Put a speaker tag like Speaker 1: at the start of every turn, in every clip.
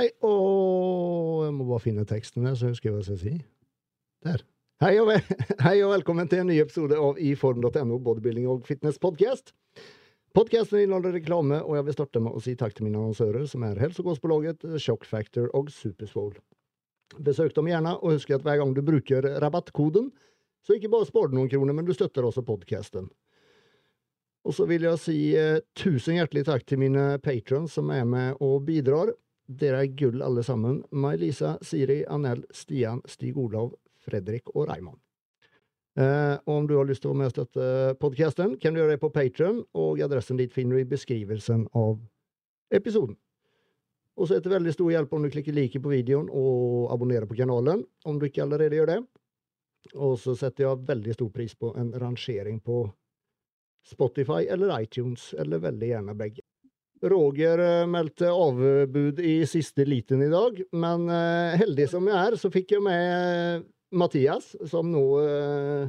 Speaker 1: Hei, og jeg må bare finne teksten der, så jeg hva jeg skal si. Der. Hei og, Hei og velkommen til en ny episode av iform.no bodybuilding og fitness podcast. Podcasten inneholder reklame, og jeg vil starte med å si takk til mine annonsører, som er Helsekostbolaget, Shock Factor og Superswole. Besøk dem gjerne, og husk at hver gang du bruker rabattkoden, så ikke bare sparer du noen kroner, men du støtter også podcasten. Og så vil jeg si eh, tusen hjertelig takk til mine patrons som er med og bidrar. Dere er gull alle sammen. May-Lisa, Siri, Anel, Stian, Stig Olav, Fredrik og Raymond. Eh, om du har lyst til å være med podkasten, kan du gjøre det på Patron, og adressen dit finner du i beskrivelsen av episoden. Og så er det veldig stor hjelp om du klikker like på videoen og abonnerer på kanalen, om du ikke allerede gjør det. Og så setter jeg veldig stor pris på en rangering på Spotify eller iTunes, eller veldig gjerne begge. Roger eh, meldte avbud i siste liten i dag, men eh, heldig som jeg er, så fikk jeg med Mathias, som nå eh,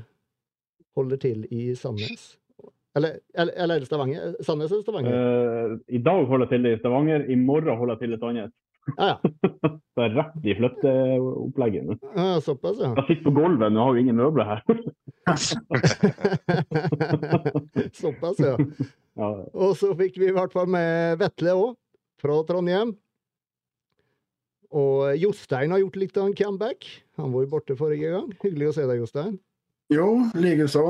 Speaker 1: holder til i Sandnes. Eller, eller, eller Stavanger? Sandnes eller Stavanger?
Speaker 2: Uh, I dag holder jeg til i Stavanger, i morgen holder jeg til i annet.
Speaker 1: Ja, ja.
Speaker 2: det er rett i flytteopplegget nå.
Speaker 1: ja såpass, ja.
Speaker 2: Jeg sitter på gulvet, nå har vi ingen møbler her.
Speaker 1: såpass, ja.
Speaker 2: Ja.
Speaker 1: Og så fikk vi i hvert fall med Vetle òg, fra Trondheim. Og Jostein har gjort litt av en comeback. Han var jo borte forrige gang. Hyggelig å se deg, Jostein.
Speaker 3: Jo, likeså.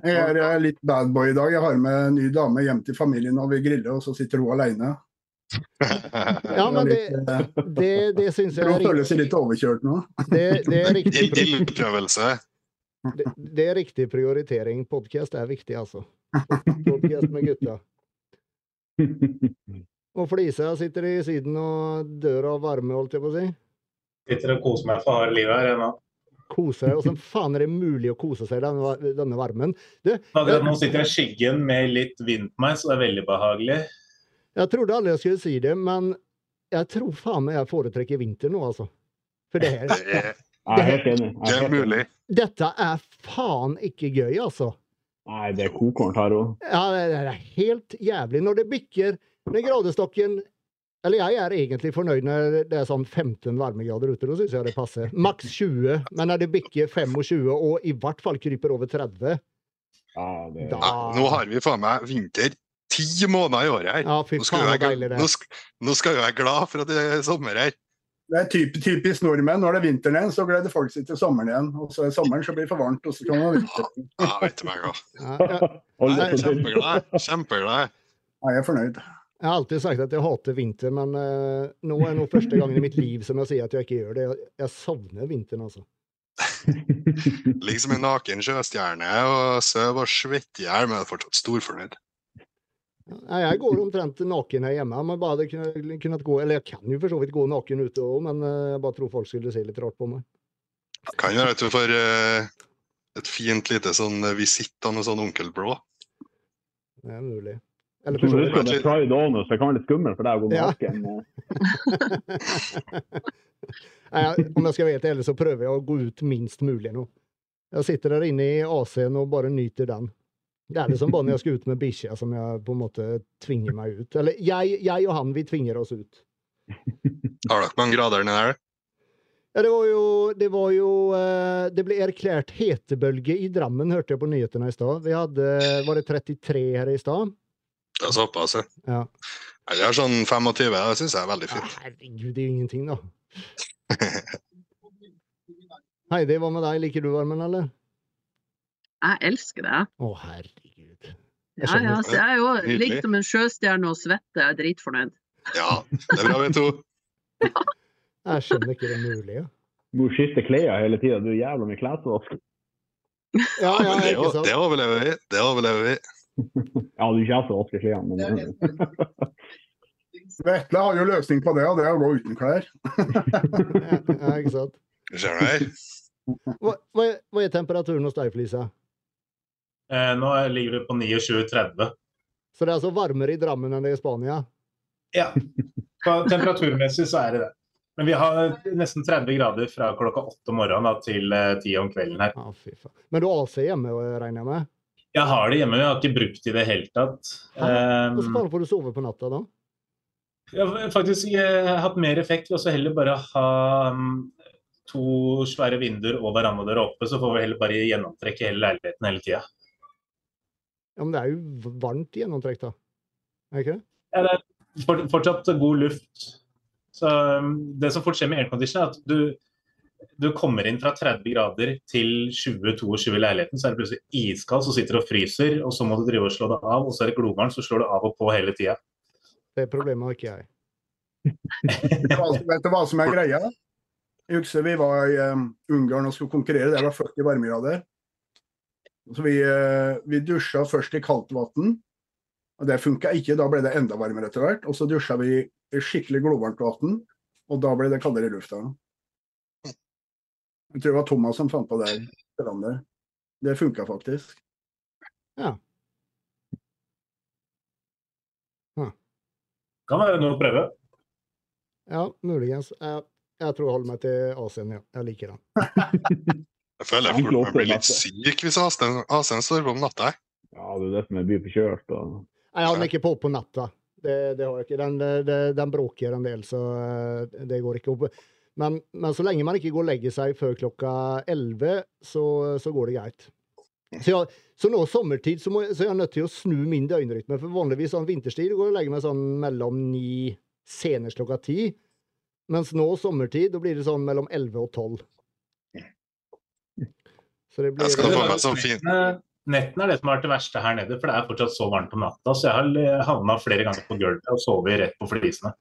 Speaker 3: Jeg er eh, litt badboy i dag. Jeg har med en ny dame hjem til familien og vi griller, og så sitter hun alene.
Speaker 1: Ja, men det, det, det syns jeg
Speaker 3: Hun
Speaker 1: er
Speaker 3: føler seg litt overkjørt nå.
Speaker 1: Det, det, er riktig pri-
Speaker 4: Ildprøvelse.
Speaker 1: Det, det er riktig prioritering. Podkast er viktig, altså. Podkast med gutta. Og Flisa sitter i siden og dør av varme, holdt jeg på å si.
Speaker 5: Sitter og koser meg for harde livet her ennå.
Speaker 1: Kose. Åssen faen er det mulig å kose seg i denne, denne varmen? Du,
Speaker 5: Akkurat nå sitter jeg i skyggen med litt vind på meg, så det er veldig behagelig.
Speaker 1: jeg trodde aldri jeg skulle si det, men jeg tror faen meg jeg foretrekker vinter nå, altså. For det her,
Speaker 4: er,
Speaker 2: Jeg er helt enig. Jeg
Speaker 4: det
Speaker 2: er enig.
Speaker 4: mulig.
Speaker 1: dette er faen ikke gøy, altså.
Speaker 2: Nei, det er kokvarmt her òg.
Speaker 1: Ja, det er helt jævlig. Når det bikker med gradestokken Eller jeg er egentlig fornøyd når det er sånn 15 varmegrader ute. Da syns jeg det passer. Maks 20. Men når det bikker 25, og i hvert fall kryper over 30
Speaker 2: Ja, det
Speaker 1: Da-
Speaker 4: Ja, nå har vi faen meg vinter ti måneder i året her.
Speaker 1: Ja, fy
Speaker 4: Nå skal,
Speaker 1: faen,
Speaker 4: være,
Speaker 1: deilig det
Speaker 4: nå, skal, nå skal vi være glad for at det er sommer her.
Speaker 3: Det er typ, typisk nordmenn. Når det er vinteren igjen, så gleder folk seg til sommeren igjen. Og så er sommeren, så blir det for varmt, og så kan man vinteren.
Speaker 4: Ja, vet du meg
Speaker 1: Nei.
Speaker 4: Kjempeglad. Kjempeglad.
Speaker 3: Ja, jeg er fornøyd.
Speaker 1: jeg har alltid sagt at jeg hater vinter, men uh, nå er det første gangen i mitt liv som jeg sier at jeg ikke gjør det. Jeg, jeg savner vinteren, altså.
Speaker 4: Ligger som en naken sjøstjerne og sover og svetter i hjel, men er fortsatt storfornøyd.
Speaker 1: Nei, jeg går omtrent naken her hjemme. Men bare kunne, kunnet gå, eller jeg kan jo for så vidt gå naken ute òg, men eh, jeg bare tror folk skulle se litt rart på meg.
Speaker 4: Kan være at du får eh, et fint lite sånn eh, visitt av noe sånn Onkel Blå.
Speaker 1: Det er mulig. Eller for så vidt.
Speaker 2: det er pride også, så det kan være litt skummelt for deg å gå
Speaker 1: Ja.
Speaker 2: naken.
Speaker 1: Nei, om jeg skal være helt ærlig, så prøver jeg å gå ut minst mulig nå. Jeg sitter der inne i AC-en og bare nyter den. Det er liksom bare når jeg skal ut med bikkja som jeg på en måte tvinger meg ut. Eller jeg, jeg og han, vi tvinger oss ut.
Speaker 4: Har dere mange grader nedi der?
Speaker 1: Ja, det var jo Det, var jo, eh, det ble erklært hetebølge i Drammen, hørte jeg på nyhetene i stad. Vi hadde Var det 33 her i stad?
Speaker 4: Det er såpass, ja. Vi har sånn 25, det syns jeg er veldig
Speaker 1: Ja,
Speaker 4: fint.
Speaker 1: Herregud, det er jo ingenting, da. Heidi, hva med deg? Liker du varmen, eller?
Speaker 6: Jeg elsker det.
Speaker 1: Å, herregud. Jeg
Speaker 6: Ja, ja, så jeg er jo ligger som en sjøstjerne og svette. Jeg er dritfornøyd.
Speaker 4: Ja, det er bra, vi to.
Speaker 1: Jeg skjønner ikke det mulige. mulig. Ja,
Speaker 2: Du må skifte klær hele tida. Du er jævla mye klesvask.
Speaker 1: ja, ja
Speaker 4: det,
Speaker 1: det,
Speaker 4: det overlever vi. Det overlever vi.
Speaker 2: Ja, du er til som vasker klærne, men
Speaker 3: Vetle har jo løsning på det, og det er å gå uten klær.
Speaker 1: Ja, ja, ikke sant?
Speaker 4: Ser du?
Speaker 1: Hva, hva, er, hva er temperaturen hos deg, Flisa?
Speaker 5: Eh, nå ligger vi på 29-30.
Speaker 1: Så det er altså varmere i Drammen enn det i Spania?
Speaker 5: Ja. Temperaturmessig så er det det. Men vi har nesten 30 grader fra klokka åtte om morgenen da, til eh, ti om kvelden her.
Speaker 1: Ah. Men du har AC hjemme, regner jeg med?
Speaker 5: Jeg har det hjemme, men jeg har ikke brukt det i det hele tatt.
Speaker 1: Hvordan klarer du du sove på natta da?
Speaker 5: Jeg har faktisk eh, hatt mer effekt ved å heller bare ha mm, to svære vinduer og verandadøra oppe, så får vi heller bare gjennomtrekke hele leiligheten hele tida.
Speaker 1: Ja, men det er jo varmt gjennomtrekk, da. Er det ikke det?
Speaker 5: Ja, det er fortsatt god luft. Så um, det som fort skjer med aircondition, er at du, du kommer inn fra 30 grader til 20-22 i leiligheten, så er det plutselig iskald, så sitter du og fryser, og så må du drive og slå det av, og så er det glovarmt, så slår du av og på hele tida.
Speaker 1: Det problemet har ikke jeg.
Speaker 3: Vet du hva- vet du hva som er greia? Jeg husker vi var i um, Ungarn og skulle konkurrere. Det var 40 varmegrader. Så vi, eh, vi dusja først i kaldt vann. Og det funka ikke. Da ble det enda varmere etter hvert. Og så dusja vi i skikkelig glovarmt vann, og da ble det kaldere i lufta. Jeg tror det var Thomas som fant på det. Det funka faktisk.
Speaker 5: Kan være noe å prøve.
Speaker 1: Ja, muligens. Jeg, jeg tror jeg holder meg til AC-en, ja. Jeg liker den.
Speaker 4: Jeg føler jeg fort blir litt syk hvis jeg har på om natta.
Speaker 7: Ja, det er det som er mye forkjølt. Og...
Speaker 1: Nei, jeg har den ikke på på natta. Det, det har jeg ikke. Den, det, den bråker en del, så eh, det går ikke opp. Men, men så lenge man ikke går og legger seg før klokka 11, så, så går det greit. Så, jeg, så nå sommertid så, må, jeg- er jeg nødt til å snu min døgnrytme. For vanligvis sånn vinterstid går jeg og legger meg sånn mellom ni, senest klokka ti. Mens nå sommertid, da blir det sånn mellom 11 og 12. Så det blir
Speaker 4: Jeg skal få meg sånn fin
Speaker 5: Nettene er det som har vært det verste her nede, for det er fortsatt så varmt om natta. Så jeg har havna flere ganger på gulvet og sovet rett på flisene.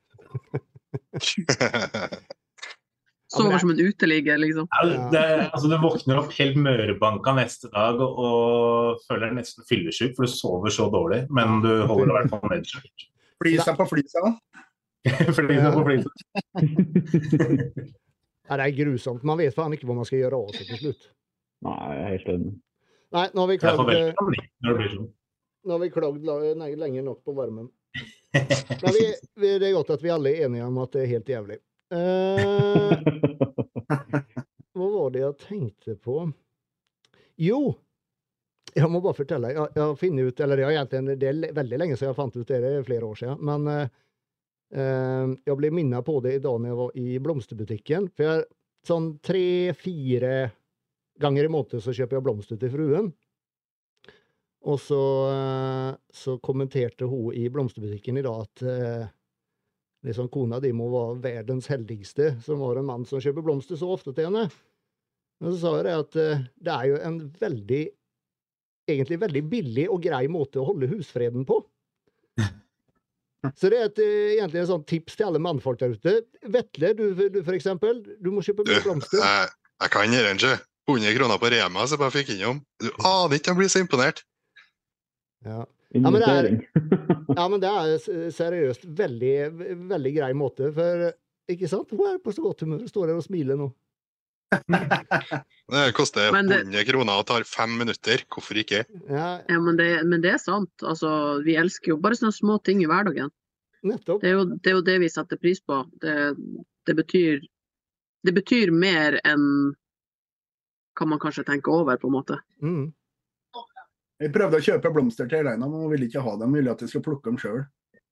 Speaker 6: Sover som en uteligger, liksom.
Speaker 5: Ja, det, altså, du våkner opp helt mørbanka neste dag og, og føler deg nesten fyllesyk, for du sover så dårlig. Men du holder i hvert fall nedskylt.
Speaker 3: Flisa på flisa.
Speaker 5: Flisa på flisa.
Speaker 1: Ja, det er grusomt. Man vet faen ikke hva man skal gjøre av seg til slutt.
Speaker 7: Nei, jeg er helt enig.
Speaker 1: Nei, nå har vi klagd,
Speaker 5: sånn.
Speaker 1: nå har vi klagd lenger lenge nok på varmen. Men vi, vi, det er godt at vi alle er enige om at det er helt jævlig. Eh, hva var det jeg tenkte på? Jo, jeg må bare fortelle. Jeg, jeg har funnet ut, eller det, har egentlig, det er veldig lenge siden jeg fant ut det, det er flere år siden. Men eh, eh, jeg ble minnet på det i dag når jeg var i blomsterbutikken. For jeg, sånn tre-fire ganger i måneden så kjøper jeg blomster til fruen. Og så, eh, så kommenterte hun i blomsterbutikken i dag at eh, liksom kona di må være verdens heldigste som har en mann som kjøper blomster så ofte til henne. Men så sa jeg det at eh, det er jo en veldig egentlig veldig billig og grei måte å holde husfreden på. Så det er et, egentlig et sånt tips til alle mannfolk der ute. Vetle, du, du for eksempel, du må kjøpe blomster.
Speaker 4: jeg, jeg kan sjø. 100 kroner på Rema, som jeg fikk innom. Du aner ikke, jeg blir så imponert.
Speaker 1: Ja. men det er- Ja, men det er seriøst veldig, veldig grei måte, for ikke sant? Hun er på så godt humør, står her og smiler nå.
Speaker 4: Det koster
Speaker 6: Men det-
Speaker 4: 100 kroner og tar fem minutter. Hvorfor ikke?
Speaker 1: Ja,
Speaker 6: Ja, men det, men det er sant. Altså, vi elsker jo bare sånne små ting i hverdagen.
Speaker 1: nettopp.
Speaker 6: Det er jo det, er jo det vi setter pris på. Det, det, betyr, det betyr mer enn hva man kanskje tenke over, på en måte.
Speaker 1: Mm.
Speaker 3: Jeg prøvde å kjøpe blomster til Elena, men hun ville ikke ha dem. Hun ville at jeg skulle plukke dem sjøl.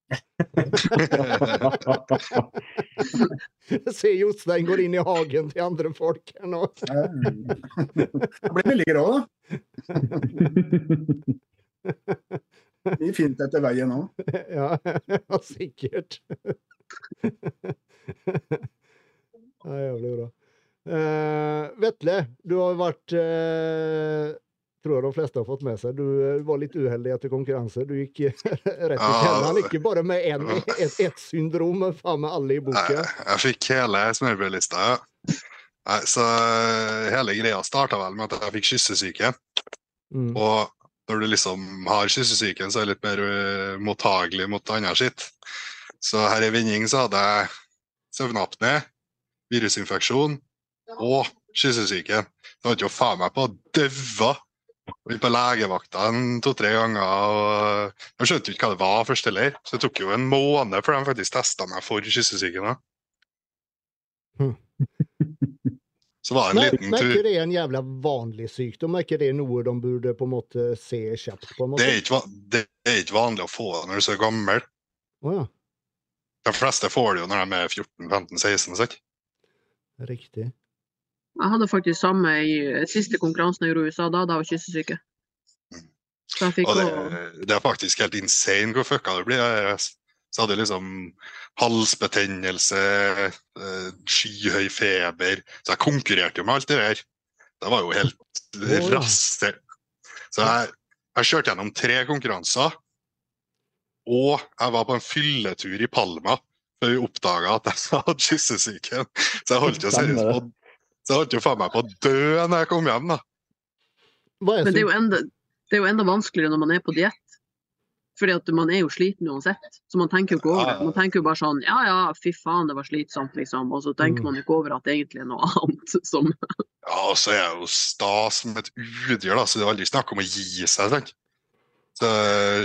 Speaker 1: Se Jostein går inn i hagen til andre folk her nå.
Speaker 3: Det blir billigere òg, da. Mye fint etter veien òg.
Speaker 1: Ja, ja sikkert. Ja, jævlig bra. Eh, Vetle, du har vært uh, Tror de fleste har fått med seg. Du eh, var litt uheldig etter konkurranse. Du gikk rett i kjelleren. Ikke bare med en, et, syndrom, men faen meg alle i boka.
Speaker 4: jeg fikk hele smørbrødlista. ja. Så hele greia starta vel med at jeg fikk kyssesyke.
Speaker 1: Mm.
Speaker 4: Og når du liksom har kyssesyken, så er du litt mer mottagelig mot annet skitt. Så her i Vinning så hadde jeg søvnapné, virusinfeksjon og kyssesyke. Det var ikke faen meg på å daue. Vi på legevakta to-tre ganger. og Jeg skjønte jo ikke hva det var først heller. Så det tok jo en måned før de faktisk testa meg for kyssesyken.
Speaker 1: Hm.
Speaker 4: Så var det en
Speaker 1: liten
Speaker 4: liten
Speaker 1: men
Speaker 4: tur.
Speaker 1: ikke det en jævla vanlig sykdom? Er ikke det noe de burde på en måte se kjapt på? en måte?
Speaker 4: Det er, ikke, det er ikke vanlig å få det når du er så gammel.
Speaker 1: Oh, ja.
Speaker 4: De fleste får det jo når de er 14-15-16. sant?
Speaker 1: Riktig.
Speaker 6: Jeg hadde faktisk samme i siste konkurransen jeg gjorde i USA. Da hadde jeg kyssesyke. Så jeg fikk
Speaker 4: Og det,
Speaker 6: også-
Speaker 4: det er faktisk helt insane hvor fucka det blir. Jeg så hadde jeg liksom halsbetennelse, eh, skyhøy feber. Så jeg konkurrerte jo med alt det der. Det var jo helt raskt. Så jeg, jeg kjørte gjennom tre konkurranser. Og jeg var på en fylletur i Palma før vi oppdaga at jeg hadde kyssesyken. Så jeg holdt jo seriøst på så jeg holdt jo faen meg på å dø når jeg kom hjem. da.
Speaker 1: Er
Speaker 6: Men det er, jo enda, det er jo enda vanskeligere når man er på diett. Fordi at man er jo sliten uansett. Så man tenker jo ikke over det. Man tenker jo bare sånn ja ja, fy faen, det var slitsomt, liksom. Og så tenker
Speaker 1: Mm.
Speaker 6: man ikke over at det egentlig er noe annet som
Speaker 4: Ja, og så er jeg jo sta som et udyr, da, så det er aldri snakk om å gi seg. tenk. Så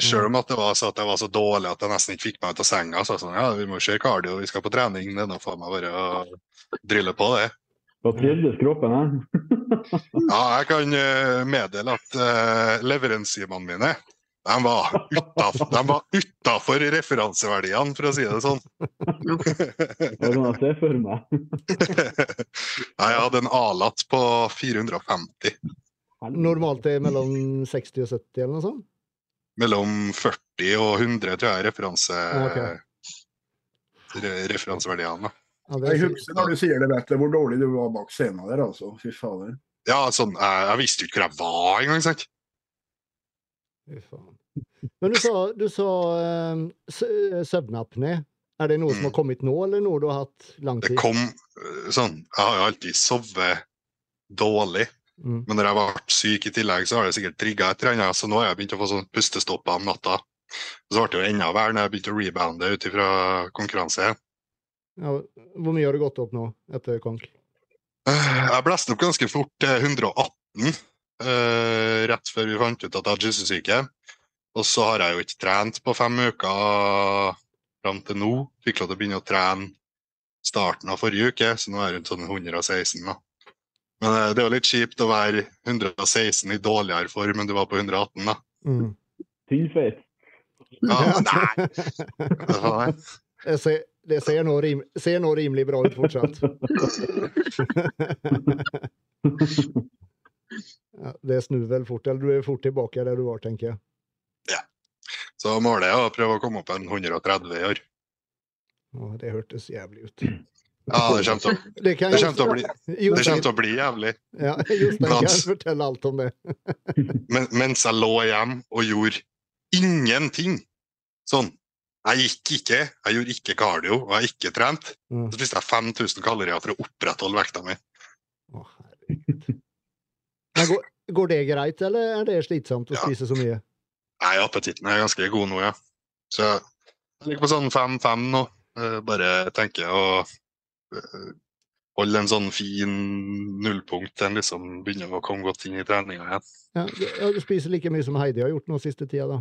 Speaker 4: Selv om at det var så at jeg var så dårlig at jeg nesten ikke fikk meg ut av senga, så jeg sånn, ja, vi må kjøre cardio, vi skal på trening. Det er nå faen meg bare å drille på det.
Speaker 7: Da trivdes kroppen her.
Speaker 4: Ja, jeg kan eh, meddele at uh, leverenzymene mine de var utafor, de var utafor referanseverdiene, for å si det sånn.
Speaker 7: Det kan jeg se for meg.
Speaker 4: Jeg hadde en A-latt på 450.
Speaker 1: Normalt er det mellom 60 og 70 eller noe sånt?
Speaker 4: Mellom 40 og 100 tror jeg er referanse,
Speaker 1: okay.
Speaker 4: re referanseverdiene.
Speaker 3: Jeg husker når du sier det, Vetle, hvor dårlig du var bak scenen der, altså. Fy fader.
Speaker 4: Ja, sånn, jeg, jeg visste jo ikke hvor jeg var engang. sant?
Speaker 1: Fy faen. Men du sa, du sa uh, sø- søvnapné. Er det noe som har kommet nå, eller noe du har hatt lang
Speaker 4: Det
Speaker 1: tid?
Speaker 4: kom eh, sånn Jeg har jo alltid sovet dårlig,
Speaker 1: Mm.
Speaker 4: men når jeg ble syk i tillegg, så har det sikkert trigga et eller annet. Så nå har jeg begynt å få sånn pustestopper om natta. Og så ble det jo enda verre når jeg begynte å rebounde ut ifra konkurranse.
Speaker 1: Ja, hvor mye har du gått opp nå etter konk?
Speaker 4: Eh, Jeg blæste opp ganske fort til 118 eh, rett før vi fant ut at jeg hadde kyssesyke. Og så har jeg jo ikke trent på fem uker fram til nå. Fikk lov til å begynne å trene starten av forrige uke, så nå er jeg rundt sånn 116. da. Men eh, det er jo litt kjipt å være 116 i dårligere form enn du var på 118. da.
Speaker 1: Mm.
Speaker 4: Ja, nei, Jeg, det.
Speaker 1: Ser, nå rim, ser nå rimelig bra ut fortsatt. Ja, det snur vel fort, eller du er fort tilbake der du var, tenker jeg. Ja.
Speaker 4: Så målet er å prøve å komme opp en 130 i år.
Speaker 1: Å, det hørtes jævlig ut.
Speaker 4: Ja, det kommer til å,
Speaker 1: Det kan
Speaker 4: det kommer til å, bli, det kommer til å bli jævlig.
Speaker 1: ja, Jostein kan
Speaker 4: Dans.
Speaker 1: fortelle alt om det.
Speaker 4: men, mens jeg lå hjemme og gjorde ingenting. Sånn. Jeg gikk ikke, jeg gjorde ikke cardio, og jeg ikke trent.
Speaker 1: Mm.
Speaker 4: Så spiste jeg 5000 kalorier for å opprettholde vekta mi.
Speaker 1: Herregud. Går, går det greit, eller er det slitsomt å
Speaker 4: Ja.
Speaker 1: spise så mye?
Speaker 4: Nei, appetitten er ganske god nå, ja. Så jeg ligger på sånn 5-5 nå. Eh, Bare tenker å eh, holde en sånn fin nullpunkt til en liksom begynner å komme godt inn i treninga igjen.
Speaker 1: Ja, du, ja, du spiser like mye som Heidi har gjort nå siste tida, da.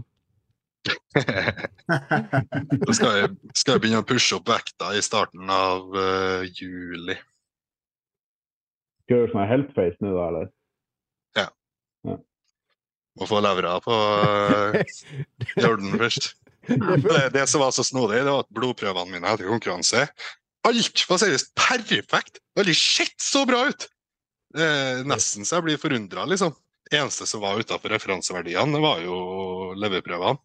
Speaker 4: Da skal jeg, skal jeg begynne å pushe opp vekta i starten av uh, juli.
Speaker 7: Skal du gjøre sånn health face nå, da, eller?
Speaker 4: Må få levra på uh, Jordan først. Det, det som var så snodig, det var at blodprøvene mine etter konkurranse Alt var seriøst perfekt! Aldri sett så bra ut! Eh, nesten så jeg blir forundra, liksom. Eneste som var utafor referanseverdiene, det var jo leverprøvene.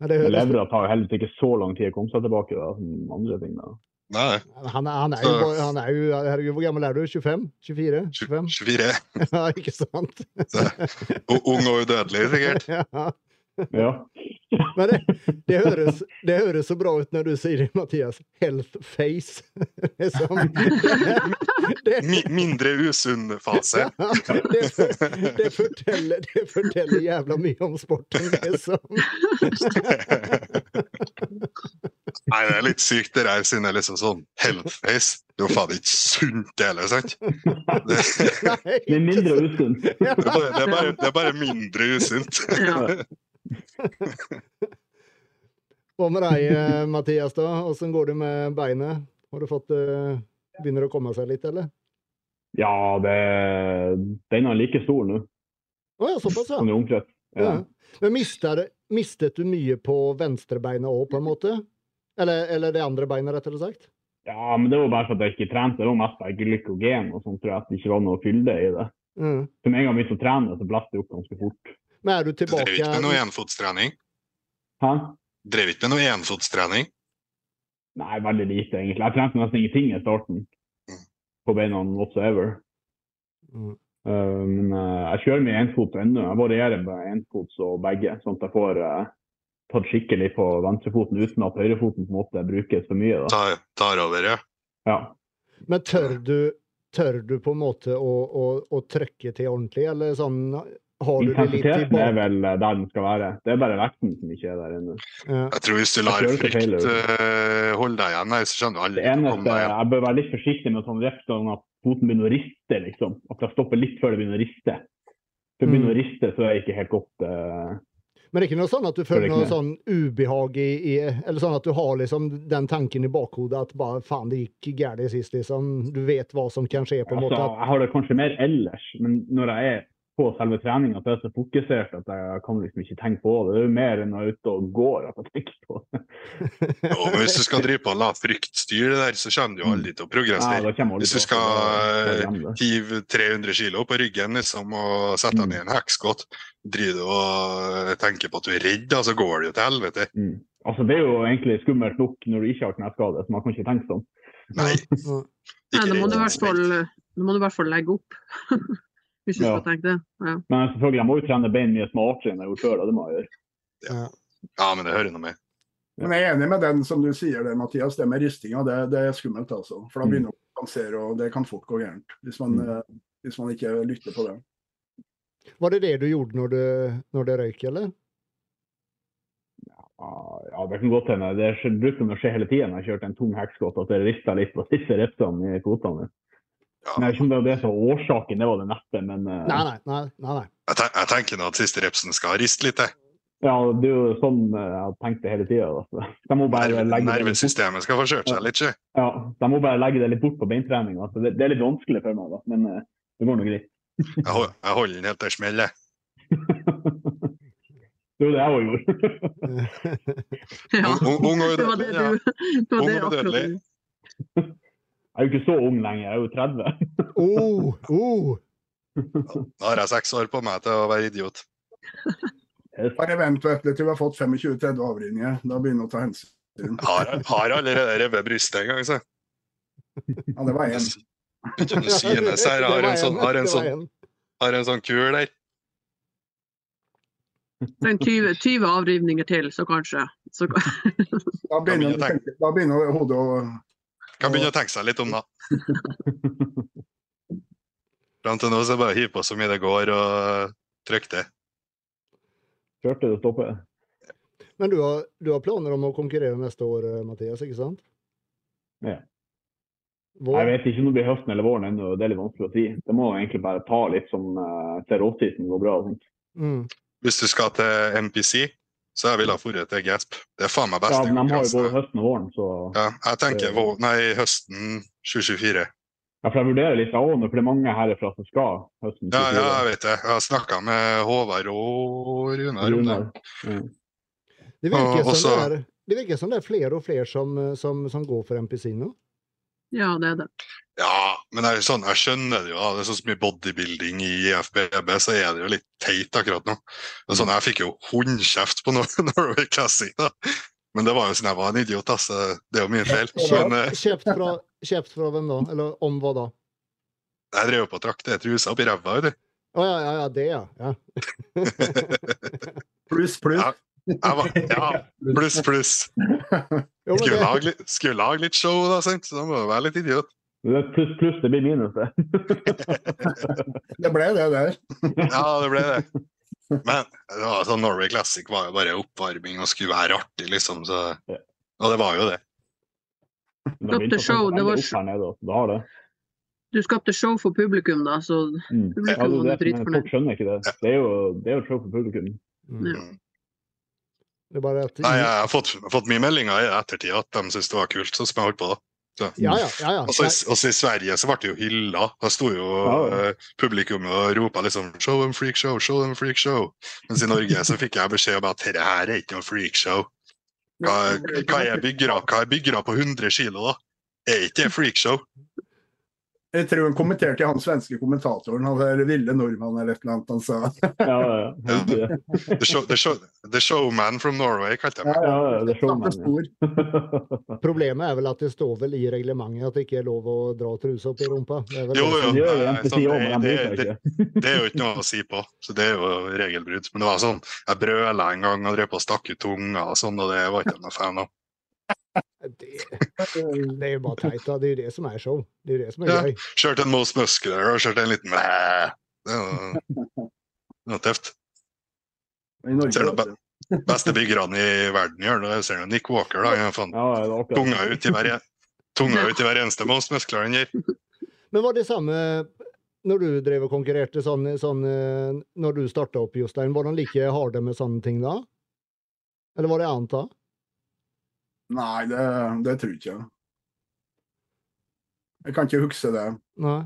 Speaker 1: Men høres,
Speaker 7: Levra tar jo heldigvis ikke så lang tid å komme seg tilbake da, som andre ting. da.
Speaker 4: Nei,
Speaker 1: han, han er jo, han er jo Herregud, hvor gammel er du? 25? 24? 25?
Speaker 4: 24.
Speaker 1: Ja, ikke sant?
Speaker 4: Ung og udødelig, sikkert.
Speaker 1: Ja.
Speaker 7: Ja.
Speaker 1: Men det, det, høres, det høres så bra ut når du sier det, Mathias. Health face. Som, Det,
Speaker 4: Mi mindre usunn fase.
Speaker 1: det, det, forteller, det forteller jævla mye om sporten, liksom.
Speaker 4: Nei, det er litt sykt, det der, siden det er liksom sånn health-face. Det er jo faen ikke sunt, det heller, sant? Det,
Speaker 7: er mindre usunt.
Speaker 4: det, bare, det, det er bare mindre usunt.
Speaker 1: Hva med deg, eh, Mathias, da? Åssen går det med beinet? Har du fått eh, Begynner det å komme seg litt, eller?
Speaker 7: Ja, det, den er like stor nå
Speaker 1: Å ja, såpass, ja.
Speaker 7: som i omkrets.
Speaker 1: ja.
Speaker 7: Ja.
Speaker 1: Men mistet, mistet du mye på venstrebeinet òg, på en måte? Eller, eller det andre beinet, rettere sagt?
Speaker 7: Ja, men det var bare for at jeg ikke trente. Det var mest bare glykogen og sånn, tror jeg, at det ikke var noe fylde i det.
Speaker 1: Mm.
Speaker 7: Så med en gang vi begynte å trene, så blåste det opp ganske fort.
Speaker 1: Men er du
Speaker 4: Du drev ikke med noe
Speaker 1: tilbake
Speaker 4: enfotstrening?
Speaker 7: Hæ?
Speaker 4: Drev ikke med noe enfotstrening?
Speaker 7: Nei, veldig lite, egentlig. Jeg trente nesten ingenting i starten
Speaker 4: Mm.
Speaker 7: på beina whatsoever.
Speaker 1: Mm.
Speaker 7: Uh, men uh, jeg kjører mye enfot ennå. Jeg varierer med enfots og begge, sånn at jeg får uh, tatt skikkelig på venstrefoten uten at høyrefoten på en måte brukes for mye. Da.
Speaker 4: Tar, tar over, ja.
Speaker 7: Ja.
Speaker 1: Men tør du, tør du på en måte å, å, å trykke til ordentlig, eller sånn Har du det litt i
Speaker 7: Intensiteten er vel uh, der den skal være. Det er bare vekten som ikke er der ennå.
Speaker 1: Ja.
Speaker 4: Jeg tror hvis du lar frykt eh, holde deg igjen, så skjønner du
Speaker 7: Det
Speaker 4: aldri å komme
Speaker 7: eneste,
Speaker 4: deg igjen.
Speaker 7: Jeg bør være litt forsiktig med sånn rep, sånn at foten begynner å riste. liksom. At jeg stopper litt før det begynner å riste. For det begynner
Speaker 1: Mm.
Speaker 7: å riste, så er det ikke helt godt. uh,
Speaker 1: Men det er ikke noe sånn at du
Speaker 7: Føler
Speaker 1: noe sånn ubehag i, i Eller sånn at du har liksom den tanken i bakhodet at bare faen, det gikk galt sist, liksom. Du vet hva som kan skje, på en
Speaker 7: altså,
Speaker 1: måte.
Speaker 7: Jeg har det kanskje mer ellers, men når jeg er på selve treninga, at jeg er så fokusert at jeg kan liksom ikke tenke på det. Det er jo mer enn når jeg er ute og går at jeg tenker på det.
Speaker 4: Jo, men hvis du skal drive på og la frykt styre det der, så kommer du jo aldri til å progressere.
Speaker 7: aldri
Speaker 4: Hvis du skal hive 300 kilo på ryggen liksom, og sette deg ned i en hekskott, driver du og tenker på at du er redd, da, så går det jo til helvete.
Speaker 7: Mm. Altså, det er jo egentlig skummelt nok når du ikke har kneskade, så man kan ikke tenke sånn.
Speaker 4: Nei,
Speaker 1: Ja.
Speaker 6: Nei, da må du i hvert fall legge opp. Hvis du
Speaker 7: Ja.
Speaker 6: skal tenke det. Ja.
Speaker 7: Men selvfølgelig, jeg må jo trene bein mye smartere enn jeg gjort før. Det må jeg gjøre.
Speaker 4: Ja, men det hører noe med.
Speaker 3: Men jeg er enig med den som du sier der, Mathias. Det med ristinga, det, det er skummelt, altså. For da
Speaker 7: Mm.
Speaker 3: begynner man å kompensere, og det kan fort gå gærent. Hvis man,
Speaker 7: Mm.
Speaker 3: eh, hvis man ikke lytter på det.
Speaker 1: Var det det du gjorde når det, når det røyk, eller?
Speaker 7: Ja, det kan godt hende. Det brukte å skje hele tiden når jeg kjørte en tung hekskott, at det rista litt på disse repsene i fotene.
Speaker 4: Ja.
Speaker 7: Jeg vet ikke om det var det som var årsaken, det var det neppe. Men uh...
Speaker 1: Nei, nei. nei, nei.
Speaker 4: Jeg, ten jeg tenker nå at siste repsen skal riste litt. jeg.
Speaker 7: ja, det er jo sånn eh, jeg har tenkt det hele tida. De må bare legge det litt bort.
Speaker 4: nervesystemet skal få kjørt seg litt. ikke?
Speaker 7: Ja, de må bare legge det litt bort på beintreninga. Altså, det, det er litt vanskelig for meg, da. men uh, det går nå greit.
Speaker 4: Jeg, hold, jeg holder den helt til smeller.
Speaker 7: det var det jeg òg gjorde.
Speaker 6: Ja.
Speaker 4: Ung- ung- ung og
Speaker 6: Det var det du det var
Speaker 4: Ung
Speaker 6: det
Speaker 4: og
Speaker 6: akkurat
Speaker 7: Jeg er jo ikke så ung lenger, jeg er jo 30.
Speaker 1: Oh, oh.
Speaker 4: Da har jeg seks år på meg til å være idiot.
Speaker 3: Bare vent til vi har fått 25-30 avrivninger. Da begynner vi å ta hensyn.
Speaker 4: Har, har allerede revet brystet en gang, så.
Speaker 3: Ja, det var én.
Speaker 4: Om det synes her. Har en sånn, har en sånn, har en sånn kul der.
Speaker 6: Men 20, 20 avrivninger til, så kanskje. Så,
Speaker 3: Da begynner da begynner hodet å
Speaker 4: Kan begynne å tenke seg litt om, da. Fram til nå så er det bare å hive på så mye det går, og trykke det.
Speaker 7: Kjørte det stoppet.
Speaker 1: Men du har, du har planer om å konkurrere neste år, eh, Mathias, ikke sant?
Speaker 7: Ja.
Speaker 1: Vår?
Speaker 7: Jeg vet ikke om det blir høsten eller våren ennå, det er litt vanskelig å si. Det må egentlig bare ta litt som uh, til råtiden går bra. og sånt.
Speaker 1: Mm.
Speaker 4: Hvis du skal til MPC, så jeg ville ha dratt til Gasp. Det er faen meg
Speaker 7: Ja, men de har jo både høsten og våren, så
Speaker 4: Ja, jeg tenker vår, nei, høsten 2024.
Speaker 7: ja, for jeg vurderer litt av for det er mange herfra som skal høsten.
Speaker 4: Ja, ja, jeg vet det. Jeg har snakka med Håvard og Runar om det.
Speaker 1: Det virker
Speaker 4: og
Speaker 1: som det er, det virker som det er flere og flere som, eh, som, som går for MPC nå.
Speaker 6: ja, det er det.
Speaker 4: Ja, men det er sånn, jeg skjønner det jo. da. Det er så mye bodybuilding i IFBB, så er det jo litt teit akkurat nå. Er sånn, Jeg fikk jo hundekjeft på Nor- Norway Classic, da. Men det var jo siden jeg var en idiot. Altså. Det er jo min feil. Men eh,
Speaker 1: Kjeft fra, kjeft fra hvem da? Eller om hva da?
Speaker 4: jeg drev på og trakk det trusa opp i ræva. vet du.
Speaker 1: Å ja, ja, ja, det, ja. ja.
Speaker 3: Pluss, pluss.
Speaker 4: Ja. Jeg var, ja, pluss, pluss. Skulle lage litt show, da, sant? så da må du være litt idiot.
Speaker 7: Det pluss, pluss, det blir minus, det.
Speaker 3: Det ble det der.
Speaker 4: Ja, det ble det. Men altså, Norway Classic var jo bare oppvarming og skulle være artig, liksom. Så, og det var jo det.
Speaker 7: Du skapte
Speaker 6: show, det var.
Speaker 7: Det.
Speaker 6: Du skapte show for publikum, da, så
Speaker 7: Mm. Ja,
Speaker 6: publikum
Speaker 7: det,
Speaker 6: var
Speaker 7: er det,
Speaker 6: dritfornøyd.
Speaker 7: folk skjønner ikke det. Det er jo, det er jo show for publikum.
Speaker 1: mm.
Speaker 6: Ja.
Speaker 1: det er bare at
Speaker 4: Nei, jeg har fått, fått mye meldinger i ettertid at de syns det var kult, sånn som jeg holdt på da.
Speaker 1: Ja, ja. ja, ja.
Speaker 4: Også, i- også i Sverige så ble det jo hylla. Da sto jo
Speaker 7: Ja,
Speaker 4: eh, publikum og ropa liksom 'show them freak show', 'show them freak show'. Mens i Norge så fikk jeg beskjed om at dette her er ikke noe freak show. Hva, hva er byggere er på 100 kilo, da? Er ikke det freakshow?
Speaker 3: Jeg tror han kommenterte han svenske kommentatoren, han der ville nordmann eller et eller annet han sa.
Speaker 7: Ja, ja. ja.
Speaker 4: The, show, the, show, the Showman from Norway, kalte jeg meg.
Speaker 7: Ja, ja, det er showman,
Speaker 1: Problemet er vel at det står vel i reglementet at det ikke er lov å dra trusa opp i rumpa. Det er
Speaker 4: Jo,
Speaker 1: det
Speaker 4: jo.
Speaker 7: Det
Speaker 4: er jo ikke noe å si på, så det er jo regelbrudd. Men det var sånn, jeg brøla en gang og drev på å stakke ut tunga og sånn, og det var ikke jeg noe fan av.
Speaker 1: Det, det er jo bare teit. da. Det er jo det som er show. Det er jo det som er
Speaker 4: Ja.
Speaker 1: gøy.
Speaker 4: Kjørte en Most Muscular og kjørte en liten Det var, det tøft. Ser du. Beste byggerne i verden gjør det. Ser du Nick Walker, da. Faen
Speaker 7: Ja,
Speaker 4: tunga ut i hver, tunga ut i hver eneste Most Muskler han gir.
Speaker 1: Men var det samme når du drev og konkurrerte sånn, sånn Når du starta opp, Jostein, var de like harde med sånne ting da? Eller var det annet da?
Speaker 3: Nei, det, det tror jeg ikke. Jeg kan ikke huske det.
Speaker 1: Nei,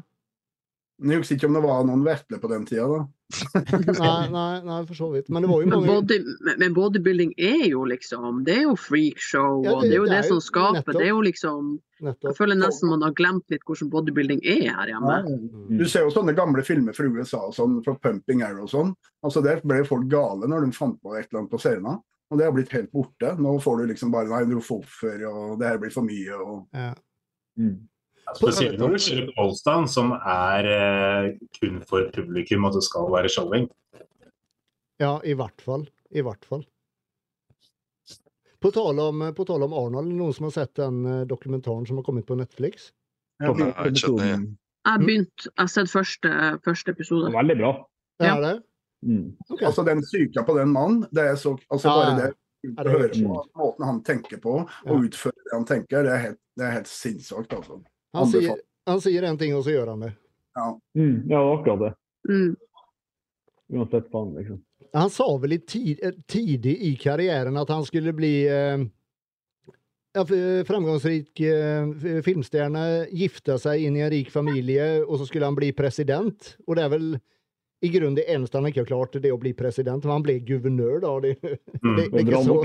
Speaker 3: Men jeg husker ikke om det var noen vetle på den tida, da.
Speaker 1: nei, nei, nei for så vidt. Men det var jo
Speaker 6: Men, body, men bodybuilding er jo liksom Det er jo freakshow,
Speaker 1: Ja,
Speaker 6: og
Speaker 1: det-
Speaker 6: er jo
Speaker 1: det
Speaker 6: det,
Speaker 1: er jo
Speaker 6: som skaper
Speaker 1: nettopp.
Speaker 6: Det er jo liksom Jeg føler nesten man har glemt litt hvordan bodybuilding er her hjemme.
Speaker 1: Nei.
Speaker 3: Du ser jo sånne gamle filmer fra USA, sånn, fra Pumping Arrow og sånn. Altså Der ble folk gale når de fant på et eller annet på scenen. Og det har blitt helt borte. Nå får du liksom bare Nei, du får oppføre, og det her blir for mye. og
Speaker 1: Ja.
Speaker 7: Mm.
Speaker 5: Spesielt når du kjører på Oldstown, som er eh, kun for publikum, og det skal være showing.
Speaker 1: ja, i hvert fall. I hvert fall. På tale om, på tale om Arnold, noen som har sett den eh, dokumentaren som har kommet på Netflix?
Speaker 3: Jeg
Speaker 6: har begynt, jeg har sett første, første episode.
Speaker 7: Veldig bra.
Speaker 1: Det er det?
Speaker 7: Mm.
Speaker 1: Okay.
Speaker 3: Altså Den psyka på den mannen, det er så Altså
Speaker 1: Ja,
Speaker 3: bare det å
Speaker 1: det
Speaker 3: høre på måten han tenker på,
Speaker 1: Ja.
Speaker 3: og utføre det han tenker, det er helt, det er helt sinnssykt, altså.
Speaker 1: Han sier, han sier en ting, og så gjør han det.
Speaker 3: Ja.
Speaker 7: Mm. Ja, akkurat det.
Speaker 6: Mm.
Speaker 7: Uansett faen, liksom.
Speaker 1: Han sa vel litt tid, tidlig tidig i karrieren at han skulle bli eh, ja, framgångsrik eh, filmstjerne, gifte seg inn i en rik familie, og så skulle han bli president. Og det er vel i grunnen det eneste han ikke har klart, det å bli president. Men han ble guvernør, da. Det,
Speaker 5: Mm.
Speaker 1: det, det
Speaker 7: Det
Speaker 1: ikke så.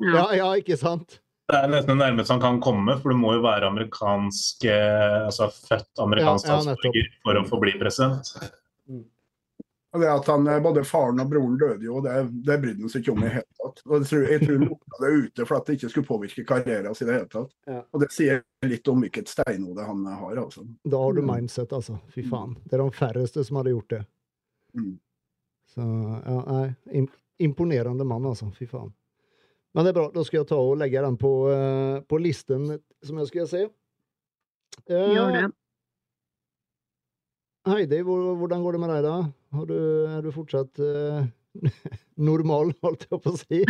Speaker 6: Ja.
Speaker 1: ja, ja, ikke sant?
Speaker 5: Det er nesten det nærmeste han kan komme, for du må jo være amerikansk, eh, altså født amerikansk
Speaker 1: Ja, ja,
Speaker 5: statsborger for å få bli president.
Speaker 3: Og det at han, eh, Både faren og broren døde jo, det, det brydde han seg ikke om i det hele tatt. Og jeg tror, jeg tror han lukka det ute for at det ikke skulle påvirke karrieren sin i det hele tatt.
Speaker 1: Ja.
Speaker 3: Og det sier litt om hvilket steinhode han har, altså.
Speaker 1: Da har du
Speaker 3: Mm.
Speaker 1: mindset, altså. Fy faen. Det er de færreste som hadde gjort det.
Speaker 3: Mm.
Speaker 1: Så ja, nei. Imponerende mann, altså. Fy faen. Men det er bra. Da skal jeg ta og legge den på, eh, på listen som jeg skal se. Eh,
Speaker 6: Gjør det.
Speaker 1: Heidi, hvordan går det med deg, da? Har du, er du fortsatt eh, normal, holdt jeg på å si?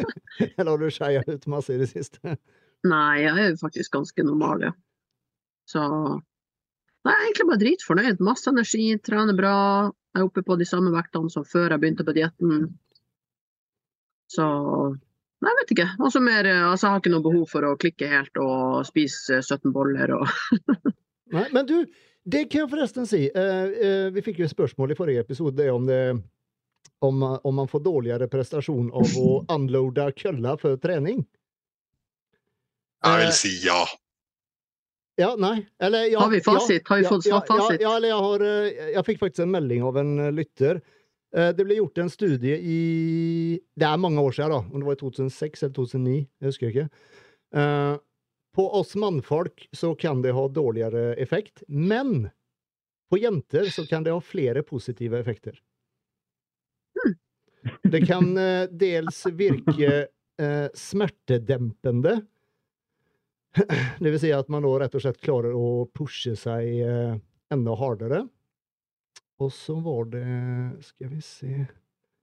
Speaker 1: Eller har du skeia ut masse i det siste?
Speaker 6: Nei, jeg er jo faktisk ganske normal, ja. Så Nei, jeg er egentlig bare dritfornøyd. Masse energi, trener bra. Jeg er oppe på de samme vektene som før jeg begynte på dietten. Så Nei, jeg vet ikke. Altså, mer, eh, altså, jeg har ikke noe behov for å klikke helt og spise 17 boller og
Speaker 1: Nei, men du, det kan jeg forresten si. Uh, uh, vi fikk jo et spørsmål i forrige episode om, det, om, om man får dårligere prestasjon av å unloade kølla for trening.
Speaker 4: Jeg vil si ja.
Speaker 1: Ja, nei. Eller ja,
Speaker 6: Har vi fasit?
Speaker 1: Ja,
Speaker 6: Har vi fått
Speaker 1: ja,
Speaker 6: fasit?
Speaker 1: Ja, eller jeg, har, eh, jeg fikk faktisk en melding av en eh, lytter. Eh, Det ble gjort en studie i Det er mange år siden, da. Om det var i 2006 eller 2009. Jeg husker ikke. På oss mannfolk så kan det ha dårligere effekt, men på jenter så kan det ha flere positive effekter. Det kan dels virke smertedempende. Det vil si at man da rett og slett klarer å pushe seg eh, enda hardere. Og så var det Skal vi se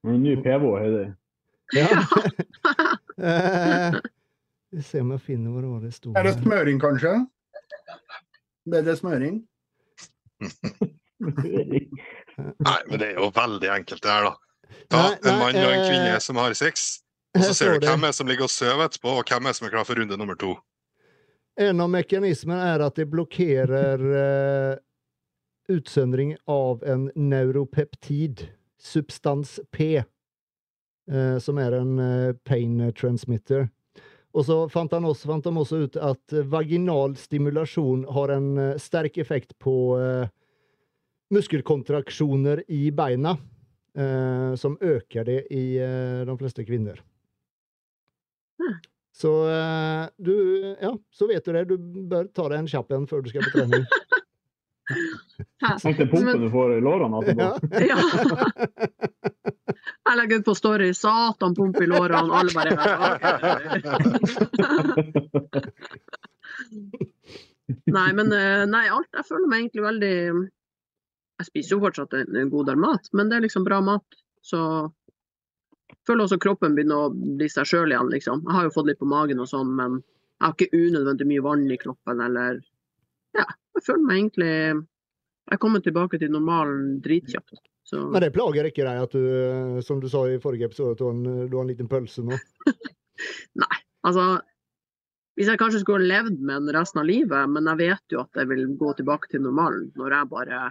Speaker 7: En ny PV, Heidi.
Speaker 1: Ja. eh, vi ser om jeg finner hvor det var det sto.
Speaker 3: Er det smøring, kanskje? Bedre smøring?
Speaker 4: Nei, men det er jo veldig enkelt, det her, da. Ta en mann og en
Speaker 1: eh,
Speaker 4: kvinne som har sex, og så ser du hvem er som ligger og sover etterpå, og hvem er som er klar for runde nummer to.
Speaker 1: En av mekanismene er at det blokkerer eh, utsøndring av en neuropeptid, substans P, eh, som er en eh, pain transmitter. Og så fant, han også, fant de også ut at vaginal stimulasjon har en eh, sterk effekt på eh, muskelkontraksjoner i beina, eh, som øker det i de fleste kvinner.
Speaker 6: Hmm.
Speaker 1: Så eh, du Ja, så vet du det. Du bør ta deg en kjapp en før du skal på trening.
Speaker 7: Tenk den pumpen du får i lårene etterpå.
Speaker 1: Ja.
Speaker 6: Ja. Jeg legger ut på Story 'Satan, pump i lårene', alle bare Nei, men eh, nei, alt. Jeg føler meg egentlig veldig Jeg spiser jo fortsatt en god del mat, men det er liksom bra mat. Så føler også kroppen begynner å bli seg sjøl igjen, liksom. Jeg har jo fått litt på magen og sånn, men jeg har ikke unødvendig mye vann i kroppen, eller Ja, jeg føler meg egentlig Jeg kommer tilbake til normalen dritkjapt. Så
Speaker 1: Men det plager ikke deg at du, som du sa i forrige episode, at du har en, du har en liten pølse nå?
Speaker 6: Nei. Altså, hvis jeg kanskje skulle ha levd med den resten av livet, men jeg vet jo at jeg vil gå tilbake til normalen når jeg bare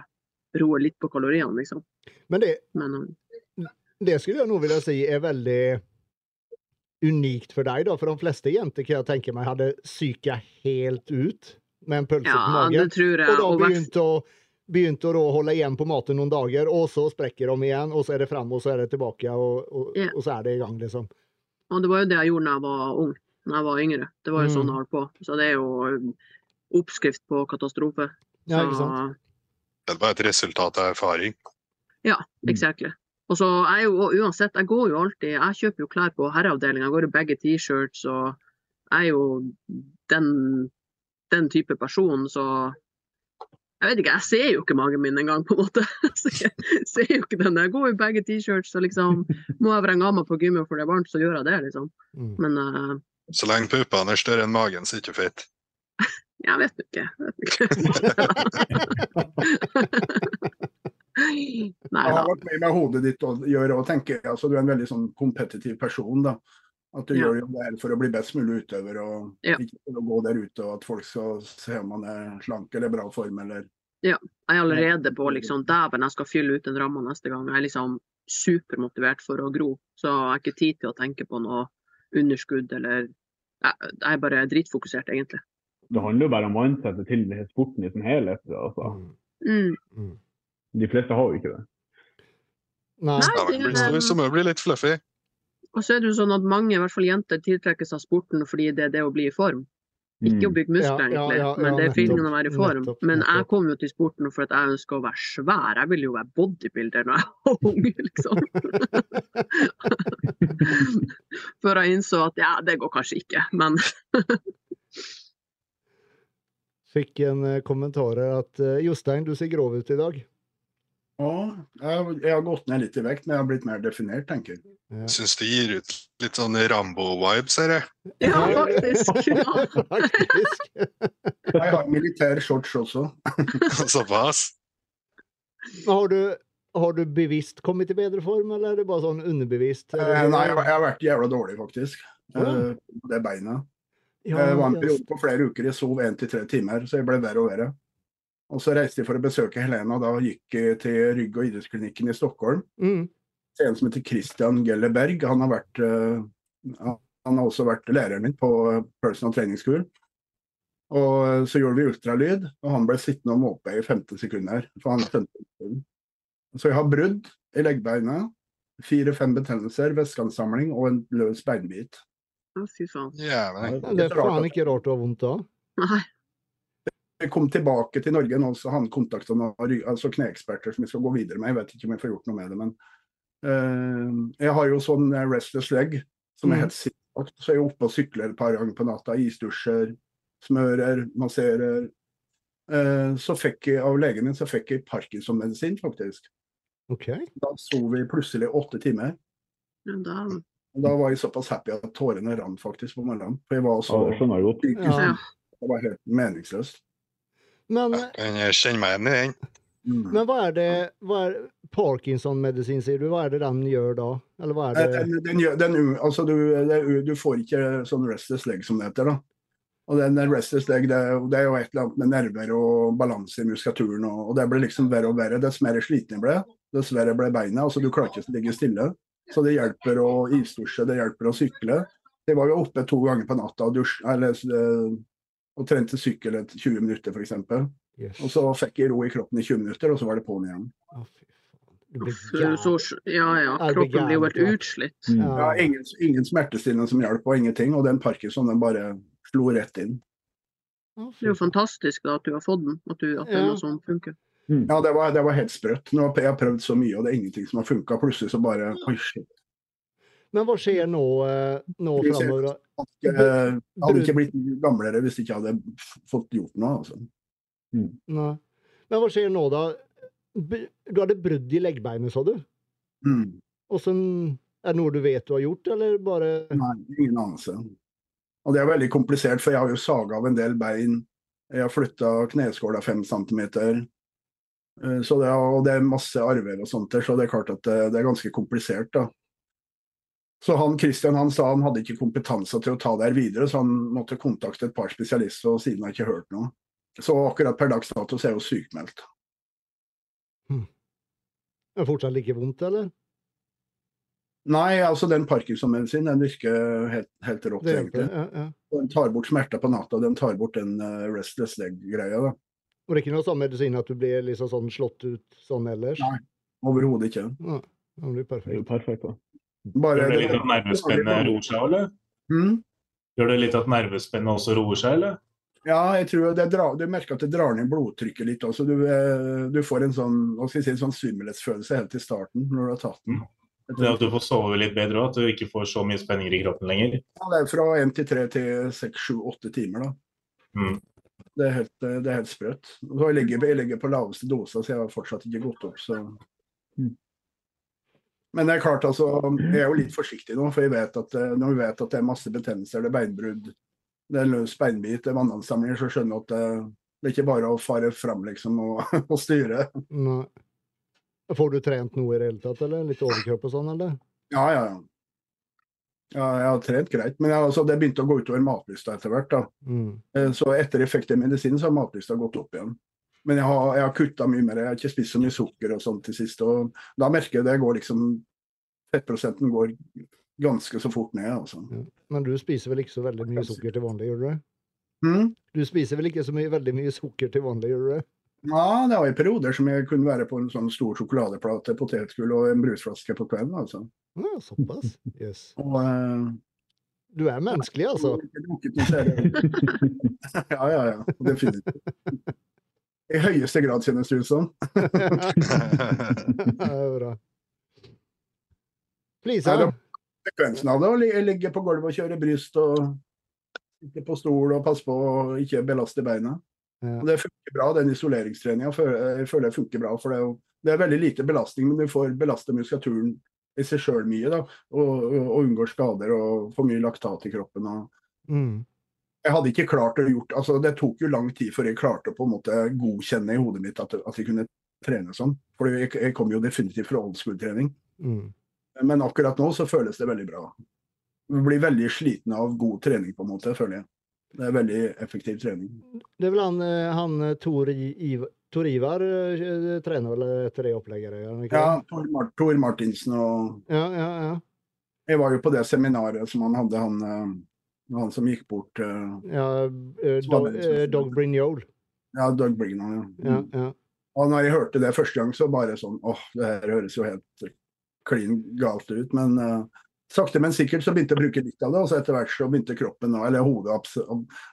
Speaker 6: roer litt på kaloriene, liksom.
Speaker 1: Men det,
Speaker 6: Men um,
Speaker 1: det skulle jeg nå vilja si er veldig unikt for deg, da. For de fleste jenter kan jeg tenke meg hadde psyka helt ut med en pølse på magen.
Speaker 6: det tror jeg.
Speaker 1: Og da begynte å, begynte å da holde igjen på maten noen dager, og så sprekker de igjen, og så er det fram, og så er det tilbake, og, og,
Speaker 6: Ja.
Speaker 1: og så er det i gang, liksom.
Speaker 6: Og det var jo det jeg gjorde da jeg var ung, da jeg var yngre. Det var jo
Speaker 1: Mm.
Speaker 6: sånn jeg holdt på. Så det er jo um, oppskrift på katastrofe.
Speaker 1: Ja, ikke sant?
Speaker 4: Det var et resultat av erfaring.
Speaker 6: Ja, exactly. Og så er jeg jo og uansett, jeg går jo alltid Jeg kjøper jo klær på herreavdelinga, går i begge T-shirts og jeg er jo den, den type person, så jeg vet ikke, jeg ser jo ikke magen min engang, på en måte. Så jeg ser jo ikke den. Jeg går i begge T-shirts, og liksom Må jeg vrenge av meg på gymmet for det er varmt, så gjør jeg det, liksom.
Speaker 1: Mm.
Speaker 6: Men uh,
Speaker 4: Så lenge puppene er større enn magen, så er det ikke fett.
Speaker 6: jeg vet ikke. Jeg vet ikke. Nei det
Speaker 3: har vært med med hodet ditt å gjøre og tenker altså Du er en veldig sånn kompetitiv person. da. At du
Speaker 6: Ja.
Speaker 3: gjør det her for å bli best mulig utøver, og
Speaker 6: Ja.
Speaker 3: ikke for å gå der ute og at folk skal se om man er slank eller bra form eller
Speaker 6: Jeg er allerede på liksom Dæven, jeg skal fylle ut den ramma neste gang. Jeg er liksom supermotivert for å gro. Så jeg har ikke tid til å tenke på noe underskudd eller Jeg jeg er bare dritfokusert, egentlig.
Speaker 7: Det handler jo bare om mindsetet til denne sporten i sin helhet. Altså.
Speaker 1: Mm.
Speaker 6: Mm.
Speaker 7: De fleste har jo ikke det.
Speaker 1: Nei.
Speaker 4: Så må det bli litt fluffy.
Speaker 6: Og så er det jo sånn at mange, i hvert fall jenter, tiltrekkes av sporten fordi det er det å bli i form. Ikke å
Speaker 7: Mm.
Speaker 6: bygge muskler,
Speaker 1: Ja, ja,
Speaker 6: egentlig,
Speaker 1: ja,
Speaker 6: men det er
Speaker 1: nettopp.
Speaker 6: feelingen å være i form.
Speaker 1: Nettopp,
Speaker 6: Men jeg kom jo til sporten for at jeg ønsker å være svær. Jeg ville jo være bodybuilder når jeg var ung, liksom. Før jeg innså at ja, det går kanskje ikke, men
Speaker 1: Fikk en eh, kommentar her at eh, Jostein, du ser grov ut i dag.
Speaker 3: Ja, jeg, jeg har gått ned litt i vekt, men jeg har blitt mer definert, tenker jeg.
Speaker 1: Ja.
Speaker 4: Syns det gir ut litt sånn Rambo-vibes, her, jeg.
Speaker 6: ja, faktisk. Ja.
Speaker 1: Faktisk.
Speaker 3: Jeg har militær shorts også.
Speaker 4: Såpass.
Speaker 1: Har du, har du bevisst kommet i bedre form, eller er det bare sånn underbevisst?
Speaker 3: Eh, Nei, jeg har- jeg har vært jævla dårlig, faktisk.
Speaker 1: Ja.
Speaker 3: Eh, Det beinet.
Speaker 1: Ja,
Speaker 3: Det var en periode på flere uker jeg sov én til tre timer, så jeg ble verre og verre. Og så reiste de for å besøke Helena, da gikk til rygg- og idrettsklinikken i Stockholm.
Speaker 1: Mm.
Speaker 3: til en som heter Christian Gelleberg. Han har, vært, uh, han har også vært læreren min på personal training school. Og eh, så gjorde vi ultralyd, og han ble sittende og måpe i 15 sekunder. For han skjønte. Så jeg har brudd i leggbeina, fire-fem betennelser, væskeansamling og en løs beinbit.
Speaker 6: Å, fy faen.
Speaker 4: Jævlig.
Speaker 1: Det er faen ikke rart du har vondt da.
Speaker 6: Nei.
Speaker 3: Kom tilbake til Norge nå, så han kontakta altså kneeksperter som vi skal gå videre med. Jeg vet ikke om jeg får gjort noe med det, men uh, jeg har jo sånn eh, restless leg som er
Speaker 1: Mm.
Speaker 3: helt sikkert. Så jeg er oppe og sykler et par ganger på natta. Isdusjer, smører, masserer. Uh, så fikk jeg av legen min så fikk jeg Parkinson-medisin, faktisk.
Speaker 1: Okay.
Speaker 3: Da sov vi plutselig åtte timer.
Speaker 6: Ja, da,
Speaker 3: da var jeg såpass happy at tårene rant faktisk på morgenen. For jeg var
Speaker 7: Ja,
Speaker 3: så
Speaker 7: det skjønner
Speaker 3: psykisk
Speaker 1: Ja.
Speaker 3: Det var helt meningsløst.
Speaker 1: Men,
Speaker 4: Jeg kan kjenne meg igjen i den.
Speaker 3: Mm.
Speaker 1: men hva er det hva er Parkinson-medisin, sier du? Hva er det den gjør da? Eller hva er
Speaker 3: Eh,
Speaker 1: det
Speaker 3: Den, den, gjør- den, altså du, det, du får ikke sånn restless leg som det heter. da. Og den restless leg, det, det er jo et eller annet med nerver og balanse i muskulaturen. Og, og det blir liksom verre og verre. Dess mer sliten jeg ble, dess verre ble beina. Altså du klarer ikke å ligge stille. Så det hjelper å isdusje, det hjelper å sykle. Jeg var jo oppe to ganger på natta og, dusj, eller, eh, og trente sykkel et 20 minutter, f.eks.
Speaker 1: Yes.
Speaker 3: Og så fikk jeg ro i kroppen i 20 minutter, og så var det på'n igjen.
Speaker 6: Så, ja, ja. Kroppen blir jo helt utslitt.
Speaker 7: Mm.
Speaker 3: Ja, ingen, ingen smertestillende som hjalp, og ingenting. Og den parkinson den bare slo rett inn.
Speaker 6: Det er jo fantastisk da, at du har fått den, at, du, at det er
Speaker 1: Ja.
Speaker 6: noe som funker.
Speaker 3: Ja, det var, det var helt sprøtt. Nå har jeg prøvd så mye, og det er ingenting som har funka. Plutselig så bare Oi, shit.
Speaker 1: Men hva skjer nå, eh, nå framover?
Speaker 3: Jeg eh, hadde ikke blitt gamlere hvis jeg ikke hadde fått gjort noe. Altså.
Speaker 1: Nei. Men hva skjer nå, da? Du hadde brudd i leggbeinet, sa du?
Speaker 3: Mm.
Speaker 1: Åssen Er det noe du vet du har gjort, eller bare
Speaker 3: Nei, ingen anelse. Og det er veldig komplisert, for jeg har jo saga av en del bein. Jeg har flytta kneskåla fem centimeter. Eh, Så det, og det er masse arver og sånt der, så det er klart at det, det er ganske komplisert, da. Så han Christian han sa han hadde ikke kompetanse til å ta det her videre, så han måtte kontakte et par spesialister, og siden har jeg ikke hørt noe. Så akkurat per dags dato så er jeg jo sykmeldt.
Speaker 1: Er det fortsatt like vondt, eller?
Speaker 3: Nei, altså den parkinson-medisinen den virker helt, helt rått, egentlig.
Speaker 1: Ja, ja.
Speaker 3: Den tar bort smerter på natta, den tar bort den uh, restless leg-greia. da.
Speaker 1: Og det er ikke noe sånn medisin at du blir liksom sånn slått ut sånn ellers?
Speaker 3: Nei. Overhodet ikke.
Speaker 1: Ja, det blir
Speaker 7: Det er jo perfekt, da.
Speaker 3: Bare
Speaker 5: Gjør det litt at nervespennet roer seg, eller?
Speaker 3: Mm.
Speaker 5: Gjør det litt at nervespennet også roer seg, eller?
Speaker 3: Ja, jeg tror det drar, du merker at det drar ned blodtrykket litt. også. Du, eh, du får en sånn si, en sånn svimmelhetsfølelse helt i starten når du har tatt den.
Speaker 5: Det at du får sove litt bedre òg, at du ikke får så mye spenninger i kroppen lenger.
Speaker 3: Ja, det er fra én til tre til seks, sju, åtte timer. da.
Speaker 5: Mm.
Speaker 3: Det er helt, det er helt sprøtt. Jeg ligger, jeg ligger på laveste dose, så jeg har fortsatt ikke gått opp. så...
Speaker 7: Mm.
Speaker 3: Men det er klart, altså, jeg er jo litt forsiktig nå, for jeg vet at, eh, når vi vet at det er masse betennelser, det er beinbrudd, det er løs beinbit, det er vannansamlinger, så skjønner jeg at det, det er ikke bare å fare fram liksom, og, og styre.
Speaker 1: Nei. Får du trent noe i det hele tatt, eller? Litt overkropp og sånn, eller?
Speaker 3: Ja, ja, ja. Ja, jeg har trent greit, men jeg, altså, det begynte å gå utover matlysta etter hvert. da.
Speaker 1: Mm.
Speaker 3: Eh, Så etter jeg fikk den medisinen, så har matlysta gått opp igjen. Men jeg har, jeg har kutta mye mer. Jeg har ikke spist så mye sukker og sånt til sist. Og da merker jeg det går liksom Fettprosenten går ganske så fort ned, altså.
Speaker 1: Men du spiser vel ikke så veldig mye sukker til vanlig, gjør du det?
Speaker 3: Mm.
Speaker 1: Du spiser vel ikke så mye, veldig mye sukker til vanlig, gjør du det?
Speaker 3: Ja, det var i perioder som jeg kunne være på en sånn stor sjokoladeplate, potetgull og en brusflaske på kvelden, altså.
Speaker 1: Ja, såpass. Yes.
Speaker 3: Og uh,
Speaker 1: Du er menneskelig, altså.
Speaker 3: Ja, ja, ja. Definitivt. I høyeste grad, kjennes det ut som.
Speaker 1: det er bra. Lisa,
Speaker 3: Sekvensen av det å ligge på gulvet og kjøre bryst og sitte på stol og passe på å ikke belaste beina.
Speaker 1: Ja.
Speaker 3: Det funker bra, den isoleringstreninga. Føler jeg funker bra. for det er, jo, det er veldig lite belastning, men du får belaste muskulaturen i seg sjøl mye. da, og, og, og unngår skader og får mye laktat i kroppen. og
Speaker 1: mm.
Speaker 3: Jeg hadde ikke klart å gjort, altså Det tok jo lang tid før jeg klarte å på en måte godkjenne i hodet mitt at, at jeg kunne trene sånn. For jeg, jeg kom jo definitivt fra old school-trening.
Speaker 1: Mm.
Speaker 3: Men akkurat nå så føles det veldig bra. Du blir veldig sliten av god trening, på en måte, føler jeg. Det er veldig effektiv trening.
Speaker 1: Det er vel han, eh, han eh, Tor, I- Iv Tor Ivar eh, trener vel etter det opplegget?
Speaker 3: Ja. Tor, Mar Tor Martinsen og
Speaker 1: ja, ja, ja.
Speaker 3: Jeg var jo på det seminaret som han hadde, han, han som gikk bort uh,
Speaker 1: ja uh, eh, Dog Brignol.
Speaker 3: Ja, Doug Brigham. Ja.
Speaker 1: Ja, ja.
Speaker 3: Og når jeg hørte det første gang, så bare sånn åh, det her høres jo helt klin galt ut. Men uh, sakte, men sikkert så begynte jeg å bruke litt av det, og så etter hvert så begynte kroppen, eller hodet,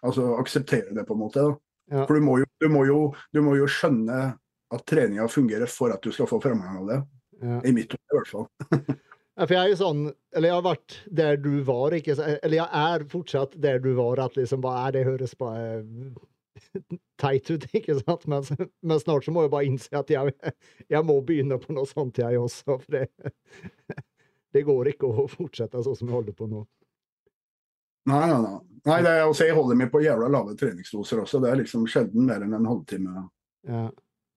Speaker 3: altså, akseptere det, på en måte.
Speaker 1: Ja.
Speaker 3: For du må, jo, du, må jo, du må jo skjønne at treninga fungerer for at du skal få framgang av det.
Speaker 1: ja.
Speaker 3: I mitt hode, i hvert fall.
Speaker 1: For jeg er jo sånn Eller jeg har vært der du var, ikke sant? Eller jeg er fortsatt der du var, at liksom bare Det høres bare teit ut, ikke sant? Men, men snart så må jeg bare innse at jeg, jeg må begynne på noe sånt, jeg også. For det, det går ikke å fortsette sånn som jeg holder på nå.
Speaker 3: Nei, nei, nei. nei det er, også, jeg holder meg på jævla lave treningsdoser også. Det er liksom sjelden mer enn en halvtime.
Speaker 1: Ja.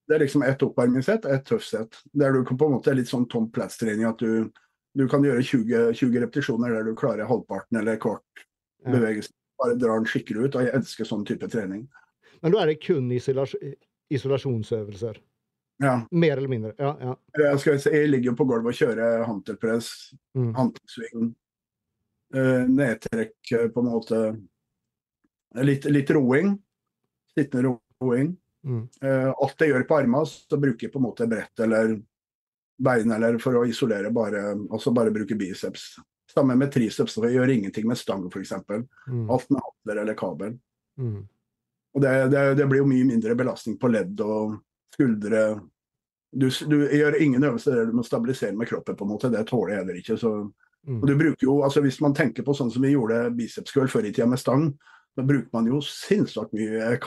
Speaker 3: Det er liksom ett oppvarmingssett og ett tøffsett. Der du kan på en måte er litt sånn Tom plass-trening At du, du kan gjøre 20, 20 repetisjoner der du klarer halvparten eller kvart bevegelse. Bare drar den skikkelig ut. Og jeg elsker sånn type trening.
Speaker 1: Men da er det kun isolas isolasjonsøvelser.
Speaker 3: Ja.
Speaker 1: Mer eller mindre. Ja, ja.
Speaker 3: Jeg, skal, si, jeg ligger på gulvet og kjører hantelpress,
Speaker 1: Mm.
Speaker 3: hantelsving, eh, nedtrekk, eh, på en måte. Litt, litt roing. Sittende roing.
Speaker 1: Mm.
Speaker 3: Eh, alt jeg gjør på armene, så bruker jeg på en måte brett eller bein eller for å isolere bare, altså bare bruke biceps. Samme med triceps, for jeg gjør ingenting med stang f.eks.
Speaker 1: Mm.
Speaker 3: Alt med hatler eller kabel.
Speaker 1: Mm.
Speaker 3: Og det, det, det blir jo mye mindre belastning på ledd og skuldre. Du, du gjør ingen øvelser der du må stabilisere med kroppen, på en måte. Det tåler jeg heller ikke. Så,
Speaker 1: Mm.
Speaker 3: og du bruker jo, altså Hvis man tenker på sånn som vi gjorde bicepscurl før i tida med stang, da bruker man jo sinnssykt mye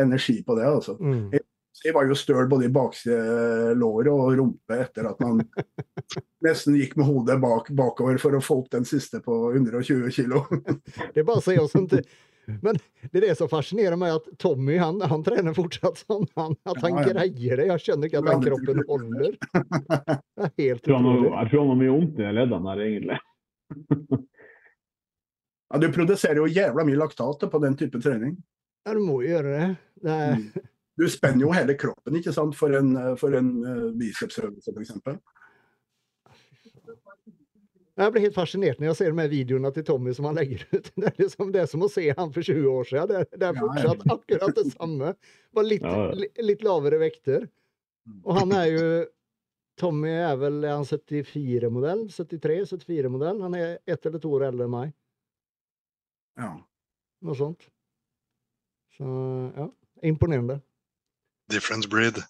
Speaker 3: energi på det. altså.
Speaker 1: Mm.
Speaker 3: Jeg var jo støl både i bakselåret og rumpe etter at man nesten gikk med hodet bak, bakover for å få opp den siste på 120 kilo.
Speaker 1: Det er bare å si oss inte. Men det er det som fascinerer meg, at Tommy han, han trener fortsatt sånn han, at han
Speaker 3: Ja, ja.
Speaker 1: greier det. Jeg skjønner ikke at den kroppen holder. Det er helt otroligt.
Speaker 7: jeg tror han har mye vondt i de leddene her, egentlig.
Speaker 3: Ja, du produserer jo jævla mye laktat på den type trening.
Speaker 1: Ja, du må jo gjøre det. det er...
Speaker 3: Mm. Du spenner jo hele kroppen ikke sant, for en, for en uh, bicepsøvelse f.eks.
Speaker 1: Jeg blir helt fascinert når jeg ser de her videoene til Tommy som han legger ut. Det er liksom, det som å se han for 20 år siden. Det er, det
Speaker 3: er
Speaker 1: fortsatt akkurat det samme.
Speaker 7: bare litt,
Speaker 1: li, lite lavere vekter. Og han er jo Tommy er vel är han 74 modell, 73, 74 modell. Han er ett eller to år eldre enn meg.
Speaker 3: Ja.
Speaker 1: Noe sånt. Så ja, imponerende.
Speaker 4: Difference breed.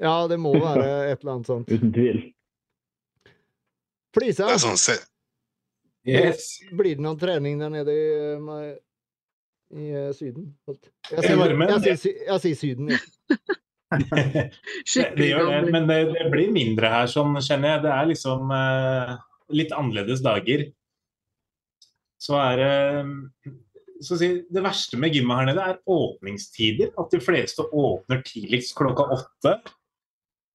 Speaker 1: Ja, det må være et eller annet sånt.
Speaker 7: Uten tvil.
Speaker 1: Flisa,
Speaker 4: Det er sånn se
Speaker 5: Yes.
Speaker 1: blir det noen trening der nede i, eh, i eh, Syden? Jeg
Speaker 5: sier, jeg,
Speaker 1: jeg, sier, jeg sier Syden, ja.
Speaker 5: Det, det gjør det, men det, det blir mindre her, sånn kjenner jeg. Det er liksom eh, litt annerledes dager. Så er det å si, Det verste med gymmet her nede er åpningstider. At de fleste åpner tidligst klokka åtte.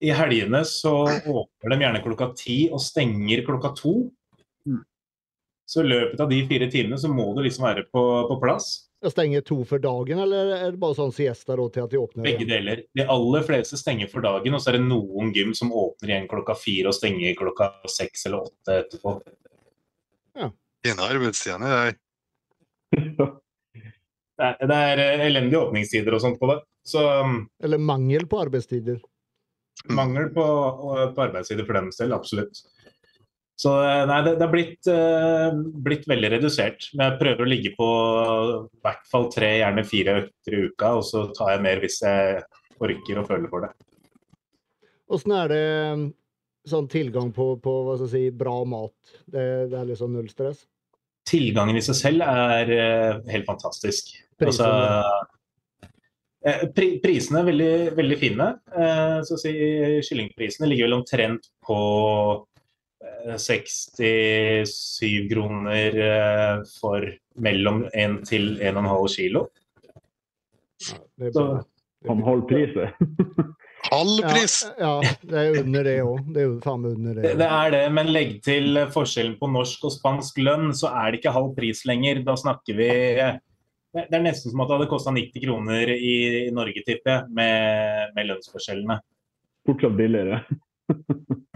Speaker 5: I helgene så åpner de gjerne klokka ti og stenger klokka to.
Speaker 3: Mm.
Speaker 5: Så i løpet av de fire timene så må du liksom være på, på plass.
Speaker 1: Jeg stenger to for dagen, eller er det bare sånn siesta da til at de åpner
Speaker 5: Begge
Speaker 1: igjen?
Speaker 5: deler. De aller fleste stenger for dagen, og så er det noen gym som åpner igjen klokka fire og stenger klokka seks eller åtte etterpå. Ja.
Speaker 4: Fine arbeidstidene. det er-
Speaker 5: Det er, det er eh, elendige åpningstider og sånt på det. Så um,
Speaker 1: Eller mangel på arbeidstider?
Speaker 5: mangel på, på arbeidstider for dem selv, absolutt. Så eh, nei, det, det har blitt, eh, blitt veldig redusert. Men jeg prøver å ligge på i hvert fall tre, gjerne fire økter i uka, og så tar jeg mer hvis jeg orker og føler for det.
Speaker 1: Åssen er det mm, sånn tilgang på, på hva skal jeg si, bra mat? Det, det er liksom null stress?
Speaker 5: Tilgangen i seg selv er eh, helt fantastisk. Altså,
Speaker 1: Prisene?
Speaker 5: eh, pri, prisene er veldig, veldig fine. Eh, så å si, kyllingprisene ligger vel omtrent på eh, 67 kroner for mellom 1 til 1,5 kilo.
Speaker 1: Ja, det er
Speaker 5: Så,
Speaker 1: bra.
Speaker 7: Han holder priset.
Speaker 4: Halv pris!
Speaker 1: Ja, ja, det er under det òg. Det er jo faen meg under det.
Speaker 5: Også. det er det, men legg til forskjellen på norsk og spansk lønn, så er det ikke halv pris lenger. Da snakker vi Det er nesten som at det hadde kosta 90 kroner i, i Norge, tipper jeg, med, med lønnsforskjellene.
Speaker 7: Fortsatt billigere.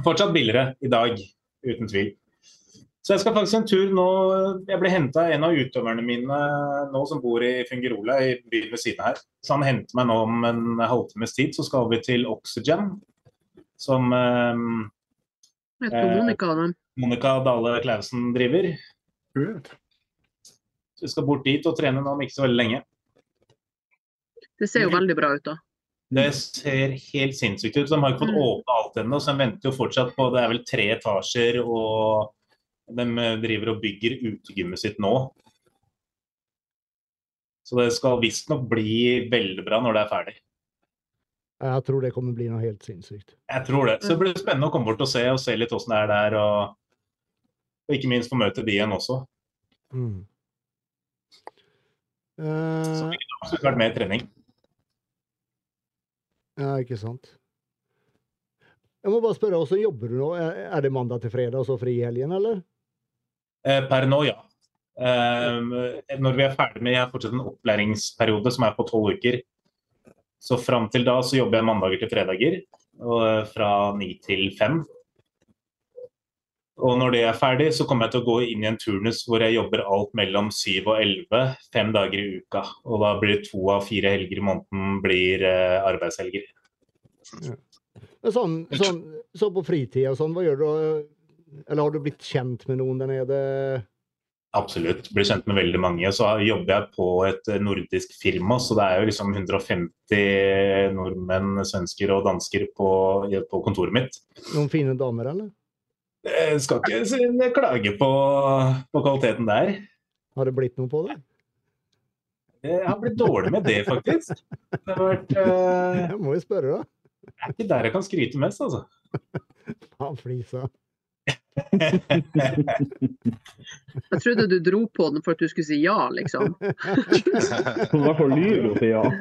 Speaker 5: Fortsatt billigere i dag, uten tvil. Så jeg skal faktisk en tur nå Jeg ble henta av en av utøverne mine nå som bor i Fingerola, i byen ved siden her. Så han henter meg nå om en halvtimes tid, så skal vi til Oxygen. Som eh,
Speaker 6: Jeg tror Monica.
Speaker 5: Monica Dale Clausen driver. Så vi skal bort dit og trene nå om ikke så veldig lenge.
Speaker 6: Det ser jo veldig bra ut, da.
Speaker 5: Det ser helt sinnssykt ut. De har ikke fått
Speaker 6: åpna
Speaker 5: åpne alt ennå, så de venter jo fortsatt på Det er vel tre etasjer, og de driver og bygger utegymmet sitt nå. Så det skal visstnok bli veldig bra når det er ferdig.
Speaker 1: Jeg tror det kommer bli noe helt sinnssykt.
Speaker 5: Jeg tror det. Så det blir spennende å komme bort og se, og se litt åssen det er der. Og, og ikke minst få møte de igjen også.
Speaker 1: Mm.
Speaker 5: Så
Speaker 1: vi
Speaker 5: det har absolutt vært i trening.
Speaker 1: ja, ikke sant. Jeg må bare spørre, hvordan jobber du nå? Er det mandag til fredag og så fri i helgen, eller?
Speaker 5: Eh, Per nå, ja. Eh, når vi er ferdig med Jeg har fortsatt en opplæringsperiode som er på tolv uker. Så fram til da så jobber jeg mandager til fredager. Og eh, fra ni til fem. Og når det er ferdig, så kommer jeg til å gå inn i en turnus hvor jeg jobber alt mellom syv og 11, fem dager i uka. Og da blir to av fire helger i måneden blir arbeidshelger.
Speaker 1: Sånn, sånn, så på fritida og sånn, hva gjør du? Eller har du blitt kjent med noen der nede?
Speaker 5: Absolutt. Blir kjent med veldig mange. Så jobber jeg på et eh, nordisk firma, så det er jo liksom 150 nordmenn, svensker og dansker på, på kontoret mitt.
Speaker 1: Noen fine damer, eller?
Speaker 5: Jeg skal ikke klage på, på kvaliteten der.
Speaker 1: Har det blitt noe på det?
Speaker 5: Jeg har blitt dårlig med det, faktisk. Det har vært, uh...
Speaker 1: Jeg må jo spørre, da.
Speaker 5: det er ikke der jeg kan skryte mest, altså.
Speaker 1: Faen, flisa.
Speaker 6: Jeg trodde du dro på den for at du skulle si ja, liksom.
Speaker 7: Hvert fall lyver og sier ja.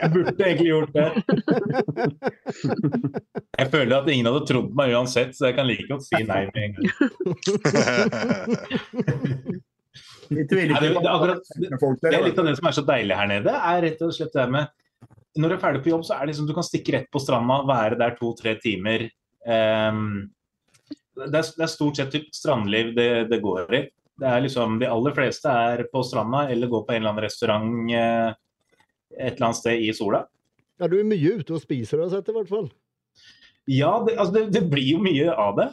Speaker 5: Jeg burde egentlig gjort det. Jeg føler at ingen hadde trodd meg uansett, så jeg kan like godt si nei med en gang. Nei, det, det, er akkurat, det, det er litt av det som er så deilig her nede, er rett og slett det med Når du er ferdig på jobb, så er det liksom du kan stikke rett på stranda, være der to-tre timer. Ehm, det, er, det er stort sett strandliv det, det går i. Det er liksom, De aller fleste er på stranda eller går på en eller annen restaurant eh, et eller annet sted i sola.
Speaker 1: Ja, du er mye ute og spiser, har jeg sett i hvert fall.
Speaker 5: Ja, det, altså det, det blir jo mye av det.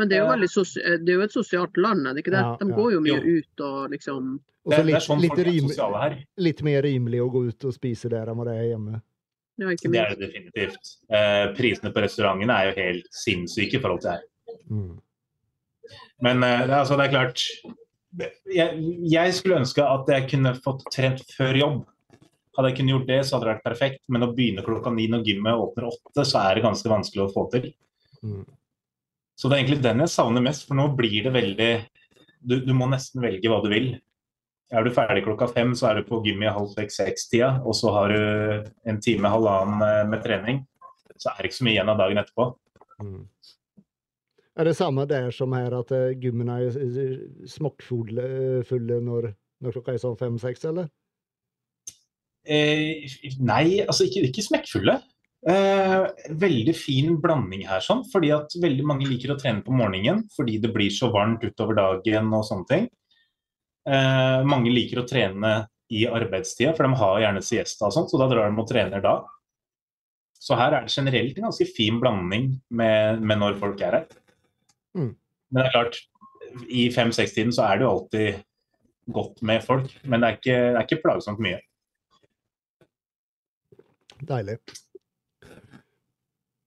Speaker 6: Men det er jo, veldig sos det er jo et sosialt land, er det ikke det?
Speaker 1: Ja,
Speaker 6: De går jo mye
Speaker 5: Jo.
Speaker 6: ut og liksom
Speaker 5: Det,
Speaker 1: så
Speaker 5: det er sånn
Speaker 1: litt,
Speaker 5: folk er sosiale her.
Speaker 1: litt mer rimelig å gå ut og spise der enn hva det er hjemme.
Speaker 6: Ja, ikke
Speaker 5: Det er det definitivt. Eh, prisene på restaurantene er jo helt sinnssyke i forhold til her.
Speaker 1: Mm.
Speaker 5: Men eh, er altså, det er klart jeg, jeg skulle ønske at jeg kunne fått trent før jobb. Hadde jeg kunnet gjort det, så hadde det vært perfekt. Men å begynne klokka ni når gymmet åpner åtte, så er det ganske vanskelig å få til.
Speaker 1: Mm.
Speaker 5: Så det er egentlig den jeg savner mest, for nå blir det veldig Du, du må nesten velge hva du vil. Er du ferdig klokka fem, så er du på gym i halv seks-seks-tida, og så har du en time, halvannen eh, med trening. Så er det ikke så mye igjen av dagen etterpå.
Speaker 1: Mm. Er det samme der som her, at eh, gymmene er eh, smokkfulle når, når klokka er sånn fem-seks, eller?
Speaker 5: Eh, nei, altså ikke, ikke smekkfulle. Eh, veldig fin blanding her, sånn, fordi at veldig mange liker å trene på morgenen fordi det blir så varmt utover dagen og sånne ting. Eh, mange liker å trene i arbeidstida, for de har gjerne siesta og sånt, så da drar de og trener da. Så her er det generelt en ganske fin blanding med, med når folk er her.
Speaker 1: Mm.
Speaker 5: Men det er klart, i fem-seks-tiden så er det jo alltid godt med folk, men det er ikke, det er ikke plagsomt mye.
Speaker 1: Deilig.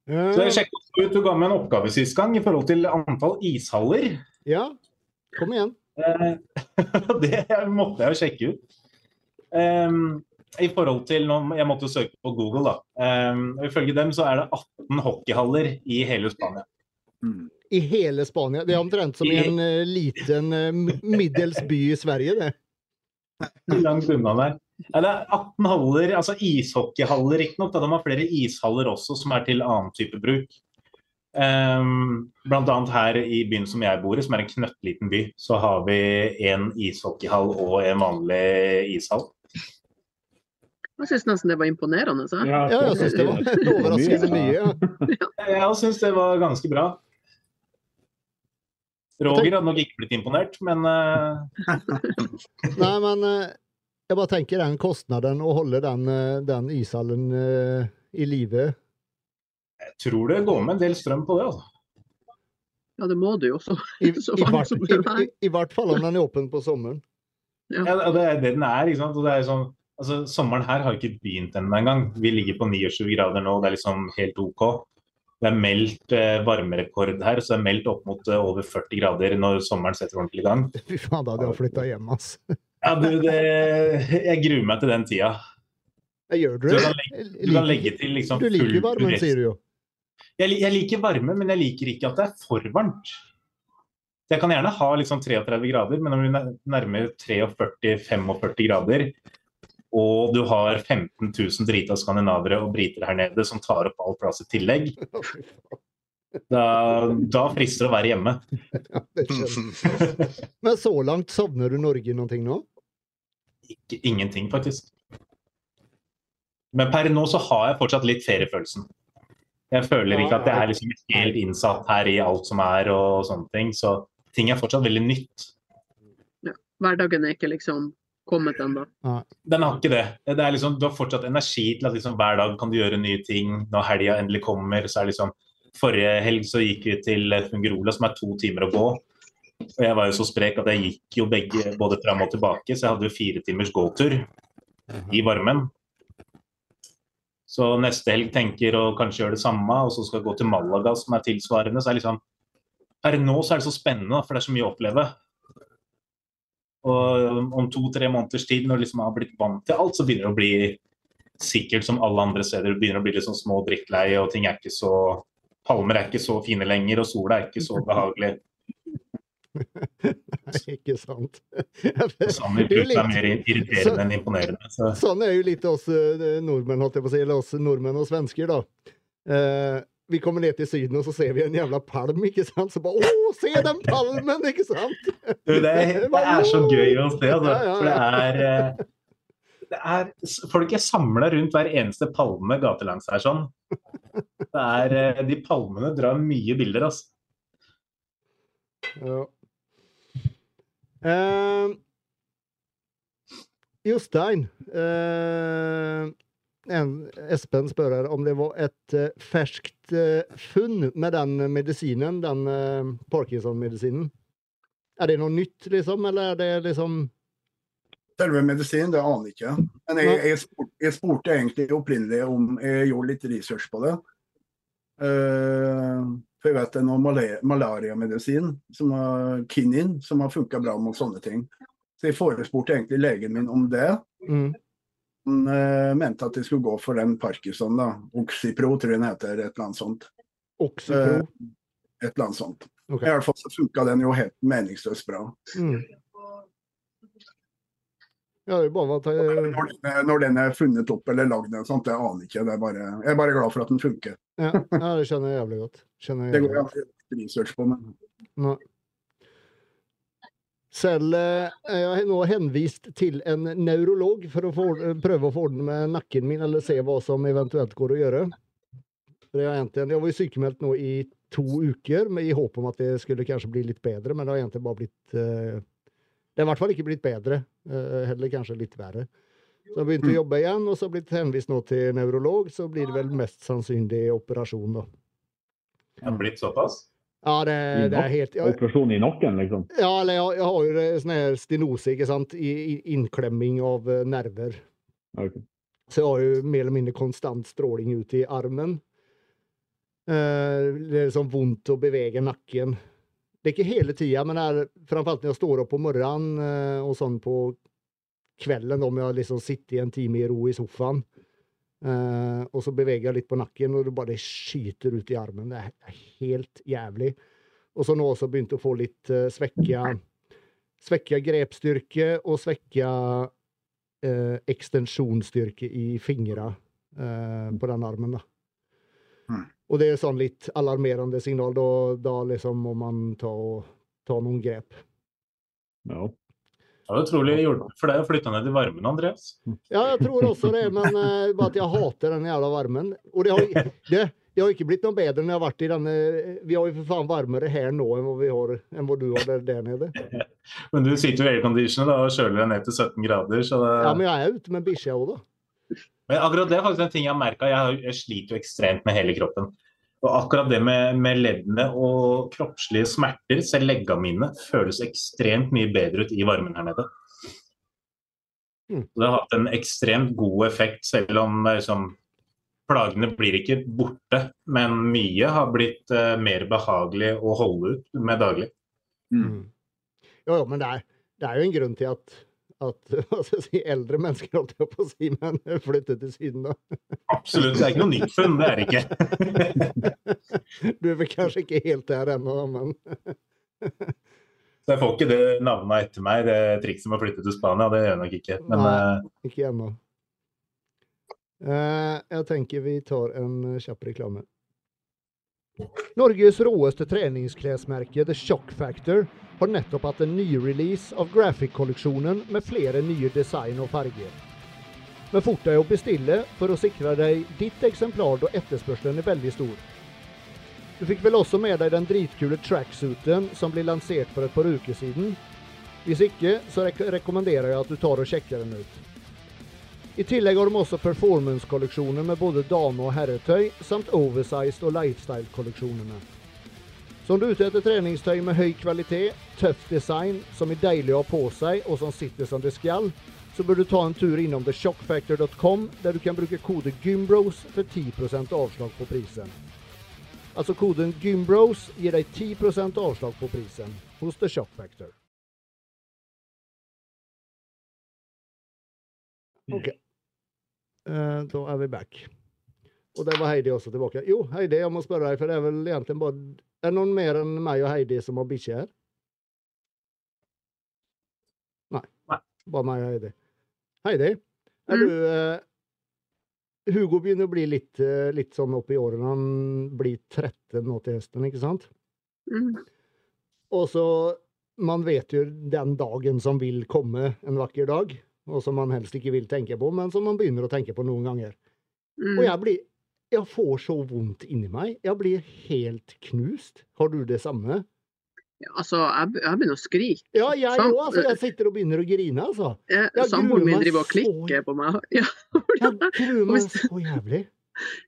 Speaker 5: Så jeg
Speaker 1: Eh,
Speaker 5: sjekket ut, Du ga meg en oppgave sist gang i forhold til antall ishaller.
Speaker 1: ja, kom igjen.
Speaker 5: Eh, det måtte jeg jo sjekke ut. Um, I forhold til nå, Jeg måtte jo søke på Google. da. Um, og ifølge dem så er det 18 hockeyhaller i hele Spania.
Speaker 3: Mm.
Speaker 1: I hele Spania. Det er omtrent som i en uh, liten uh, middels by i Sverige, det.
Speaker 5: Langt unna der. Ja, det er 18 haller, altså ishockeyhaller riktignok. De har flere ishaller også som er til annen type bruk. Um, blant annet her i byen som jeg bor i, som er en knøttliten by, så har vi en ishockeyhall og en vanlig ishall.
Speaker 6: Jeg syns nesten det var imponerende. Så.
Speaker 1: Ja, jeg syns det var overraskende mye. Ja.
Speaker 5: Jeg syns det var ganske bra. Roger hadde nok ikke blitt imponert, men eh,
Speaker 1: Nei, men eh, jeg bare tenker den kostnaden å holde den, eh, den ishallen i live.
Speaker 5: Jeg tror det går med en del strøm på det. altså.
Speaker 6: Ja, det må det jo også.
Speaker 1: I,
Speaker 6: Så
Speaker 1: i, hvert, i,
Speaker 6: er.
Speaker 1: i, hvert fall om den er åpen på sommeren.
Speaker 5: Ja, ja det er det den er. ikke sant? Og det er sånn, altså, sommeren her har ikke begynt ennå engang. Vi ligger på 29 grader nå, det er liksom helt OK. Det er meldt eh, varmerekord her, så det er meldt opp mot eh, over 40 grader når sommeren setter ordentlig i gang.
Speaker 1: Fy faen, da hadde jeg flytta hjem, ass.
Speaker 5: Ja, du, det, jeg gruer meg til den tida.
Speaker 1: Jeg gjør
Speaker 5: Du
Speaker 1: det.
Speaker 5: kan legge, du kan legge til liksom
Speaker 1: Du liker varmen, sier du jo.
Speaker 5: Jeg, jeg liker varme, men jeg liker ikke at det er for varmt. Jeg kan gjerne ha liksom 33 grader, men når vi nærmer 43-45 grader, og du har 15 000 drita skandinavere og briter her nede som tar opp all plass i tillegg, da, da frister det å være hjemme.
Speaker 1: Ja. Men så langt savner du Norge noe nå?
Speaker 5: Ikke, ingenting, faktisk. Men per nå så har jeg fortsatt litt feriefølelsen. Jeg føler ikke at jeg er liksom helt innsatt her i alt som er og sånne ting. Så ting er fortsatt veldig nytt.
Speaker 6: Hverdagen er ikke liksom kommet ennå.
Speaker 5: Den har ikke det. det er liksom, du har fortsatt energi til at liksom hver dag kan du gjøre nye ting. Når helga endelig kommer, så er liksom Forrige helg så gikk vi til Fungerola, som er to timer å gå. Og jeg var jo så sprek at jeg gikk jo begge både fram og tilbake, så jeg hadde jo fire timers gåtur i varmen. Så neste helg tenker å kanskje gjøre det samme, og så skal jeg gå til Malaga, som er tilsvarende. Så er liksom Per nå så er det så spennende, for det er så mye å oppleve. Og om to-tre måneders tid, når liksom har blitt vant til alt, så begynner det å bli sikkert som alle andre steder. Du begynner å bli litt sånn små drittlei, og ting er ikke så Palmer er ikke så fine lenger, og sola er ikke så behagelig.
Speaker 1: Nei, ikke sant.
Speaker 5: Sander
Speaker 1: er jo
Speaker 5: Pluss er mer irriterende enn imponerende. Så.
Speaker 1: Sånn er jo litt oss eh, nordmenn, holdt jeg på å si, eller oss nordmenn og svensker, da. Eh, vi kommer ned til Syden, og så ser vi en jævla palm, ikke sant? Så bare Å, se den palmen, ikke sant?
Speaker 5: Det det er så gøy å se, altså. For det er, eh, det er Folk er samla rundt hver eneste palme gatelangs her sånn. Det er, eh, de palmene drar mye bilder, altså.
Speaker 1: Ja. Eh, Jostein. uh, en, Espen spør om det var et uh, ferskt eh, funn med den medisinen, den uh, Parkinson-medisinen. Er det noe nytt, liksom, eller er det liksom
Speaker 3: Selve medisinen, det aner jeg ikke. Men jeg, jeg, spurte, jeg spurte egentlig opprinnelig om Jeg gjorde litt research på det. Eh, for jeg vet det er noe mala- malariamedisin, som har kinin, som har funka bra mot sånne ting. Så jeg forespurte egentlig legen min om det.
Speaker 1: mm,
Speaker 3: Han eh, mente at de skulle gå for den Parkinson, da. Oxypro, tror jeg den heter. Et eller annet sånt.
Speaker 1: Oxypro?
Speaker 3: Et eller annet sånt.
Speaker 1: Okay.
Speaker 3: I hvert fall så funka den jo helt meningsløst bra.
Speaker 1: Mm. Ja, det at jeg,
Speaker 3: Når den, når den er funnet opp eller lagd, det aner ikke. Det er bare, jeg er bare glad for at den funker.
Speaker 1: ja, ja, det skjønner jeg jævlig godt. Skjønner jeg
Speaker 3: Det
Speaker 1: jævlig
Speaker 3: går jeg ikke research på, men
Speaker 1: Nå. Selv eh, jeg har nå henvist til en neurolog for å få, prøve å få orden med nakken min, eller se hva som eventuelt går å gjøre. Egentlig, jeg var jo sykemeldt nå i to uker, med, i håp om at det skulle kanskje bli litt bedre, men det har egentlig bare blitt eh, Det er i hvert fall ikke blitt bedre, eh, heller kanskje litt verre. Så jeg begynte å jobbe igjen, og så blitt henvist nå til neurolog, så blir det vel mest sannsynlig operasjon, da.
Speaker 5: Det blitt såpass.
Speaker 1: Ja, det, det er helt ja,
Speaker 7: Operasjon i nakken, liksom.
Speaker 1: Ja, eller jeg, jeg har jo det- sånn her stenose, ikke sant, i, i innklemming av eh, nerver.
Speaker 7: Okay.
Speaker 1: Så jeg har jo mer eller mindre konstant stråling ut i armen. Eh, det er sånn vondt å bevege nakken. Det er ikke hele tida, men er framfor alt når jeg står opp på morgenen eh, og sånn på kvelden, om jeg liksom sitter en time i ro i sofaen. Eh, og så beveger jeg litt på nakken, og det bare skyter ut i armen. Det er helt jævlig. Og så nå også begynt å få litt uh, svekka, svekka grepsstyrke og svekka eh, ekstensjonsstyrke i fingra eh, på den armen. da.
Speaker 3: Mm.
Speaker 1: Og det er sånn litt alarmerende signal. Da, da liksom må man ta, ta noen grep.
Speaker 7: Ja.
Speaker 5: Det var utrolig hjulpet for deg å flytte ned i varmen, Andreas.
Speaker 1: Ja, jeg tror også det, men uh, bare at jeg hater den jævla varmen. Og det har, det, det har ikke blitt noe bedre når jeg har vært i denne Vi har jo for faen varmere her nå enn hvor, vi har, enn hvor du har der, der nede.
Speaker 5: Men du sitter jo i airconditioner og kjøler deg ned til 17 grader. Så det...
Speaker 1: Ja, men jeg er ute med bikkja òg, da.
Speaker 5: Men akkurat det er faktisk en ting jeg har merka. Jeg, jeg sliter jo ekstremt med hele kroppen. Og akkurat det med, med leddene og kroppslige smerter, selv leggene mine, føles ekstremt mye bedre ut i varmen her nede.
Speaker 1: Mm.
Speaker 5: Det har hatt en ekstremt god effekt, selv om liksom, plagene blir ikke borte. Men mye har blitt uh, mer behagelig å holde ut med daglig.
Speaker 1: Mm. Jo, jo, men det er, det er jo en grunn til at, at hva skal jeg si, eldre mennesker, holdt jeg på å si, men flyttet til Syden, da.
Speaker 5: Absolutt. Det er ikke noe nytt funn, det er det ikke.
Speaker 1: Du er vel kanskje ikke helt der ennå, men
Speaker 5: Så jeg får ikke det navnet etter meg, det trikset med å flytte til Spania. Det gjør jeg nok ikke. Men
Speaker 1: Nei.
Speaker 5: eh,
Speaker 1: ikke ennå. Eh, jeg tenker vi tar en kjapp reklame. Norges råeste treningsklesmerke The Shock Factor har nettopp hatt en ny release av Graphic-kolleksjonen med flere nye design og farger. Men fort deg å bestille for å sikre deg ditt eksemplar da etterspørselen er veldig stor. Du fikk vel også med deg den dritkule tracksuiten som ble lansert for et par uker siden? Hvis ikke, så rek rekommenderer jeg at du tar og sjekker den ut. I tillegg har de også performance-kolleksjoner med både dame- og herretøy, samt oversized og lifestyle-kolleksjonene. Så om du er ute etter treningstøy med høy kvalitet, tøff design, som er deilig å ha på seg og som sitter som det skal, så bør du ta en tur innom theshockfactor.com, der du kan bruke kode GYMBROS for 10% avslag på prisen. Altså koden GYMBROS gir deg 10% avslag på prisen hos The Shock Factor. Ok. Eh, da er vi back. Og der var Heidi også tilbake. Jo, Heidi, jeg må spørre deg, for det er vel egentlig bare Er det noen mer enn meg og Heidi som har bikkje her? Nei.
Speaker 5: Nei.
Speaker 1: Bare meg og Heidi. Heidi, er
Speaker 6: Mm.
Speaker 1: du eh, Hugo begynner å bli litt, eh, litt sånn opp i årene. Han blir 13 nå til høsten, ikke sant?
Speaker 6: Mm.
Speaker 1: Og så Man vet jo den dagen som vil komme en vakker dag, og som man helst ikke vil tenke på, men som man begynner å tenke på noen ganger.
Speaker 6: Mm.
Speaker 1: Og jeg blir Jeg får så vondt inni meg. Jeg blir helt knust. Har du det samme?
Speaker 6: Ja, altså, jeg, jeg begynner å skrike.
Speaker 1: Ja, jeg òg. Altså, jeg sitter og begynner å grine, altså.
Speaker 6: Samboeren min driver og
Speaker 1: så-
Speaker 6: klikker på meg. Ja,
Speaker 1: Jeg gruer meg så jævlig.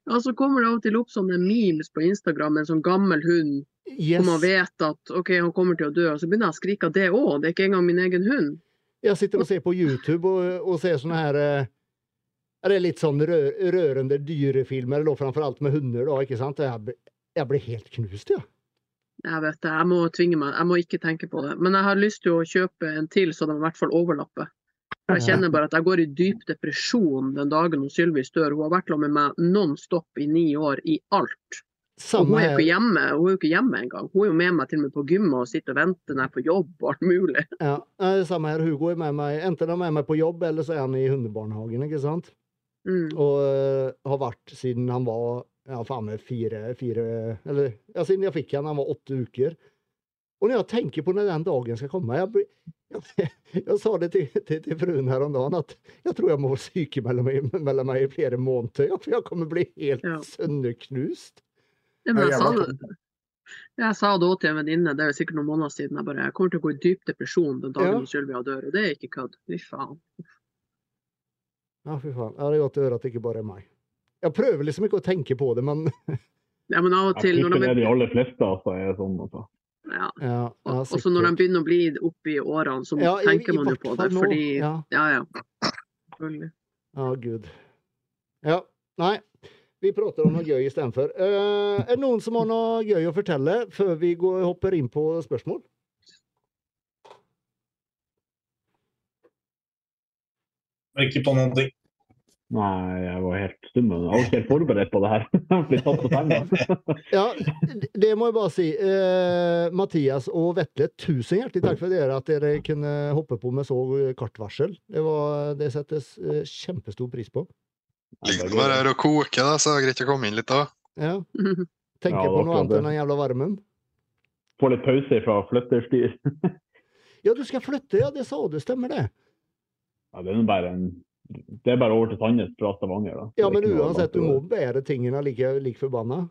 Speaker 6: ja, så kommer det av og til opp sånne memes på Instagram med en sånn gammel hund,
Speaker 1: Yes.
Speaker 6: og man vet at OK, han kommer til å dø, og så begynner jeg å skrike at det òg, det er ikke engang min egen hund.
Speaker 1: Jeg sitter og ser på YouTube og, og ser sånne her eh, er det litt sånn rø rørende dyrefilmer, eller framfor alt med hunder, da, ikke sant? Jeg, blir- jeg blir helt knust, ja.
Speaker 6: Jeg vet det, jeg må tvinge meg, jeg må ikke tenke på det. Men jeg har lyst til å kjøpe en til, så de i hvert fall overlapper. Jeg kjenner bare at jeg går i dyp depresjon den dagen hun Sylvis dør. Hun har vært sammen med meg non stop i ni år, i alt.
Speaker 1: Samme
Speaker 6: hun er jo ikke hjemme hun er jo ikke hjemme engang. Hun er jo med meg til og med på gymmet og sitter og venter når jeg er på jobb og alt mulig.
Speaker 1: Ja, samme her. Hugo er med meg. Enten han er med meg på jobb, eller så er han i hundebarnehagen, ikke sant?
Speaker 6: Mm.
Speaker 1: Og uh, har vært siden han var ja, faen meg fire, fire Eller ja, siden jeg fikk han, han var åtte uker. Og når jeg tenker på når den dagen skal komme Jeg, jeg, jeg sa det til, til, til fruen her om dagen, at jeg tror jeg må sykemelde meg, mellom meg i flere måneder. Ja, for jeg kommer bli helt
Speaker 6: Ja.
Speaker 1: sønderknust.
Speaker 6: Ja, men jeg, sa det, jeg sa det også til en venninne, det er jo sikkert noen måneder siden. Jeg bare jeg kommer til å gå i dyp depresjon den dagen
Speaker 1: Ja.
Speaker 6: Sylvia dør, og det er ikke kødd. Fy faen.
Speaker 1: Ja, fy faen. Ja, det er godt å høre at det ikke bare er meg. Jeg prøver liksom ikke å tenke på det, men
Speaker 6: Ja, men av og til når
Speaker 7: de... det
Speaker 6: de,
Speaker 7: er de aller fleste altså, er sånn. Altså.
Speaker 6: ja,
Speaker 1: ja,
Speaker 6: og, så når de begynner å bli oppi årene, så
Speaker 1: Ja, i-
Speaker 6: tenker man jo på det.
Speaker 1: fall nå.
Speaker 6: Fordi
Speaker 1: Ja.
Speaker 6: Ja. Ja,
Speaker 1: gud. Ja, nei. Vi prater om noe gøy istedenfor. Uh, er det noen som har noe gøy å fortelle før vi går, hopper inn på spørsmål?
Speaker 5: Ikke på noen ting.
Speaker 7: Nei, jeg var helt stum. Jeg var ikke helt forberedt på det her. Ble tatt på senga.
Speaker 1: Ja, det må jeg bare si. Uh, Mathias og Vetle, tusen hjertelig takk for dere at dere kunne hoppe på med så kort varsel. Det, var, det settes uh, kjempestor pris på.
Speaker 4: Ligger nå bare her og koker, da, så det er greit å komme inn litt da.
Speaker 1: Ja. Tenker
Speaker 7: Ja,
Speaker 1: på noe annet enn den jævla varmen.
Speaker 7: Få litt pause fra flytterstyr.
Speaker 1: Ja, du skal flytte, ja, det sa du, stemmer det?
Speaker 7: Ja, det er bare en Det er bare over til Sandnes fra Stavanger, da.
Speaker 1: Ja,
Speaker 7: Det
Speaker 1: men uansett, du må bære tingene like, like forbanna.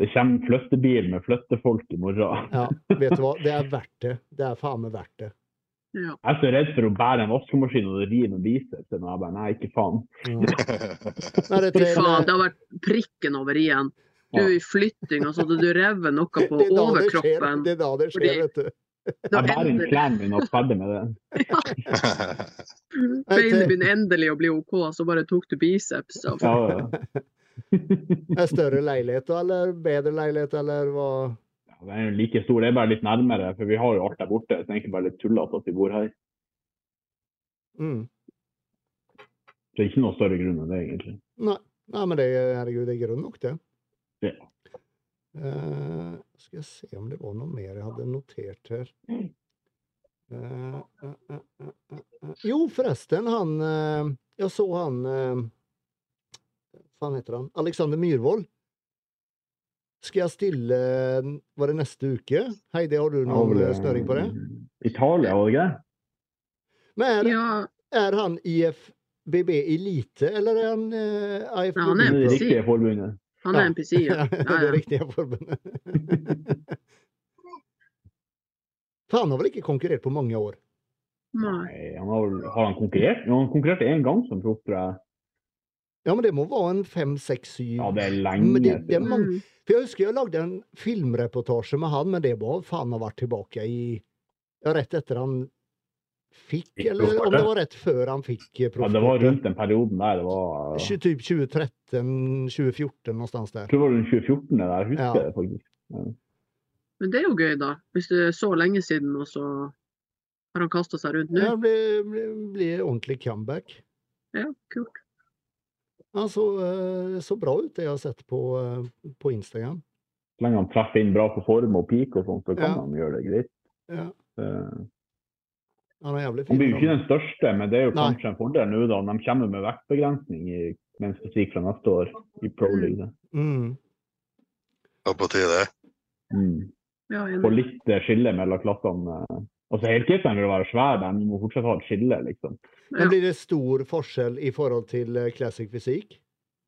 Speaker 7: Det kommer flyttebil med flyttefolk i morgen.
Speaker 1: Ja, vet du hva, det er verdt det. Det er faen meg verdt det.
Speaker 6: Ja.
Speaker 7: Jeg er så redd for å bære en vaskemaskin og rir noen biceps. Men jeg bare, nei, ikke faen.
Speaker 1: Ja. Nei, det,
Speaker 6: Fy faen, det har vært prikken over i-en. Du er i flytting, altså hadde du revet noe på
Speaker 1: det er det
Speaker 6: overkroppen.
Speaker 1: Det er da det skjer,
Speaker 6: Fordi-
Speaker 1: vet du.
Speaker 6: Da
Speaker 7: Jeg bærer inn klærne mine og er ferdig med det.
Speaker 6: Beinet begynner endelig å bli OK, så bare tok du biceps. Så.
Speaker 7: Ja, ja.
Speaker 1: Er større leilighet eller bedre leilighet, eller hva?
Speaker 7: Ja, Det er jo like stor, det er bare litt nærmere, for vi har jo alt der borte. Så det er egentlig bare litt tullete at vi bor her.
Speaker 1: Mm.
Speaker 7: Så det er ikke noe større grunn enn det, egentlig.
Speaker 1: Nei. Nei, men det, herregud, det er grunn nok, det.
Speaker 7: Ja.
Speaker 1: Uh, skal jeg se om det var noe mer jeg hadde notert her. Uh, uh. Jo, forresten, han Jeg så han Hva heter han? Alexander Myhrvold. Skal jeg stille Var det neste uke? Heidi, har du noen ja, snøring på det?
Speaker 7: Italia, var det ikke?
Speaker 1: Men er,
Speaker 6: Ja,
Speaker 1: er han IFBB Elite, eller er han eh, IFBB?
Speaker 6: Ja, han er
Speaker 7: Det riktige forbundet.
Speaker 6: Han er NPC, ja.
Speaker 1: Ja, det riktige forbundet. For han har vel ikke konkurrert på mange år?
Speaker 6: Nei.
Speaker 7: Han har, har han konkurrert? Jo, han konkurrerte én gang som proff, tror jeg.
Speaker 1: Ja, men det må være en fem, seks, syv
Speaker 7: Ja, det er lenge
Speaker 1: det, det er mange.
Speaker 6: Mm.
Speaker 1: For jeg husker jeg lagde en filmreportasje med han, men det var faen ha vært tilbake i Rett etter han fikk, eller om det var rett før han fikk eh,
Speaker 7: Ja, det var rundt den perioden der. Det var,
Speaker 1: Typ 2013-2014 någonstans der.
Speaker 7: jeg tror det var rundt 2014 det der. Jeg husker
Speaker 1: Ja.
Speaker 7: det faktisk.
Speaker 6: Men det er jo gøy, da. Hvis det er så lenge siden, og så har han kasta seg rundt nå.
Speaker 1: Ja, det blir, blir, blir ordentlig comeback.
Speaker 6: Ja, kult.
Speaker 1: Han så, eh, så bra ut, det jeg har sett på, eh, på Instagram.
Speaker 7: Så lenge han treffer inn bra på form og peak og sånn, så kan
Speaker 1: Ja.
Speaker 7: han gjøre det greit.
Speaker 1: Ja,
Speaker 7: Eh,
Speaker 1: han er jævlig
Speaker 7: Han blir jo ikke den største, men det er jo
Speaker 1: Nei.
Speaker 7: kanskje en fordel nå da. De kommer med vektbegrensning i mens fysikk fra neste år i Pro
Speaker 6: Mm.
Speaker 7: League.
Speaker 1: Mm.
Speaker 4: Og på tide.
Speaker 7: Mm.
Speaker 6: Ja,
Speaker 7: Få litt skille mellom klassene. Altså Helkiteren vil være svær, men du må fortsatt ha et skille, liksom.
Speaker 1: Men blir det stor forskjell i forhold til eh, classic fysikk?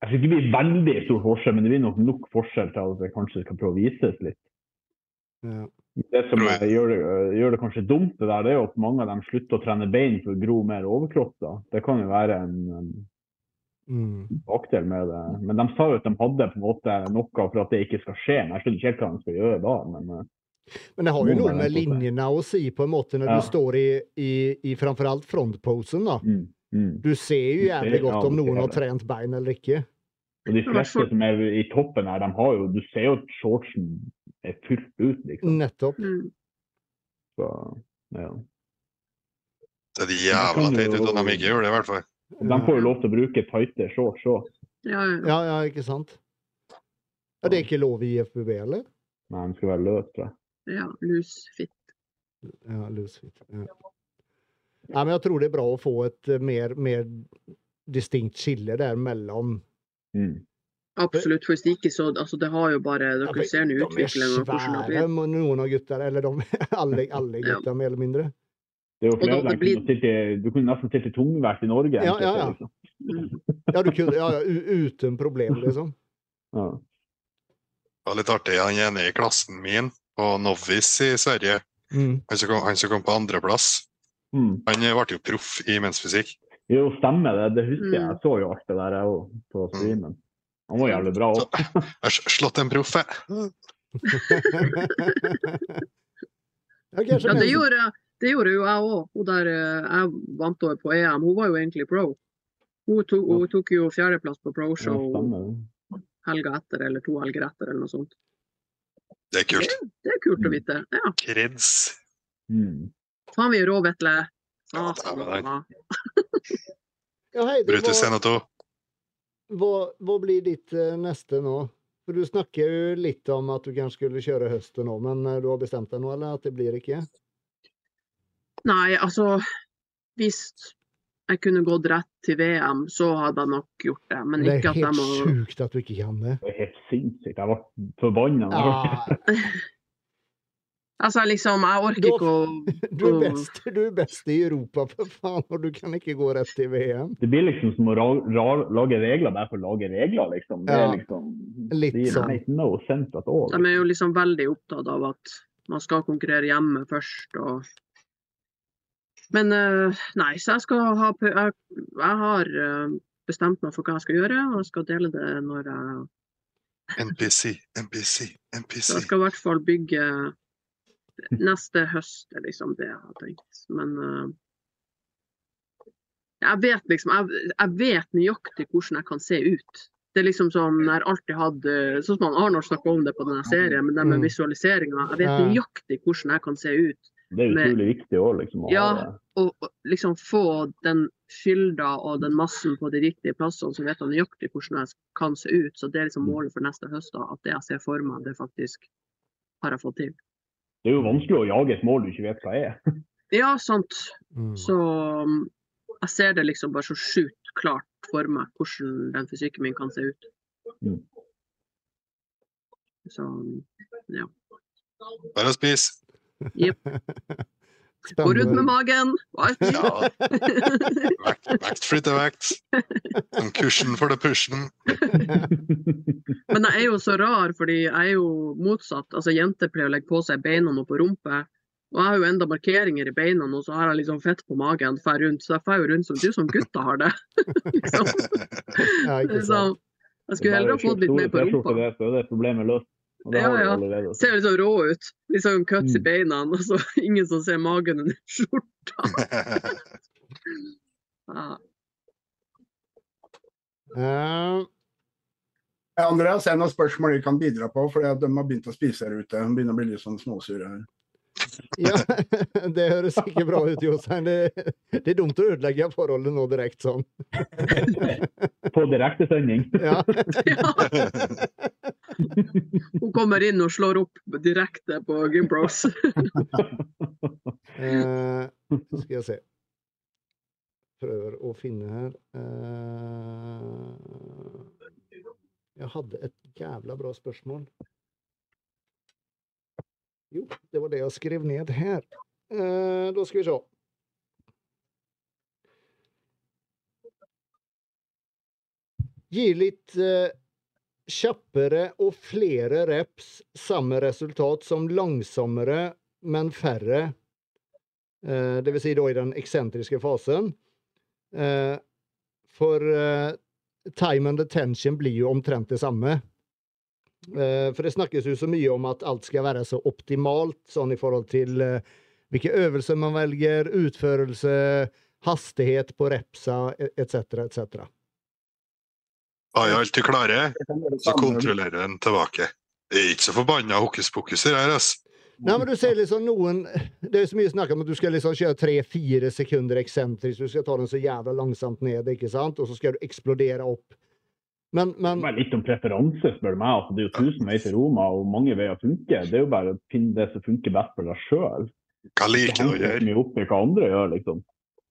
Speaker 7: Jeg tror ikke det blir veldig stor forskjell, men det blir nok nok forskjell til at det kanskje skal prøve å vises litt.
Speaker 1: Ja.
Speaker 7: Det som gjør det, eh, gjør det kanskje dumt, det der, det er jo at mange av dem slutter å trene bein for å gro mer overkropp. da. Det kan jo være en, en
Speaker 1: Mm.
Speaker 7: bakdel med det. Men de sa jo at de hadde på en måte noe for at det ikke skal skje. Men jeg skjønner ikke helt hva de skal gjøre da. Men eh,
Speaker 1: Men det har jo noe med linjene å si, på en måte, når
Speaker 7: Ja.
Speaker 1: du står i, i, i framforalt frontposen. da.
Speaker 7: mm, mm.
Speaker 1: Du ser jo jævlig godt
Speaker 7: ja,
Speaker 1: om noen har trent bein eller ikke.
Speaker 7: Og de fleste som er i toppen her, de har jo Du ser jo at shortsen er fylt ut, liksom.
Speaker 1: Nettopp.
Speaker 6: Mm.
Speaker 7: Så, ja.
Speaker 4: Det er jævla teit ut at de ikke gjør det, i hvert fall.
Speaker 7: De får jo lov til å bruke tighte shorts òg.
Speaker 6: Ja, ja.
Speaker 1: Ja, ja, ikke sant? Ja, det er ikke lov i IFBB, eller?
Speaker 7: Nei, de skal være løse,
Speaker 6: ja. Lusfitt.
Speaker 1: Ja, loosefit. Ja. ja, men jeg tror det er bra å få et eh, mer, mer distinkt skille der mellom
Speaker 7: Mm.
Speaker 6: Absolutt. For hvis ikke så Altså, det har jo bare Dere
Speaker 1: ja,
Speaker 6: ser nå
Speaker 1: De er
Speaker 6: utviklingen det har
Speaker 1: svære, noen av gutter. Eller de, alle, alle
Speaker 6: Ja.
Speaker 1: gutter, mer eller mindre.
Speaker 7: Det er jo flere
Speaker 6: det
Speaker 7: der
Speaker 6: blir-
Speaker 7: kunne stilt Du kunne nesten stilt i tungvekt i Norge.
Speaker 1: Ja, ja, ja.
Speaker 7: Liksom.
Speaker 1: Ja, du kunne, ja, ja, uten problem, liksom.
Speaker 7: Ja.
Speaker 4: Det var litt artig. Han ene i klassen min på novice i Sverige,
Speaker 1: Mm.
Speaker 4: han som kom, han som kom på andreplass,
Speaker 7: Mm.
Speaker 4: han ble jo proff i mensfysikk.
Speaker 7: Jo, stemmer det. Det husker jeg.
Speaker 6: Mm.
Speaker 7: Jeg så jo alt det der jeg òg på streamen. Han var jævlig bra òg.
Speaker 4: Jeg har slått en proff, jeg.
Speaker 1: okay,
Speaker 6: Ja, det gjorde, det gjorde jo jeg òg. Hun der eh, jeg vant over på EM, hun var jo egentlig pro. Hun tok, hun tok jo fjerdeplass på pro-show helga etter, eller to helger etter, eller noe sånt.
Speaker 4: Det er kult.
Speaker 6: Det er kult å vite. Ja.
Speaker 4: Kreds.
Speaker 7: Mm.
Speaker 6: Vi er rå, Vetle.
Speaker 4: Ja, det
Speaker 1: Ja, hei, det
Speaker 4: Brutus
Speaker 1: var,
Speaker 4: NO2.
Speaker 1: hva, hva blir ditt eh, neste nå? For Du snakker jo litt om at du kanskje skulle kjøre høsten nå, men eh, du har bestemt deg nå, eller at det blir ikke?
Speaker 6: Nei, altså Hvis jeg kunne gått rett til VM, så hadde jeg nok gjort det. Men
Speaker 1: Det
Speaker 6: ikke
Speaker 1: er
Speaker 6: at jeg
Speaker 1: helt
Speaker 6: må
Speaker 1: sjukt at du ikke kan det.
Speaker 7: Det er helt sinnssykt. Jeg ble forbanna.
Speaker 1: Ja,
Speaker 6: Altså, liksom, jeg orker ikke å
Speaker 1: du, er best, du er best i Europa, for faen, og du kan ikke gå rett til VM.
Speaker 7: Det blir liksom som å ra ra lage regler bare for å lage regler, liksom. Det
Speaker 1: Ja,
Speaker 7: er liksom
Speaker 1: litt
Speaker 7: det gir
Speaker 1: sånn.
Speaker 7: no sense at all.
Speaker 6: De er jo liksom veldig opptatt av at man skal konkurrere hjemme først og Men eh, nei, så jeg skal ha Jeg, jeg har eh, bestemt meg for hva jeg skal gjøre, og jeg skal dele det når jeg
Speaker 4: NPC, NPC, NPC.
Speaker 6: Så jeg skal i hvert fall bygge neste høst, er liksom det jeg har tenkt. Men uh, jeg vet liksom jeg, jeg vet nøyaktig hvordan jeg kan se ut. Det er liksom sånn jeg har alltid hatt eh, Sånn som han Arnold snakka om det på denne serien, men det med
Speaker 1: Mm.
Speaker 6: visualiseringa. Jeg vet nøyaktig hvordan jeg kan se ut.
Speaker 7: Det er
Speaker 6: med-
Speaker 7: utrolig viktig òg, liksom. Å
Speaker 6: Ja. Og og liksom få den fylda og den massen på de riktige plassene, så vet jeg nøyaktig hvordan jeg kan se ut. Så det er liksom målet for neste høst. da, At det jeg ser for meg, det faktisk har jeg fått til.
Speaker 7: Det er jo vanskelig å jage et mål du ikke vet hva er.
Speaker 6: Ja, sant.
Speaker 1: Mm.
Speaker 6: Så um, jeg ser det liksom bare så sjukt klart for meg hvordan den fysikken min kan se ut.
Speaker 7: Mm.
Speaker 6: Så ja.
Speaker 4: Bare å spise.
Speaker 6: Gå rundt med magen.
Speaker 4: Ja. Vekt, vekt flytter vekt. En cushion for the pushen.
Speaker 6: Men jeg er jo så rar, fordi jeg er jo motsatt. Altså, Jenter pleier å legge på seg beina og på rumpa. Og jeg har jo enda markeringer i beina, og så har jeg liksom fett på magen. Fær rundt, så jeg får jo rundt som du som gutta har det. liksom.
Speaker 1: Ja, ikke
Speaker 6: Så jeg skulle heller ha fått litt mer på rumpa.
Speaker 7: Det, er det problemet løst. Og det
Speaker 6: Ja, ja. Ser litt sånn rå ut. Litt sånn cuts i
Speaker 7: Mm.
Speaker 6: beina, og så ingen som ser magen under skjorta. Ja.
Speaker 1: Uh,
Speaker 3: Andreas, en av noen spørsmål de kan bidra på? For de har begynt å spise her ute. De begynner å bli litt sånn småsure her.
Speaker 1: Ja, det høres ikke bra ut, Jostein. Det, det er dumt å ødelegge forholdet nå direkte sånn.
Speaker 7: På direktesending.
Speaker 1: Ja.
Speaker 6: Ja. Hun kommer inn og slår opp direkte på Gimbros.
Speaker 1: Eh, skal jeg se. Prøver å finne her. Eh, jeg hadde et jævla bra spørsmål. Jo, det var det jeg skrev ned her. Eh, da skal vi se. Gi litt eh, kjappere og flere reps samme resultat som langsommere, men færre. Eh, det vil si da i den eksentriske fasen. Eh, for eh, time and attention blir jo omtrent det samme. Eh, for det snakkes jo så mye om at alt skal være så optimalt, sånn i forhold til eh, hvilke øvelser man velger, utførelse, hastighet på repsa, etc., etc.
Speaker 4: Har jeg alltid klare, så
Speaker 3: kontrollerer
Speaker 4: kontrollerer den tilbake. Det er ikke så forbanna hokus pokus her, altså.
Speaker 1: Nei, men du ser liksom noen Det er så mye snakk om at du skal liksom kjøre tre-fire sekunder eksentrisk. Du skal ta den så jævla langsomt ned, ikke sant? Og så skal du eksplodere opp. Men, men
Speaker 7: Det er litt om preferanse, spør du meg. Altså, det er jo tusen veier til Roma, og mange veier funker. Det er jo bare å finne det som funker best for deg sjøl.
Speaker 4: Hva liker du å gjøre?
Speaker 7: mye opp i hva andre gjør, liksom.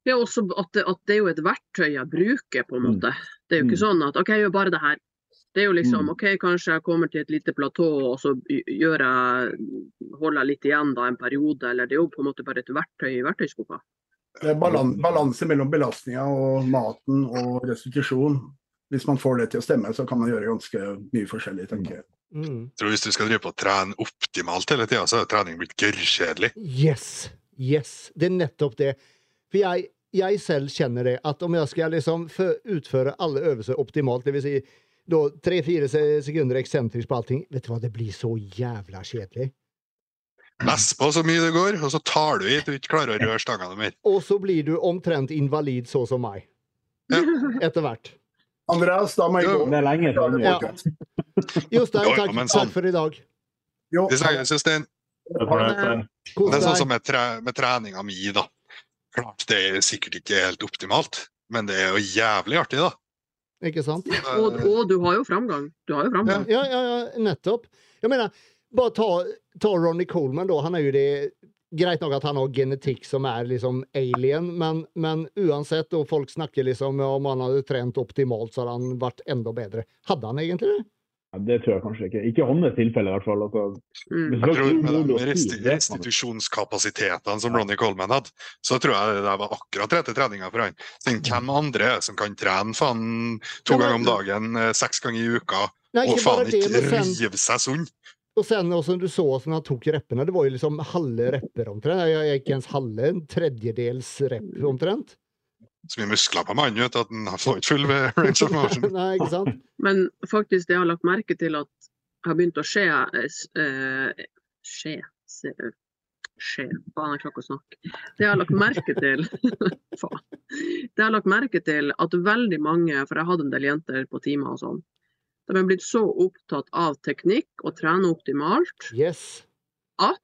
Speaker 6: Det er også at det, at det er jo et verktøy jeg bruker, på en
Speaker 7: Mm.
Speaker 6: måte. Det er jo ikke
Speaker 7: Mm.
Speaker 6: sånn at OK, jeg gjør bare det her. Det er jo liksom
Speaker 7: Mm.
Speaker 6: OK, kanskje jeg kommer til et lite platå, og så gjør jeg holder jeg litt igjen da en periode, eller det er jo på en måte bare et verktøy i verktøyskuffa.
Speaker 3: Det er balanse mellom belastninga og maten og restitusjon. Hvis man får det til å stemme, så kan man gjøre ganske mye forskjellig, tenker jeg.
Speaker 1: mm.
Speaker 4: Jeg tror Hvis du skal drive på å trene optimalt hele tida, så er trening blitt gørrkjedelig.
Speaker 1: Yes! Yes! Det er nettopp det. For jeg, jeg selv kjenner det, at om jeg skal liksom utføre alle øvelser optimalt, det vil si tre-fire se- sekunder eksentrisk på allting, vet du hva, det blir så jævla kjedelig.
Speaker 4: Mess på så mye det går, og så tar du i til du ikke klarer å røre stangene mer.
Speaker 1: Og så blir du omtrent invalid så som meg.
Speaker 4: Ja.
Speaker 1: Etter hvert.
Speaker 3: Andreas, da må jeg gå.
Speaker 7: Det er lenge.
Speaker 1: Ja. Jostein, takk,
Speaker 4: jo, sånn-
Speaker 1: takk for i dag.
Speaker 3: Jo,
Speaker 4: Vi snakkes, Jostein. Det er sånn som med, tre med treninga mi, da. Klart det er sikkert ikke helt optimalt, men det er jo jævlig artig, da.
Speaker 1: Ikke sant?
Speaker 6: Og, og du har jo framgang. Du har jo framgang.
Speaker 1: Ja, ja, ja, nettopp. Jeg mener, bare ta, ta Ronny Coleman da. Han er jo det Greit nok at han har genetikk som er liksom alien, men, men uansett, og folk snakker liksom om han hadde trent optimalt, så hadde han vært enda bedre. Hadde han egentlig det?
Speaker 7: Ja, Det tror jeg kanskje ikke. Ikke i hans tilfelle, i hvert fall. Altså,
Speaker 6: Mm.
Speaker 7: hvis
Speaker 4: Jeg tror med de resti restitusjonskapasitetene som Ronny Coleman hadde, så tror jeg det der var akkurat rette treninga for han. Tenk hvem andre som kan trene faen to ganger om dagen, eh, seks ganger i uka,
Speaker 1: Nei,
Speaker 4: og faen ikke rive seg sunn?
Speaker 1: Og sen også, du så hvordan han tok reppene. Det var jo liksom halve repper omtrent. Jeg jeg ikke ens halve, en tredjedels repp omtrent.
Speaker 4: Så mye muskler på mannen at han får ikke full range of motion.
Speaker 1: Nei, ikke sant?
Speaker 6: Men faktisk, det jeg har lagt merke til at har begynt å skje eh, Skje se, Skje Faen, jeg klarer ikke å snakke. Det jeg har lagt merke til Faen. Det jeg har lagt merke til at veldig mange, for jeg hadde en del jenter på timer og sånn, de er blitt så opptatt av teknikk og trene optimalt
Speaker 1: Yes.
Speaker 6: at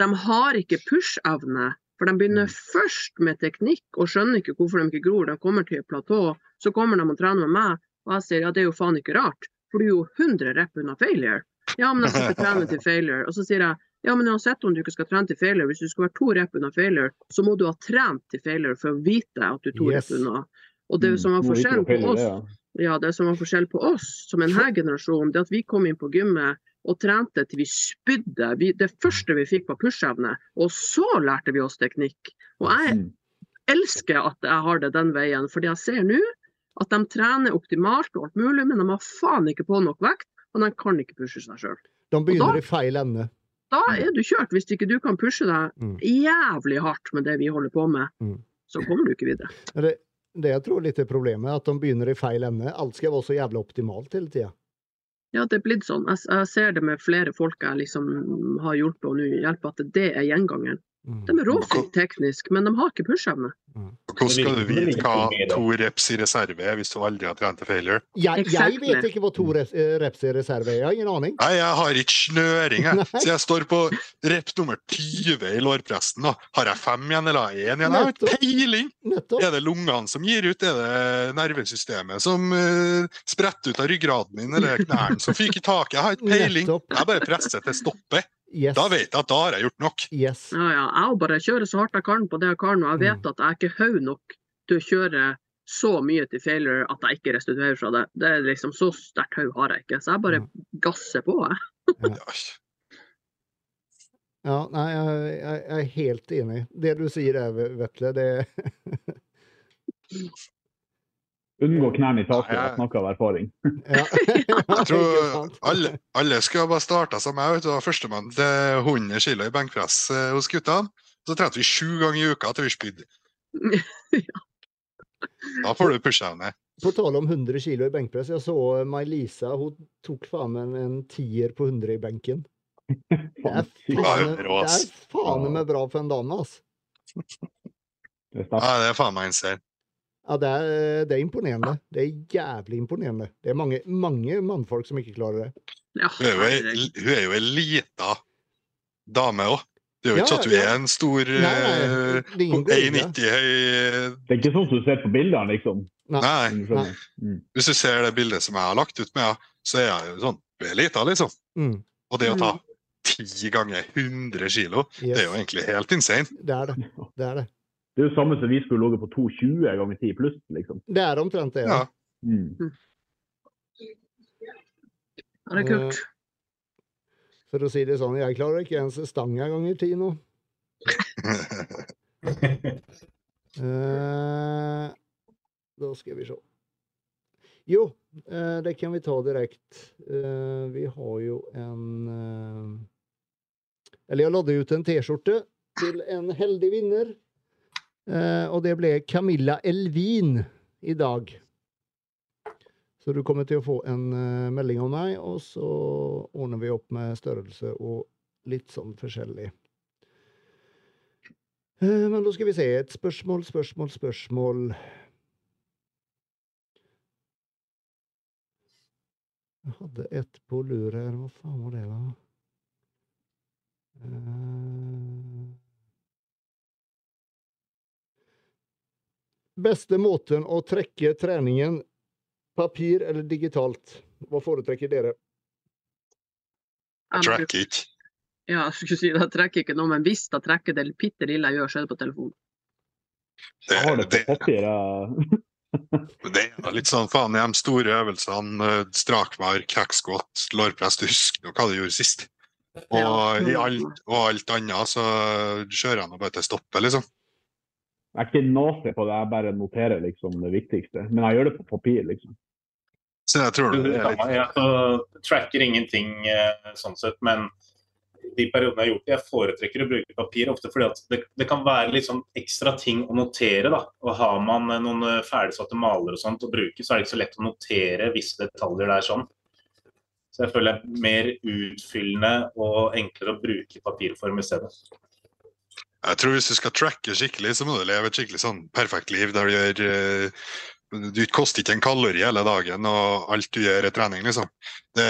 Speaker 6: de har ikke push-evne. For de begynner først med teknikk og skjønner ikke hvorfor de ikke gror. De kommer til et platå, så kommer de og trener med meg, og jeg sier ja, det er jo faen ikke rart. For du er jo 100 rep unna failure. Ja, men jeg skal ikke trene til failure. Og så sier jeg ja, men uansett om du ikke skal trene til failure, hvis du skal være to rep unna failure, så må du ha trent til failure for å vite at du er to
Speaker 1: Yes.
Speaker 6: rep unna. Og det som var
Speaker 7: Mm,
Speaker 6: forskjellen på oss,
Speaker 7: ja.
Speaker 6: det som var forskjell på oss som en her generasjon, det at vi kom inn på gymmet og trente til vi spydde. Vi, det første vi fikk var push-evne, og så lærte vi oss teknikk. Og jeg
Speaker 7: Mm.
Speaker 6: elsker at jeg har det den veien, fordi jeg ser nå at de trener optimalt og alt mulig, men de har faen ikke på nok vekt, og de kan ikke pushe seg sjøl.
Speaker 1: De begynner
Speaker 6: da-
Speaker 1: i feil ende.
Speaker 6: Da er du kjørt, hvis ikke du kan pushe deg
Speaker 1: Mm.
Speaker 6: jævlig hardt med det vi holder på med.
Speaker 1: Mm.
Speaker 6: Så kommer du ikke videre.
Speaker 1: Det, det jeg tror litt er problemet, at de begynner i feil ende. Alt skal være så jævlig optimalt hele tida.
Speaker 6: Ja, det er blitt sånn. Jeg, jeg ser det med flere folk jeg liksom har hjulpet og nå hjelper, at det er gjengangeren.
Speaker 1: Mm.
Speaker 6: De er råflinke teknisk, men de har ikke push-evne.
Speaker 4: Hvordan skal du vite hva to reps i reserve er hvis du aldri har trent til failure?
Speaker 1: Jeg, jeg vet ikke hva to eh, reps i reserve er. Jeg har ingen aning.
Speaker 4: Nei, jeg har ikke snøring, jeg. Så jeg står på rep nummer 20 i lårpresten, og Har jeg fem igjen eller én igjen? Jeg har peiling! Er det lungene som gir ut? Er det nervesystemet som uh, spretter ut av ryggraden min, eller knærne som fyker i taket? Jeg har ikke peiling. Jeg bare presser til stoppet.
Speaker 1: Yes.
Speaker 4: Da vet jeg at da har jeg gjort nok.
Speaker 1: Yes.
Speaker 6: Ja, ja. Jeg har bare kjører så hardt jeg kan på det jeg kan, og jeg vet at jeg er ikke høy nok til å kjøre så mye til failure at jeg ikke restituerer fra det. Det er liksom Så sterkt høy har jeg ikke, så jeg bare gasser på. Jeg.
Speaker 4: Ja.
Speaker 1: Ja, nei, jeg, jeg, jeg er helt enig. Det du sier der, Vetle, det
Speaker 7: Unngå knærne i taket. Jeg snakker av erfaring.
Speaker 1: ja.
Speaker 4: Jeg tror alle, alle skulle bare starta som meg. vet du, var Førstemann til 100 kg i benkpress eh, hos guttene. Så trente vi sju ganger i uka til vi spydde. Da får du pusha ned.
Speaker 1: På tale om 100 kilo i benkpress, jeg så May-Lisa, hun tok faen meg en, en tier på 100 i benken. Det er
Speaker 7: Faen,
Speaker 1: meg bra for en dame,
Speaker 7: sterkt.
Speaker 4: Ja, det er faen meg insane.
Speaker 1: Ja, det er, det er imponerende. Det er jævlig imponerende. Det er mange, mange mannfolk som ikke klarer det.
Speaker 6: Ja,
Speaker 4: Hun er jo ei, lita dame òg. Det er jo
Speaker 1: Ja,
Speaker 4: ikke sånn at hun
Speaker 1: ja.
Speaker 4: er en stor
Speaker 1: Nei, nei,
Speaker 4: eh. 1,90 høy
Speaker 7: Det er ikke sånn som du ser på bildene, liksom.
Speaker 1: Nei.
Speaker 4: Nei.
Speaker 7: om du skjønner. Mm.
Speaker 4: Hvis du ser det bildet som jeg har lagt ut med henne, så er hun jo sånn hun er lita, liksom.
Speaker 1: Mm.
Speaker 4: Og det å ta ti ganger 100 kilo, det er jo egentlig helt insane.
Speaker 1: Det er det. Det er det.
Speaker 7: Det er jo samme som vi skulle ligget på 220 ganger 10 pluss, liksom.
Speaker 1: Det er omtrent det. Ja.
Speaker 4: Ja.
Speaker 7: Mm.
Speaker 6: Ja, det er kult.
Speaker 1: For å si det sånn, jeg klarer ikke ens stanga ganger ti nå. Eh, da skal vi se. Jo, eh, det kan vi ta direkte. Eh, vi har jo en eh, Eller jeg lodde ut en T-skjorte til en heldig vinner. Eh, og det ble Camilla Elvin i dag. Så du kommer til å få en eh, melding av meg, og så ordner vi opp med størrelse og litt sånn forskjellig. Eh, Men da skal vi se. Et spørsmål, spørsmål, spørsmål. Jeg hadde et på lur her. Hva faen var det, da? Eh, Beste måten å trekke treningen papir eller digitalt? Hva foretrekker dere?
Speaker 6: Jeg
Speaker 4: Track it.
Speaker 6: Ja, jeg skulle si det. Jeg trekker ikke noe, men hvis jeg trekker det bitte lille jeg gjør, så er det på telefonen.
Speaker 4: Det,
Speaker 7: Jeg har det på
Speaker 4: det,
Speaker 7: papir. jeg.
Speaker 4: det er litt sånn faen i de store øvelsene. Strakvar, Strakmark, lårpress. Du husker jo hva du gjorde sist. Og, i alt, og alt annet så kjører jeg nå bare til stoppet, liksom.
Speaker 7: Jeg er ikke nazi på det, jeg bare noterer liksom det viktigste. Men jeg gjør det på papir, liksom.
Speaker 4: Så jeg tror det er litt
Speaker 5: Jeg tracker ingenting eh, sånn sett, men de periodene jeg har gjort det, jeg foretrekker å bruke papir ofte fordi at det, det kan være litt sånn ekstra ting å notere. da. Og Har man eh, noen eh, ferdigsatte maler og sånt å bruke, så er det ikke så lett å notere visse detaljer der sånn. Så jeg føler det er mer utfyllende og enklere å bruke papirform i stedet.
Speaker 4: Jeg tror hvis du skal tracke skikkelig, så må du leve et skikkelig sånn perfekt liv der du gjør eh, Du koster ikke en kalori hele dagen, og alt du gjør er trening, liksom. Det,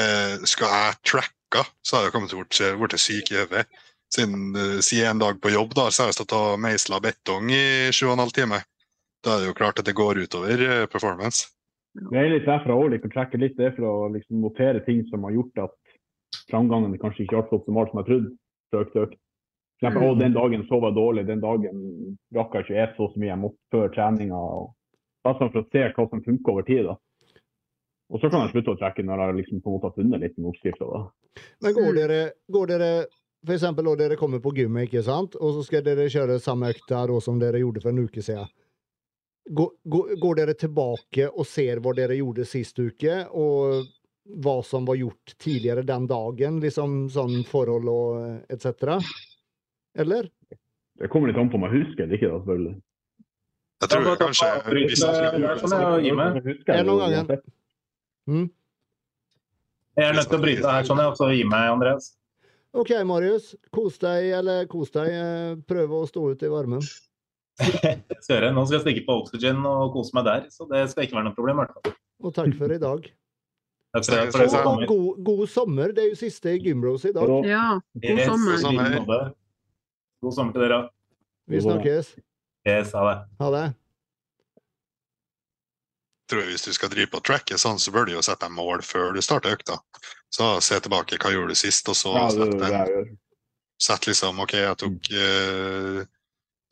Speaker 4: skal jeg tracke, så har jeg kommet til å bli- syk i hodet. Siden si siden en dag på jobb, da, så har jeg stått og meisla betong i sju og en halv time. Da er det jo klart at det går utover eh, performance.
Speaker 7: Det er litt derfra også liker å trekke litt det for å liksom notere ting som har gjort at framgangen kanskje ikke har vært så optimal som jeg trodde. økt økt. Eksempel, å, den dagen sov jeg dårlig, den dagen rakk jeg ikke spise så mye jeg måtte før treninga. Bare sånn for å se hva som funker over tid. da. Og så kan jeg slutte å trekke når jeg liksom på en måte har funnet litt med oppskrifta.
Speaker 1: Men går
Speaker 6: Mm.
Speaker 1: dere, går dere for eksempel når dere kommer på gymmet, ikke sant? og så skal dere kjøre samme økta som dere gjorde for en uke siden. Går, går, går dere tilbake og ser hva dere gjorde sist uke, og hva som var gjort tidligere den dagen? Liksom sånn forhold og etc.? Eller?
Speaker 7: Det kommer litt an på om jeg husker eller ikke, da, selvfølgelig.
Speaker 4: Jeg tror
Speaker 5: jeg
Speaker 4: kanskje hvis jeg-
Speaker 1: En gang igjen.
Speaker 7: uansett.
Speaker 5: Jeg er nødt til å bryte her sånn, jeg, og så gi meg, Andreas.
Speaker 1: OK, Marius. Kos deg, eller kos deg. eh, Prøv å stå ut i varmen.
Speaker 5: Søren, nå skal jeg stikke på Oxygen og kose meg der, så det skal ikke være noe problem. Hvertfall.
Speaker 1: Og takk for i dag.
Speaker 5: Takk for for
Speaker 1: god, god sommer. Det er jo siste Gymbros i dag.
Speaker 6: Ja, god
Speaker 5: Yes,
Speaker 6: sommer.
Speaker 4: God sommer.
Speaker 5: til dere.
Speaker 1: Vi snakkes.
Speaker 5: Yes, ha det.
Speaker 1: Ha det.
Speaker 4: tror jeg hvis du skal drive på tracket sånn, så bør du jo sette deg mål før du starter økta. Så se tilbake hva gjorde du sist, og så
Speaker 7: ja,
Speaker 4: sett, sett liksom OK, jeg tok eh,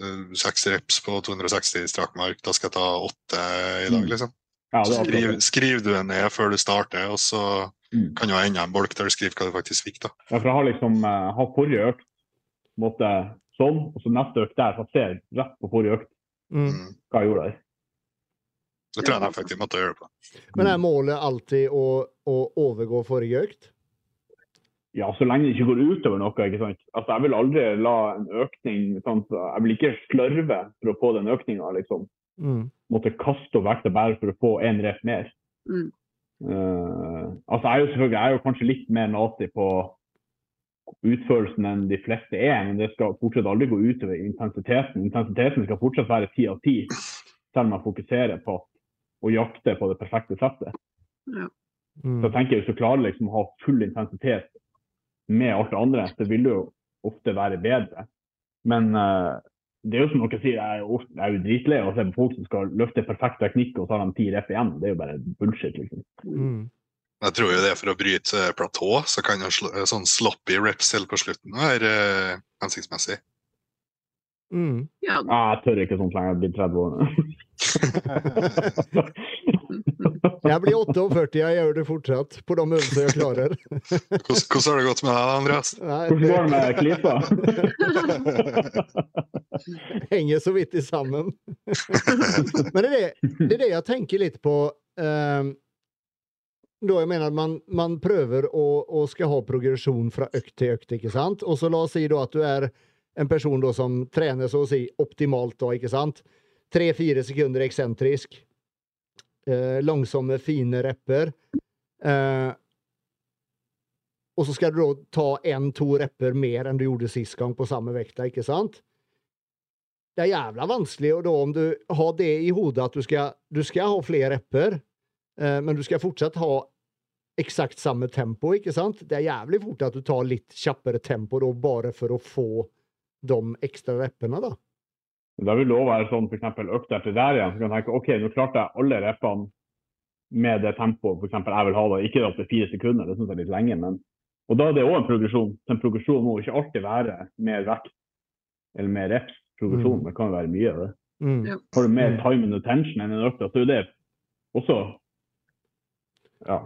Speaker 4: eh, seks reps på 260 i strak mark, da skal jeg ta åtte i dag,
Speaker 7: Mm.
Speaker 4: liksom.
Speaker 7: Ja,
Speaker 4: Så skriv, skriv du det ned før du starter, og så
Speaker 7: Mm.
Speaker 4: kan du ha enda en bolk der du skriver hva du faktisk fikk, da.
Speaker 7: Ja, for jeg har liksom eh, hatt forrige økt måte sånn, og så neste økt der, så jeg rett på forrige økt
Speaker 1: Mm.
Speaker 4: Mm.
Speaker 7: hva jeg gjorde der.
Speaker 4: Det tror jeg en effektiv måte å gjøre det på.
Speaker 1: Men er målet alltid å, å overgå forrige økt?
Speaker 7: Ja, så lenge det ikke går utover noe. ikke sant? Altså, Jeg vil aldri la en økning sant? Jeg vil ikke slørve for å få den økninga. Liksom.
Speaker 1: Mm.
Speaker 7: Måtte kaste opp vekta bare for å få én rep mer.
Speaker 6: Mm.
Speaker 7: Uh, altså, jeg er jo selvfølgelig jeg er jo kanskje litt mer nazi på utførelsen enn de fleste er, men det skal fortsatt aldri gå utover intensiteten. Intensiteten skal fortsatt være ti av ti, selv om man fokuserer på å jakte på det perfekte settet. Ja.
Speaker 1: Mm.
Speaker 7: jeg tenker Hvis du klarer liksom å ha full intensitet med alt det andre, så vil det jo ofte være bedre. Men uh, det er jo som dere sier, jeg er jo, jeg er jo dritlei av å se på folk som skal løfte perfekt teknikk, og så har de ti rep igjen. Det er jo bare bullshit, liksom.
Speaker 1: Mm.
Speaker 4: Jeg tror jo det er for å bryte eh, platå, så kan jo sl sånn sloppy reps helt på slutten være eh, hensiktsmessig.
Speaker 1: Mm.
Speaker 6: Ja,
Speaker 7: Ah, jeg tør ikke sånt lenger, jeg blir 30 år.
Speaker 1: Jeg blir 48, jeg gjør det fortsatt på de øvelsene jeg klarer.
Speaker 4: Hvordan, hvordan har det gått med deg, Andreas?
Speaker 1: Nei,
Speaker 7: Hvordan går det med klypa?
Speaker 1: henger så vidt i sammen. Men det er det, det er det jeg tenker litt på. ehm, da jeg mener at man, man prøver å, å skal ha progresjon fra økt til økt, ikke sant? Og så la oss si da at du er en person da som trener så å si optimalt da, ikke sant? Tre-fire sekunder eksentrisk. Eh, langsomme, fine repper. Eh, og så skal du da ta en-to repper mer enn du gjorde sist gang på samme vekta, ikke sant? Det er jævla vanskelig, og da om du har det i hodet at du skal, du skal ha flere repper, eh, men du skal fortsatt ha eksakt samme tempo, ikke sant? Det er jævlig fort at du tar litt kjappere tempo da, bare for å få de ekstra rappene, da.
Speaker 7: Da vil det også være sånn eksempel økt etter der igjen. Så kan du tenke OK, nå klarte jeg alle rappene med det tempoet eksempel, jeg vil ha. det. Ikke opp til fire sekunder, det syns jeg er litt lenge. men og da er det òg en progresjon. En progresjon må ikke alltid være mer vekt eller mer reps. Progresjon,
Speaker 1: Mm.
Speaker 7: det kan jo være mye av det.
Speaker 1: Mm.
Speaker 7: Har du mer
Speaker 1: Mm.
Speaker 7: time and attention enn en økt, så er det også ja,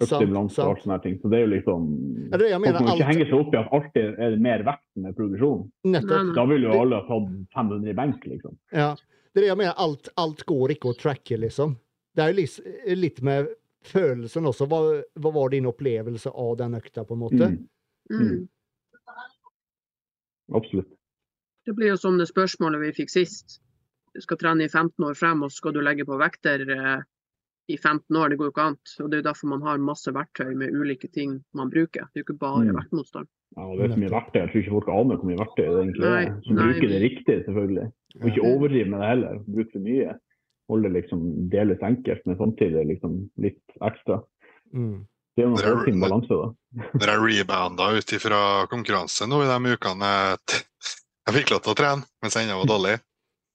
Speaker 7: økt stimulans og alt sånne ting. Så det er jo liksom
Speaker 1: Ja, det er
Speaker 7: Folk må ikke
Speaker 1: Alt,
Speaker 7: henge seg opp i at alltid er det mer vekt med produksjon.
Speaker 1: nettopp.
Speaker 7: Da vil jo alle ha tatt 500 i benk, liksom.
Speaker 1: Ja. Det er det jeg mener. Alt, alt går ikke å tracke, liksom. Det er jo litt, litt med følelsen også. Hva, hva var din opplevelse av den økta, på en måte?
Speaker 7: Mm,
Speaker 6: mm.
Speaker 7: absolutt.
Speaker 6: Det blir jo som det spørsmålet vi fikk sist. Du skal trene i 15 år frem, og så skal du legge på vekter eh, i 15 år. Det går jo ikke an. Og det er jo derfor man har masse verktøy med ulike ting man bruker. Det er jo ikke bare
Speaker 7: Mm.
Speaker 6: vektmotstand.
Speaker 7: Ja, og det er så mye verktøy. Jeg tror ikke folk aner hvor mye verktøy det egentlig er. Som
Speaker 6: nei,
Speaker 7: bruker det riktig, selvfølgelig. Og ikke overdrive med det heller. Bruk for mye. Holde liksom deles enkelt, men samtidig liksom litt ekstra.
Speaker 1: Mm.
Speaker 7: Det er jo noe fin balanse, da.
Speaker 4: Når jeg rebounda ut ifra konkurranse nå i de ukene jeg, fikk lov til å trene mens jeg ennå var dårlig,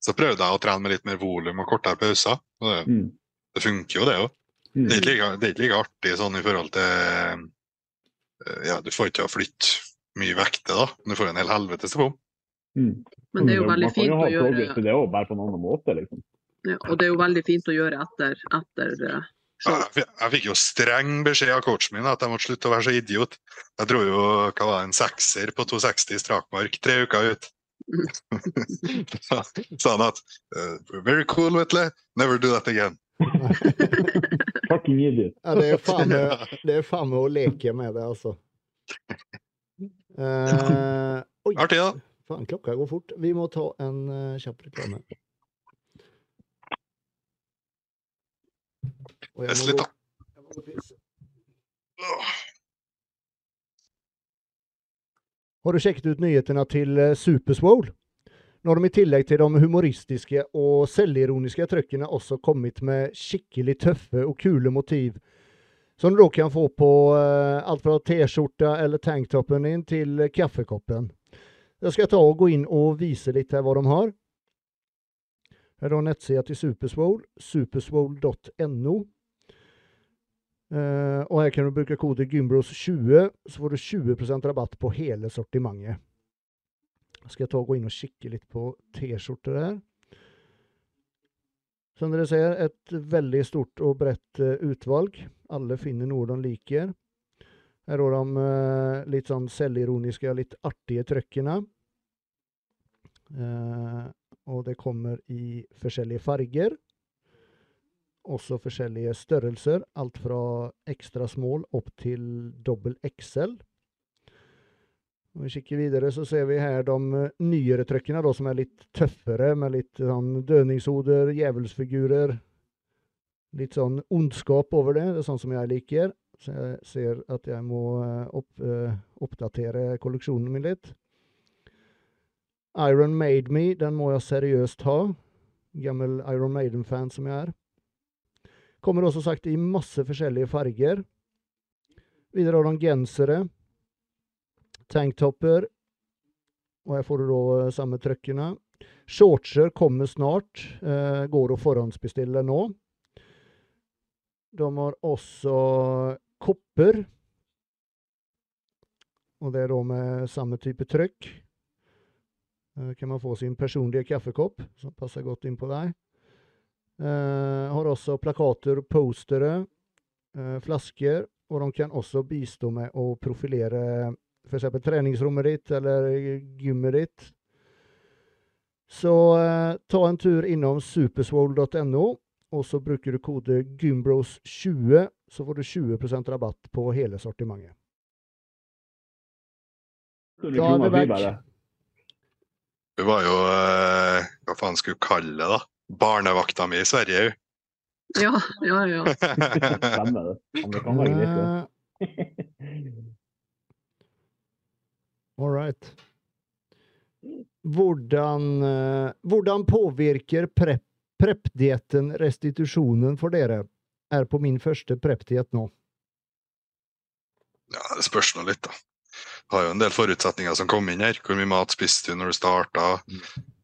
Speaker 4: så prøvde jeg å trene med litt mer volum og kortere pauser.
Speaker 7: Mm.
Speaker 4: Det funker jo, det òg.
Speaker 7: Mm.
Speaker 4: Det, like- det er ikke like artig sånn i forhold til eh, Ja, du får ikke å flytte mye vekter, da. Men du får en hel helvetes bom.
Speaker 7: Mm.
Speaker 6: Men det er jo veldig fint å gjøre
Speaker 7: til det òg, bare på en annen måte, liksom.
Speaker 6: ja, Og det er jo veldig fint å gjøre etter, etter eh,
Speaker 4: Jeg, jeg fikk jo streng beskjed av coachen min at jeg måtte slutte å være så idiot. Jeg dro jo hva var det, en sekser på 260 i strakmark tre uker ut. Så sa han at uh, Very cool, Vetle. Never do that again.
Speaker 7: Fucking idiot.
Speaker 1: Ja, det er faen meg, det er faen meg å leke med det, altså. Uh, oi,
Speaker 4: Artig, da.
Speaker 1: faen, klokka går fort. Vi må ta en uh, kjapp reklame. Og litt.
Speaker 4: Åh.
Speaker 1: Har du sjekket ut nyhetene til eh, Superswole? Nå har de i tillegg til de humoristiske og selvironiske trøkkene også kommet med skikkelig tøffe og kule motiv, som du da kan få på eh, alt fra T-skjorta eller tanktoppen din til kaffekoppen. Jeg skal ta og gå inn og vise litt her hva de har. Her er nettsida til Superswole, superswole.no. Eh, og her kan du bruke kode Gymbros20, så får du 20% rabatt på hele sortimentet. Skal jeg ta og gå inn og kikke litt på T-skjorter her. Som dere ser, et veldig stort og bredt eh, utvalg. Alle finner noe de liker. Her har de eh, litt sånn selvironiske, litt artige trøkkene. Eh, og det kommer i forskjellige farger. Også forskjellige størrelser. Alt fra ekstra small opp til dobbel XL. Om vi kikker videre, så ser vi her de eh, nyere trøkkene, da, som er litt tøffere, med litt sånn dødningshoder, djevelsfigurer. Litt sånn ondskap over det. Det er sånn som jeg liker. Så jeg ser at jeg må eh, opp, eh, oppdatere kolleksjonen min litt. Iron Made Me, den må jeg seriøst ha. Gammel Iron Maiden-fan som jeg er. Kommer også sagt i masse forskjellige farger. Videre har de gensere. Tanktopper. Og her får du da eh, samme trøkkene. Shortser kommer snart. Eh, går å forhåndsbestille nå. De har også kopper. Og det er da med samme type trykk. Eh, kan man få sin personlige kaffekopp, som passer godt inn på deg. Eh, har også plakater og postere, eh, flasker, og de kan også bistå med å profilere f.eks. treningsrommet ditt eller gymmet ditt. Så eh, ta en tur innom superswole.no, og så bruker du kode gymbros20, så får du 20% rabatt på hele sortimentet. Da er vi
Speaker 7: bare.
Speaker 4: Hun var jo eh, Hva faen skulle du kalle det, da? Barnevakta mi i Sverige, hun.
Speaker 6: ja, ja, ja.
Speaker 7: Stemmer det. Men det kan være greit, det.
Speaker 1: Eh, All right. Hvordan, eh, hvordan påvirker prep, prep-dietten restitusjonen for dere? Er på min første prep-diett nå.
Speaker 4: Ja, Det spørs nå litt, da. Du har jo en del forutsetninger som kom inn her. Hvor mye mat spiste du når du starta?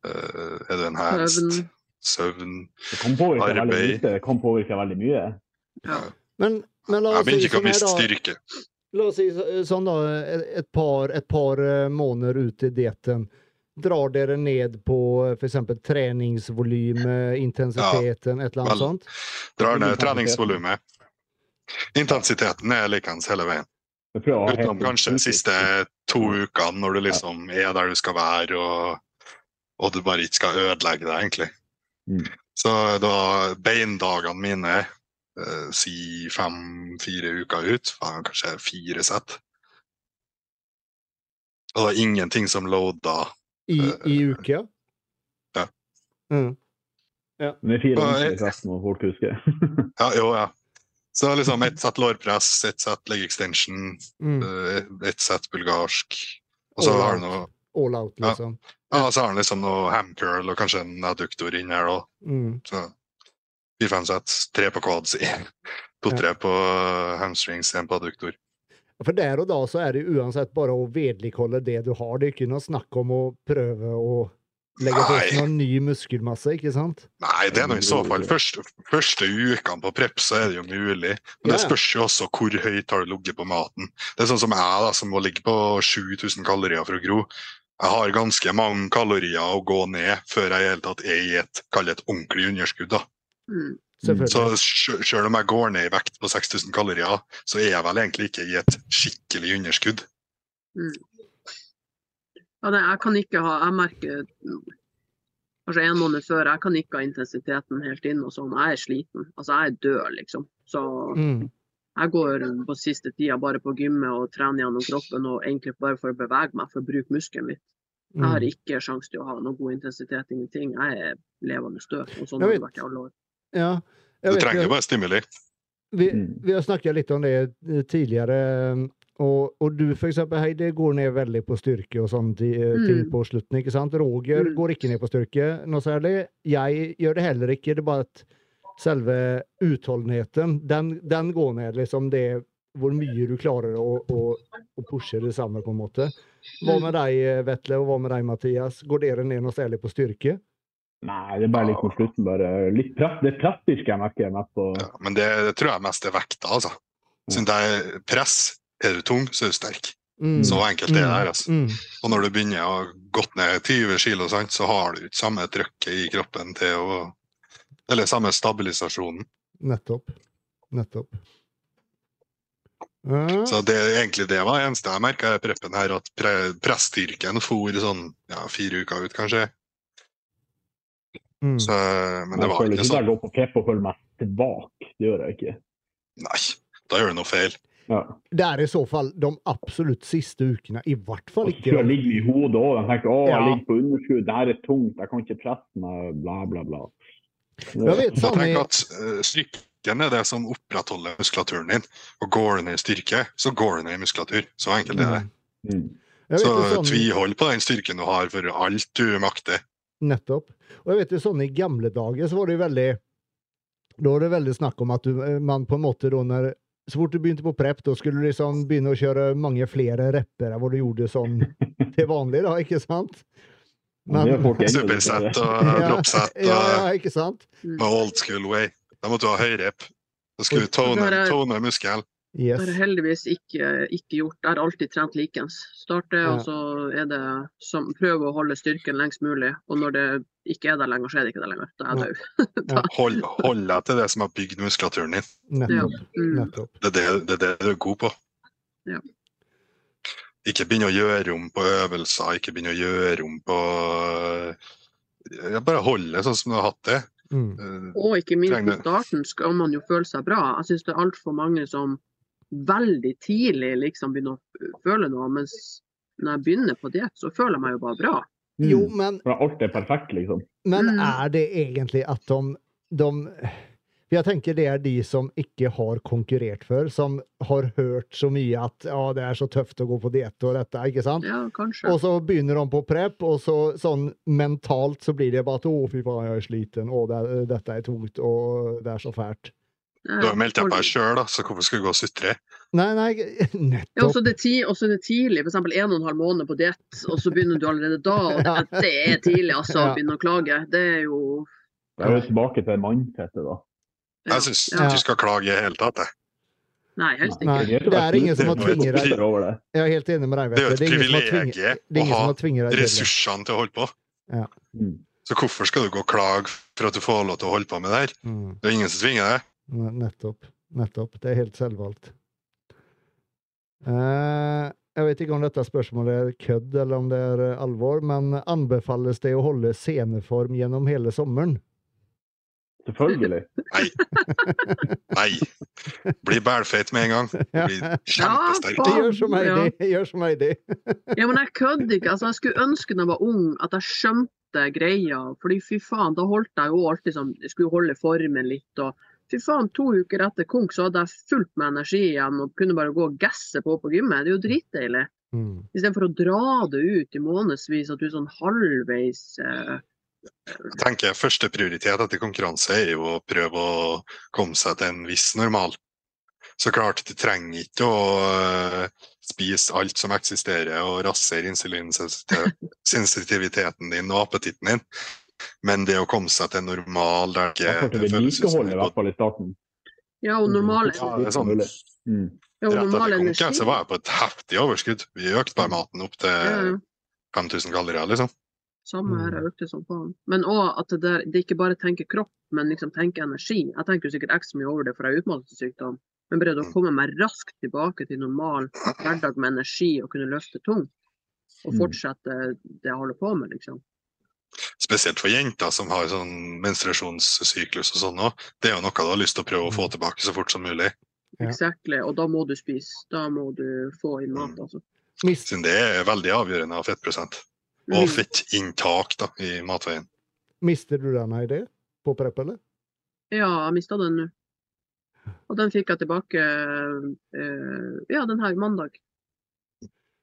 Speaker 4: Eh, er du en hest?
Speaker 6: Søvn.
Speaker 7: Det kan påvirke veldig
Speaker 4: Arbeid.
Speaker 7: lite. Det kan påvirke veldig mye.
Speaker 1: Men, men la
Speaker 4: Jeg
Speaker 1: oss si
Speaker 4: begynner ikke å miste
Speaker 1: da. La oss si sånn da, et- et par, et par eh, måneder ut i dietten. Drar dere ned på f.eks. eh, intensiteten, et eller annet
Speaker 4: vel.
Speaker 1: sånt?
Speaker 4: Drar ned treningsvolumet. Intensiteten er likeens hele veien. Utenom kanskje de siste to ukene, når du liksom er der du skal være, og, og du bare ikke skal ødelegge deg, egentlig.
Speaker 7: Mm.
Speaker 4: Så da beindagene mine eh, si fem-fire uker ut, kanskje fire sett. Og det var ingenting som loada
Speaker 1: I, i uke,
Speaker 4: Ja.
Speaker 1: Mm.
Speaker 7: ja. Med fire
Speaker 4: jeg-
Speaker 7: må folk huske.
Speaker 4: Ja, jo, ja. Så liksom ett sett lårpress, ett sett leg extension,
Speaker 1: Mm.
Speaker 4: eh, ett sett bulgarsk. Og så
Speaker 1: All
Speaker 4: har du noe
Speaker 1: All out, liksom.
Speaker 4: Ja, så har han liksom noe hamcurl og kanskje en adduktor inni her òg.
Speaker 1: Mm.
Speaker 4: Fire-fem sett. Tre på quads, to-tre på hamstrings, en på adduktor.
Speaker 1: For der og da så er det uansett bare å vedlikeholde det du har. Det er ikke noe snakk om å prøve å legge på noen ny muskelmasse, ikke sant?
Speaker 4: Nei, det er nå i så fall første, første ukene på prep, så er det jo mulig. Men det spørs jo også hvor høyt har du ligget på maten. Det er sånn som jeg, da, som må ligge på 7000 kalorier for å gro. Jeg har ganske mange kalorier å gå ned før jeg i hele tatt er i et, et ordentlig underskudd. da.
Speaker 6: Mm.
Speaker 4: Så selv om jeg går ned i vekt på 6000 kalorier, så er jeg vel egentlig ikke i et skikkelig underskudd.
Speaker 6: Ja, det, jeg kan ikke ha Jeg merker kanskje en måned før, jeg kan ikke ha intensiteten helt inn og sånn. Jeg er sliten. Altså, jeg er død, liksom. Så
Speaker 1: Mm.
Speaker 6: jeg går på siste tida bare på gymmet og trener gjennom kroppen, og egentlig bare for å bevege meg, for å bruke muskelen min. Jeg har
Speaker 1: Mm.
Speaker 6: ikke sjanse til å ha noe god intensitet, ingenting. Jeg er levende død, og sånn har det vært i alle år.
Speaker 1: Ja.
Speaker 4: Du trenger bare stimuli.
Speaker 1: vi,
Speaker 7: Mm.
Speaker 1: vi har snakket litt om det tidligere. Og, og du for eksempel, Heidi, går ned veldig på styrke og sånn
Speaker 6: til,
Speaker 1: til på slutten. ikke sant? Roger
Speaker 6: Mm.
Speaker 1: går ikke ned på styrke noe særlig. Jeg gjør det heller ikke. Det er bare at selve utholdenheten, den, den går ned. liksom det hvor mye du klarer å, å, å pushe det samme, på en måte. Hva med deg, Vetle, og hva med deg, Mathias? Går dere ned noe særlig på styrke?
Speaker 7: Nei, det er bare litt mot slutten. bare litt pratt. Det pressstyrke jeg merker mest på.
Speaker 4: Ja, men det, det tror jeg mest er vekta, altså. Siden det er press, er du tung, så er du sterk.
Speaker 1: Mm.
Speaker 4: Så enkelt er det her, altså.
Speaker 1: Mm.
Speaker 4: Og når du begynner å gått ned 20 kilo, sant, så har du ikke samme trykket i kroppen til å Eller samme stabilisasjonen.
Speaker 1: Nettopp. Nettopp.
Speaker 4: Så det egentlig det var det eneste jeg merka i preppen her, at pre pressstyrken for sånn ja, fire uker ut, kanskje.
Speaker 1: Mm.
Speaker 4: Så, men det
Speaker 7: Jeg
Speaker 4: var ikke
Speaker 7: sånn. jeg
Speaker 4: sånn.
Speaker 7: går på og føler meg svak. Det gjør jeg ikke.
Speaker 4: Nei, da gjør du noe feil.
Speaker 7: Ja.
Speaker 1: Det er i så fall de absolutt siste ukene. I hvert fall ikke
Speaker 7: Jeg ligger i hodet òg. Jeg tenker å, jeg
Speaker 1: Ja.
Speaker 7: ligger på underskudd, det her er tungt, jeg kan ikke presse meg, bla, bla, bla.
Speaker 1: Jeg vet sånn
Speaker 4: jeg
Speaker 1: tenker
Speaker 4: at uh, styrken er det som opprettholder muskulaturen din. Og går du ned i styrke, så går du ned i muskulatur. Så enkelt er det.
Speaker 7: Mm.
Speaker 1: Mm.
Speaker 4: Så
Speaker 1: sånn,
Speaker 4: tvihold på den styrken du har for alt du makter.
Speaker 1: Nettopp. Og jeg vet jo sånn i gamle dager så var det jo veldig Da var det veldig snakk om at du, eh, man på en måte da når Så fort du begynte på prep, da skulle du liksom begynne å kjøre mange flere repper enn hva du gjorde sånn til vanlig, da, ikke sant?
Speaker 7: Men,
Speaker 4: Supersett og
Speaker 1: Ja,
Speaker 4: dropsett
Speaker 1: Ja,
Speaker 4: og
Speaker 1: ja, ikke sant?
Speaker 4: Med old school way. Da måtte du ha høyrep. Da skulle du tone, tone muskel.
Speaker 1: Yes.
Speaker 6: Det har jeg heldigvis ikke, ikke gjort. Jeg har alltid trent likens. Starte,
Speaker 1: Ja.
Speaker 6: og så er det som prøve å holde styrken lengst mulig. Og når det ikke er der lenger, så er det ikke der lenger. Da er jeg død.
Speaker 4: Hold, hold deg til det som har bygd muskulaturen din.
Speaker 1: Nettopp.
Speaker 6: Mm.
Speaker 1: Nettopp.
Speaker 4: Det er det, det, er det du er god på.
Speaker 6: Ja.
Speaker 4: Ikke begynne å gjøre om på øvelser, ikke begynne å gjøre om på ja, Bare hold det sånn som du har hatt det.
Speaker 1: Mm.
Speaker 4: Eh,
Speaker 6: Og ikke minst i starten skal man jo føle seg bra. Jeg syns det er altfor mange som veldig tidlig liksom begynner å føle noe. Mens når jeg begynner på diett, så føler jeg meg jo bare bra.
Speaker 1: Jo,
Speaker 7: Mm.
Speaker 1: men
Speaker 7: For alt er perfekt, liksom.
Speaker 1: Men
Speaker 6: Mm.
Speaker 1: er det egentlig at de, de jeg tenker det er de som ikke har konkurrert før, som har hørt så mye at ja, det er så tøft å gå på diett og dette, ikke sant?
Speaker 6: Ja, kanskje.
Speaker 1: Og så begynner de på prep, og så sånn mentalt så blir det bare at å, fy faen, jeg er sliten, å, det dette er tungt, og det er så fælt.
Speaker 4: Du har meldt deg på sjøl, så hvorfor skal du gå og sutre?
Speaker 1: Nei, nei,
Speaker 6: Ja, og
Speaker 1: nettopp.
Speaker 6: så er det ti- og så er det tidlig, f.eks. en og en halv måned på diett, og så begynner du allerede da. Og det, det er tidlig, altså,
Speaker 1: Ja.
Speaker 6: å begynne å klage. Det er jo
Speaker 7: Jeg er jo tilbake til mindsettet, da.
Speaker 6: ja.
Speaker 4: Jeg syns
Speaker 6: Ja.
Speaker 4: du skal klage i det hele tatt. jeg.
Speaker 6: Nei, helst ikke.
Speaker 1: Nei, det er ingen som har
Speaker 4: Det er
Speaker 1: deg.
Speaker 7: Over det.
Speaker 1: Jeg er helt enig med deg,
Speaker 4: Det er jo
Speaker 1: vet
Speaker 4: et
Speaker 1: du. Det er ingen som
Speaker 4: privilegium å ha
Speaker 1: tvinget det.
Speaker 4: ressursene til å holde på.
Speaker 7: Ja.
Speaker 4: Så hvorfor skal du gå og klage for at du får lov til å holde på med det her?
Speaker 1: Mm.
Speaker 4: Det er ingen som tvinger deg.
Speaker 1: Ne- Nettopp. Nettopp. Det er helt selvvalgt. Eh, jeg vet ikke om dette spørsmålet er kødd eller om det er eh, alvor, men anbefales det å holde sceneform gjennom hele sommeren?
Speaker 7: Selvfølgelig.
Speaker 4: Nei. Nei. Bli bælfeit med en gang. Bli kjempesterk.
Speaker 6: Ja,
Speaker 1: Gjør som
Speaker 6: Ja.
Speaker 1: Heidi. Gjør som Heidi.
Speaker 6: Ja, men jeg kødder ikke. Altså, jeg skulle ønske da jeg var ung at jeg skjønte greia. Fordi fy faen, da holdt jeg jo alltid sånn Jeg skulle holde formen litt og Fy faen, to uker etter konk så hadde jeg fullt med energi igjen og kunne bare gå og gasse på på gymmet. Det er jo dritdeilig.
Speaker 1: Mm.
Speaker 6: Istedenfor å dra det ut i månedsvis, at du er sånn halvveis eh,
Speaker 4: Jeg tenker Første prioritet etter konkurranse er jo å prøve å komme seg til en viss normal. Så klart, du trenger ikke å øh, spise alt som eksisterer og rasere insulinsensitiviteten din og appetitten din. Men det å komme seg til normal der
Speaker 7: Jeg får til
Speaker 4: det føles ut som
Speaker 7: i hvert fall i starten.
Speaker 6: Ja, og normal,
Speaker 4: Ja, det er sånn.
Speaker 7: Mm.
Speaker 6: ja, og
Speaker 4: Rett
Speaker 6: normal energi.
Speaker 4: så var jeg på et heftig overskudd. Vi økte bare maten opp
Speaker 6: Ja, ja.
Speaker 4: til 5000 kalorier, liksom.
Speaker 6: Samme her,
Speaker 1: Mm.
Speaker 6: jeg økte som faen. Men òg at det, der, det ikke bare tenker kropp, men liksom tenker energi. Jeg tenker jo sikkert ekstra mye over det, for jeg har utmattelsessykdom. Men bare å komme meg raskt tilbake til normal hverdag med energi og kunne løfte tungt. Og
Speaker 7: Mm.
Speaker 6: fortsette det jeg holder på med, liksom.
Speaker 4: Spesielt for jenter som har sånn menstruasjonssyklus og sånn òg. Det er jo noe du har lyst til å prøve å få tilbake så fort som mulig.
Speaker 1: Ja.
Speaker 6: Exactly. Og da må du spise. Da må du få inn mat, altså.
Speaker 4: Siden det er veldig avgjørende av fettprosent. Og
Speaker 6: Mm.
Speaker 4: fettinntak da, i matveien.
Speaker 1: mister du den idé på prep, eller?
Speaker 6: Ja, jeg mista den nå. Og den fikk jeg tilbake eh, ja, den her mandag.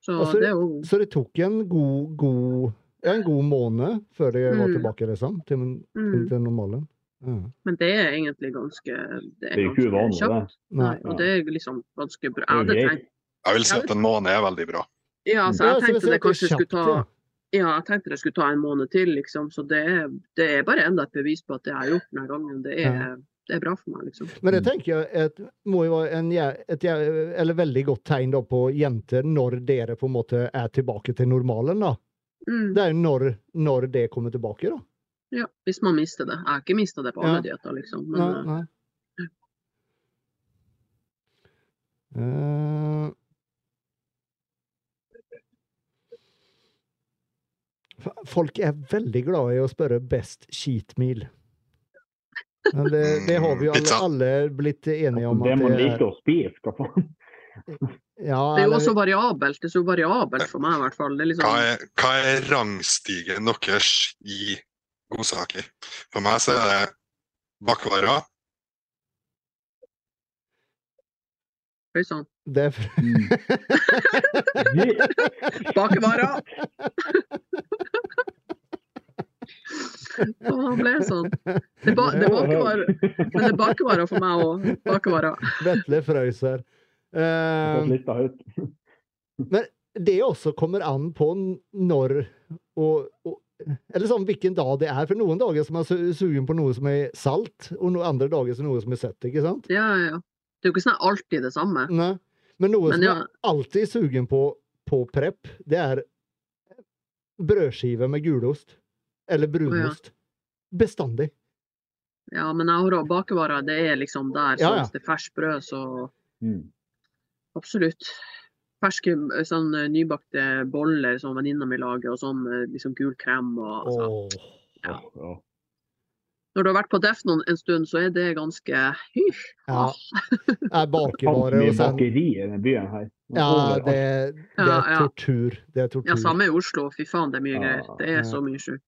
Speaker 6: Så
Speaker 1: Altså,
Speaker 6: det er jo
Speaker 1: Så det tok en god, god, en god måned før jeg var
Speaker 6: Mm.
Speaker 1: tilbake, liksom? Til,
Speaker 6: mm.
Speaker 1: til normalen? Ja.
Speaker 6: Men det er egentlig ganske Det
Speaker 7: Det er ikke uvanlig,
Speaker 6: kjapt.
Speaker 7: det.
Speaker 6: Nei, og det er liksom ganske bra. Jeg hadde tenkt,
Speaker 4: Jeg vil si at en måned er veldig bra.
Speaker 6: ja,
Speaker 1: så jeg
Speaker 6: tenkte det
Speaker 1: det
Speaker 6: kanskje skulle ta
Speaker 1: ja.
Speaker 6: Jeg tenkte det skulle ta en måned til, liksom. Så det er, det er bare enda et bevis på at det jeg har gjort denne gangen, det er, det er bra for meg, liksom.
Speaker 1: Men det tenker jeg et, må jo være en, et, eller veldig godt tegn da på jenter når dere på en måte er tilbake til normalen. da.
Speaker 6: Mm.
Speaker 1: Det er jo når, når det kommer tilbake, da.
Speaker 6: Ja, hvis man mister det. Jeg har ikke mista det på alle
Speaker 1: Ja.
Speaker 6: dietter, liksom. Men
Speaker 1: Nei,
Speaker 6: eh,
Speaker 1: nei. Uh... Folk er veldig glad i å spørre best cheat meal. Men det, det har vi jo alle, alle blitt enige om.
Speaker 7: Det
Speaker 1: at
Speaker 7: man
Speaker 1: det er,
Speaker 7: liker å spise, hva faen.
Speaker 1: Ja,
Speaker 6: det er jo også variabelt. Det er så variabelt for meg, i hvert fall. Det er
Speaker 4: Hva
Speaker 6: liksom,
Speaker 4: er, hva er rangstigen deres i godsaker? For meg så er det bakvarer,
Speaker 6: Oi sann.
Speaker 1: det er
Speaker 7: Mm.
Speaker 6: Bakevarer! Å, han ble sånn. Det, ba, det bakevarer. Men det er bakevarer for meg òg. Bakevarer.
Speaker 1: Vetle Frøyser. Eh, Men det også kommer an på når og, og Eller sånn hvilken dag det er. For noen dager som er sugen på noe som er salt, og noen andre dager som er noe som er søtt. ikke sant?
Speaker 6: Ja, ja, ja. Det er jo ikke sånn alltid det samme.
Speaker 1: Nei. Men noe
Speaker 6: Men
Speaker 1: som
Speaker 6: ja.
Speaker 1: alltid er sugen på på prep, det er brødskive med gulost. Eller brunost. Bestandig.
Speaker 6: Ja, men jeg har bakevarer. Det er liksom der.
Speaker 1: Ja, Ja, Så
Speaker 6: hvis det er ferskt brød, så
Speaker 7: Mm.
Speaker 6: Absolutt. Ferske eh, sånn eh, nybakte boller som venninna mi lager, og sånn eh, liksom gul krem og altså.
Speaker 1: oh.
Speaker 6: Ja. Når du har vært på Defnon en stund, så er det ganske hysj.
Speaker 1: Ja. Er
Speaker 7: Alt
Speaker 1: bakervarer
Speaker 7: mye
Speaker 1: og sen
Speaker 7: bakeri i denne byen her.
Speaker 1: Ja, det, det er tortur. Det er tortur.
Speaker 6: Ja, samme i Oslo. Fy faen, det er mye
Speaker 7: Ja,
Speaker 6: greier. Det er
Speaker 1: ja.
Speaker 6: så mye sjukt.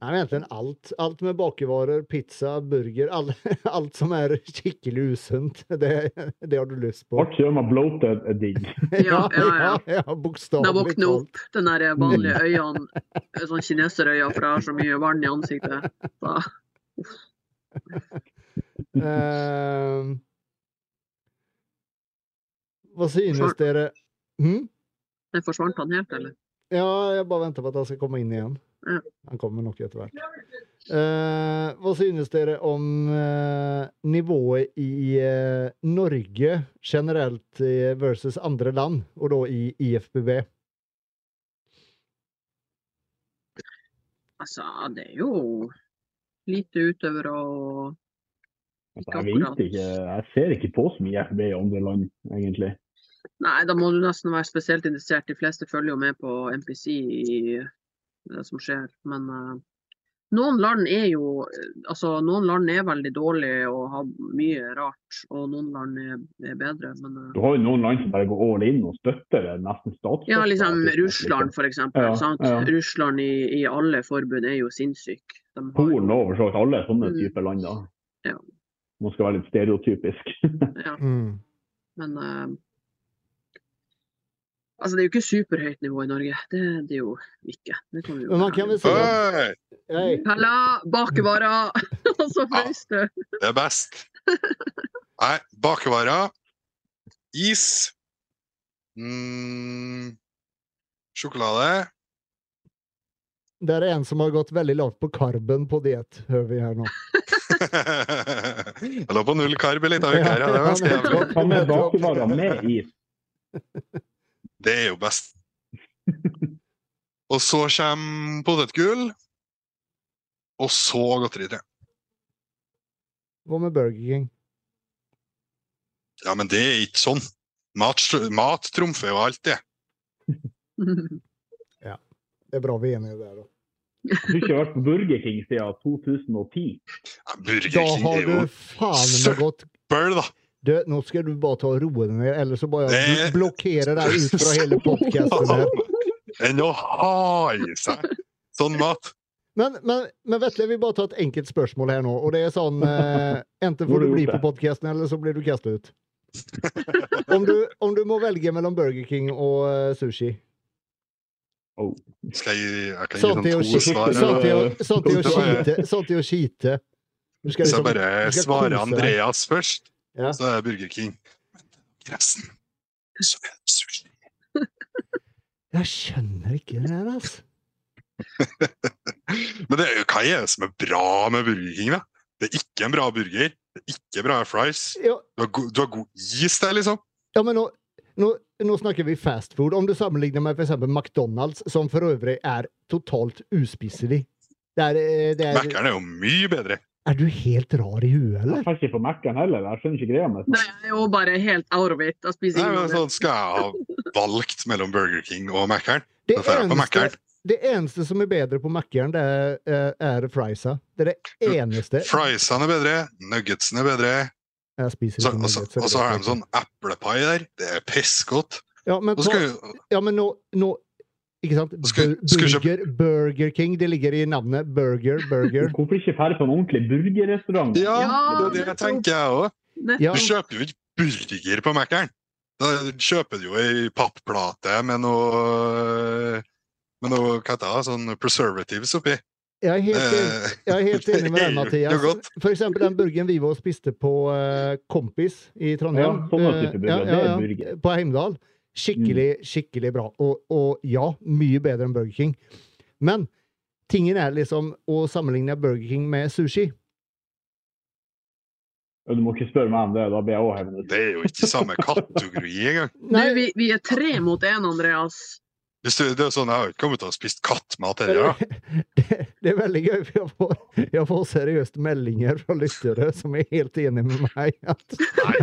Speaker 1: Nei, men egentlig alt. Alt med bakervarer, pizza, burger, all, alt som er skikkelig usunt. Det, det har du lyst på.
Speaker 7: Alt som er bloated, er digg.
Speaker 6: Ja, ja, ja.
Speaker 1: ja, bokstavelig talt.
Speaker 6: våkner opp, den der vanlige øynene, sånn kineserøyne, for jeg har så mye vann i ansiktet. Da,
Speaker 1: Eh, hva synes dere hm?
Speaker 6: den forsvant han helt, eller?
Speaker 1: Ja, jeg bare venter på at han skal komme inn igjen. Han kommer nok etter hvert. Eh, hva synes dere om eh, nivået i eh, Norge generelt eh, versus andre land, og da i IFBB?
Speaker 6: Altså, det er jo lite utøvere og
Speaker 7: Altså, jeg vet ikke, jeg ser ikke på så mye FB i andre land, egentlig.
Speaker 6: Nei, da må du nesten være spesielt interessert. De fleste følger jo med på NPC i som skjer. Men eh, noen land er jo Altså, noen land er veldig dårlige og har mye rart, og noen land er, er bedre. Men eh,
Speaker 7: Du har jo noen land som bare går all in og støtter det nesten statsstøtte.
Speaker 6: ja, liksom Russland, eksempel.
Speaker 7: Ja, ja.
Speaker 6: Russland i, i alle forbund er jo sinnssyk. Har
Speaker 7: Polen og for så vidt alle sånne
Speaker 6: Mm.
Speaker 7: typer land. da.
Speaker 6: Ja.
Speaker 7: Man skal være litt stereotypisk.
Speaker 6: Ja,
Speaker 1: Mm.
Speaker 6: men eh, Altså, det er jo ikke superhøyt nivå i Norge. Det, det er jo ikke. Det kan vi jo
Speaker 1: Men man kan vel si Hei,
Speaker 6: Halla, bakevarer! Og så frøs du.
Speaker 4: det er best. Nei, bakevarer. Is. Mm, sjokolade.
Speaker 1: det er en som har gått veldig lavt på karben på diett, hører vi her nå.
Speaker 4: Jeg lå på null karb i litt av uka her. Ja, det var ganske jævlig.
Speaker 7: Hva med bakevarer med is?
Speaker 4: Det er jo best. Og så kommer potetgull. Og så godteri til.
Speaker 1: Hva med Burger King?
Speaker 4: Ja, men det er ikke sånn. Mat, mat trumfer jo alt, det.
Speaker 1: Det er bra vi er enige der, da.
Speaker 7: Du har ikke vært på Burger King siden 2010.
Speaker 4: Ja, Burger King er jo
Speaker 1: du faen meg gått
Speaker 4: bøll, da.
Speaker 1: Du, Nå skal du bare ta og roe deg ned, eller så bare
Speaker 4: Det-
Speaker 1: du blokkerer deg ut fra hele podkasten her.
Speaker 4: Enn å ha i seg sånn mat.
Speaker 1: Men, men, men Vetle, jeg vil bare ta et enkelt spørsmål her nå. Og det er sånn eh, Enten får du bli på podkasten, eller så blir du kastet ut. Om du, om du må velge mellom Burger King og eh, sushi
Speaker 7: Oh.
Speaker 4: Skal jeg, jeg kan
Speaker 1: Sånn
Speaker 4: gi
Speaker 1: å
Speaker 4: sånn to svar.
Speaker 1: Sånn til å- sånn skite. Sånn til å skite. Du skal
Speaker 4: jeg
Speaker 1: liksom-
Speaker 4: bare
Speaker 1: deg.
Speaker 4: Andreas først,
Speaker 1: Ja.
Speaker 4: så er Burger King. Men resten så er det sushi.
Speaker 1: Jeg skjønner ikke det altså.
Speaker 4: Men det hva er det som er bra med Burger King, da? Det er ikke en bra burger. Det er ikke bra fries.
Speaker 1: Ja,
Speaker 4: Du har, du har god is der, liksom.
Speaker 1: ja, men nå, nå, nå snakker vi fast food. Om du sammenligner med f.eks. McDonald's, som for øvrig er totalt uspiselig. Det er, eh, det er,
Speaker 4: Mækkern er jo mye bedre.
Speaker 1: Er du helt rar i huet, eller?
Speaker 7: Jeg får ikke på Mac-en heller. Jeg skjønner ikke greia med det.
Speaker 6: Nei, jeg er jo bare helt out of it. Jeg spiser
Speaker 4: Nei, men sånn Skal jeg ha valgt mellom Burger King og Mækkern,
Speaker 1: Det eneste, det eneste som er bedre på Mækkern, det er, eh, er friesa. Det er det eneste.
Speaker 4: Friesene er bedre, nuggetsene er bedre.
Speaker 1: Jeg spiser ikke nuggets,
Speaker 4: og så har de sånn eplepai der. Det er pissgodt.
Speaker 1: Ja, men,
Speaker 4: jo
Speaker 1: ja, men nå, nå Ikke sant? Burger, Burger King, det ligger i navnet. Burger, burger.
Speaker 7: Hvorfor ikke dra på en ordentlig burgerrestaurant?
Speaker 4: Ja,
Speaker 6: Ja,
Speaker 4: det er det jeg tenker, jeg òg. Du kjøper jo ikke burger på Mækkern. Da kjøper du jo ei papplate med noe med noe hva heter det, sånn preservatives oppi.
Speaker 1: Jeg er helt enig,
Speaker 4: Eh,
Speaker 1: jeg er helt enig med deg, Mathias. For eksempel den burgeren vi var og spiste på eh, Kompis i Trondheim.
Speaker 7: Ja, ja, burger, det er burger.
Speaker 1: På Heimdal. Skikkelig, skikkelig bra. Og, og ja, mye bedre enn Burger King. Men tingen er liksom å sammenligne Burger King med sushi.
Speaker 7: Du må ikke spørre meg om det, da blir jeg òg.
Speaker 4: Det er jo ikke samme kategori engang.
Speaker 6: Nei, vi, vi er tre mot én, Andreas.
Speaker 4: Hvis du, det er sånn, Jeg har jo ikke kommet til å spist kattmat heller. Ja.
Speaker 1: det, det er veldig gøy, for jeg får, jeg får seriøst meldinger fra lyttere som er helt enig med meg at,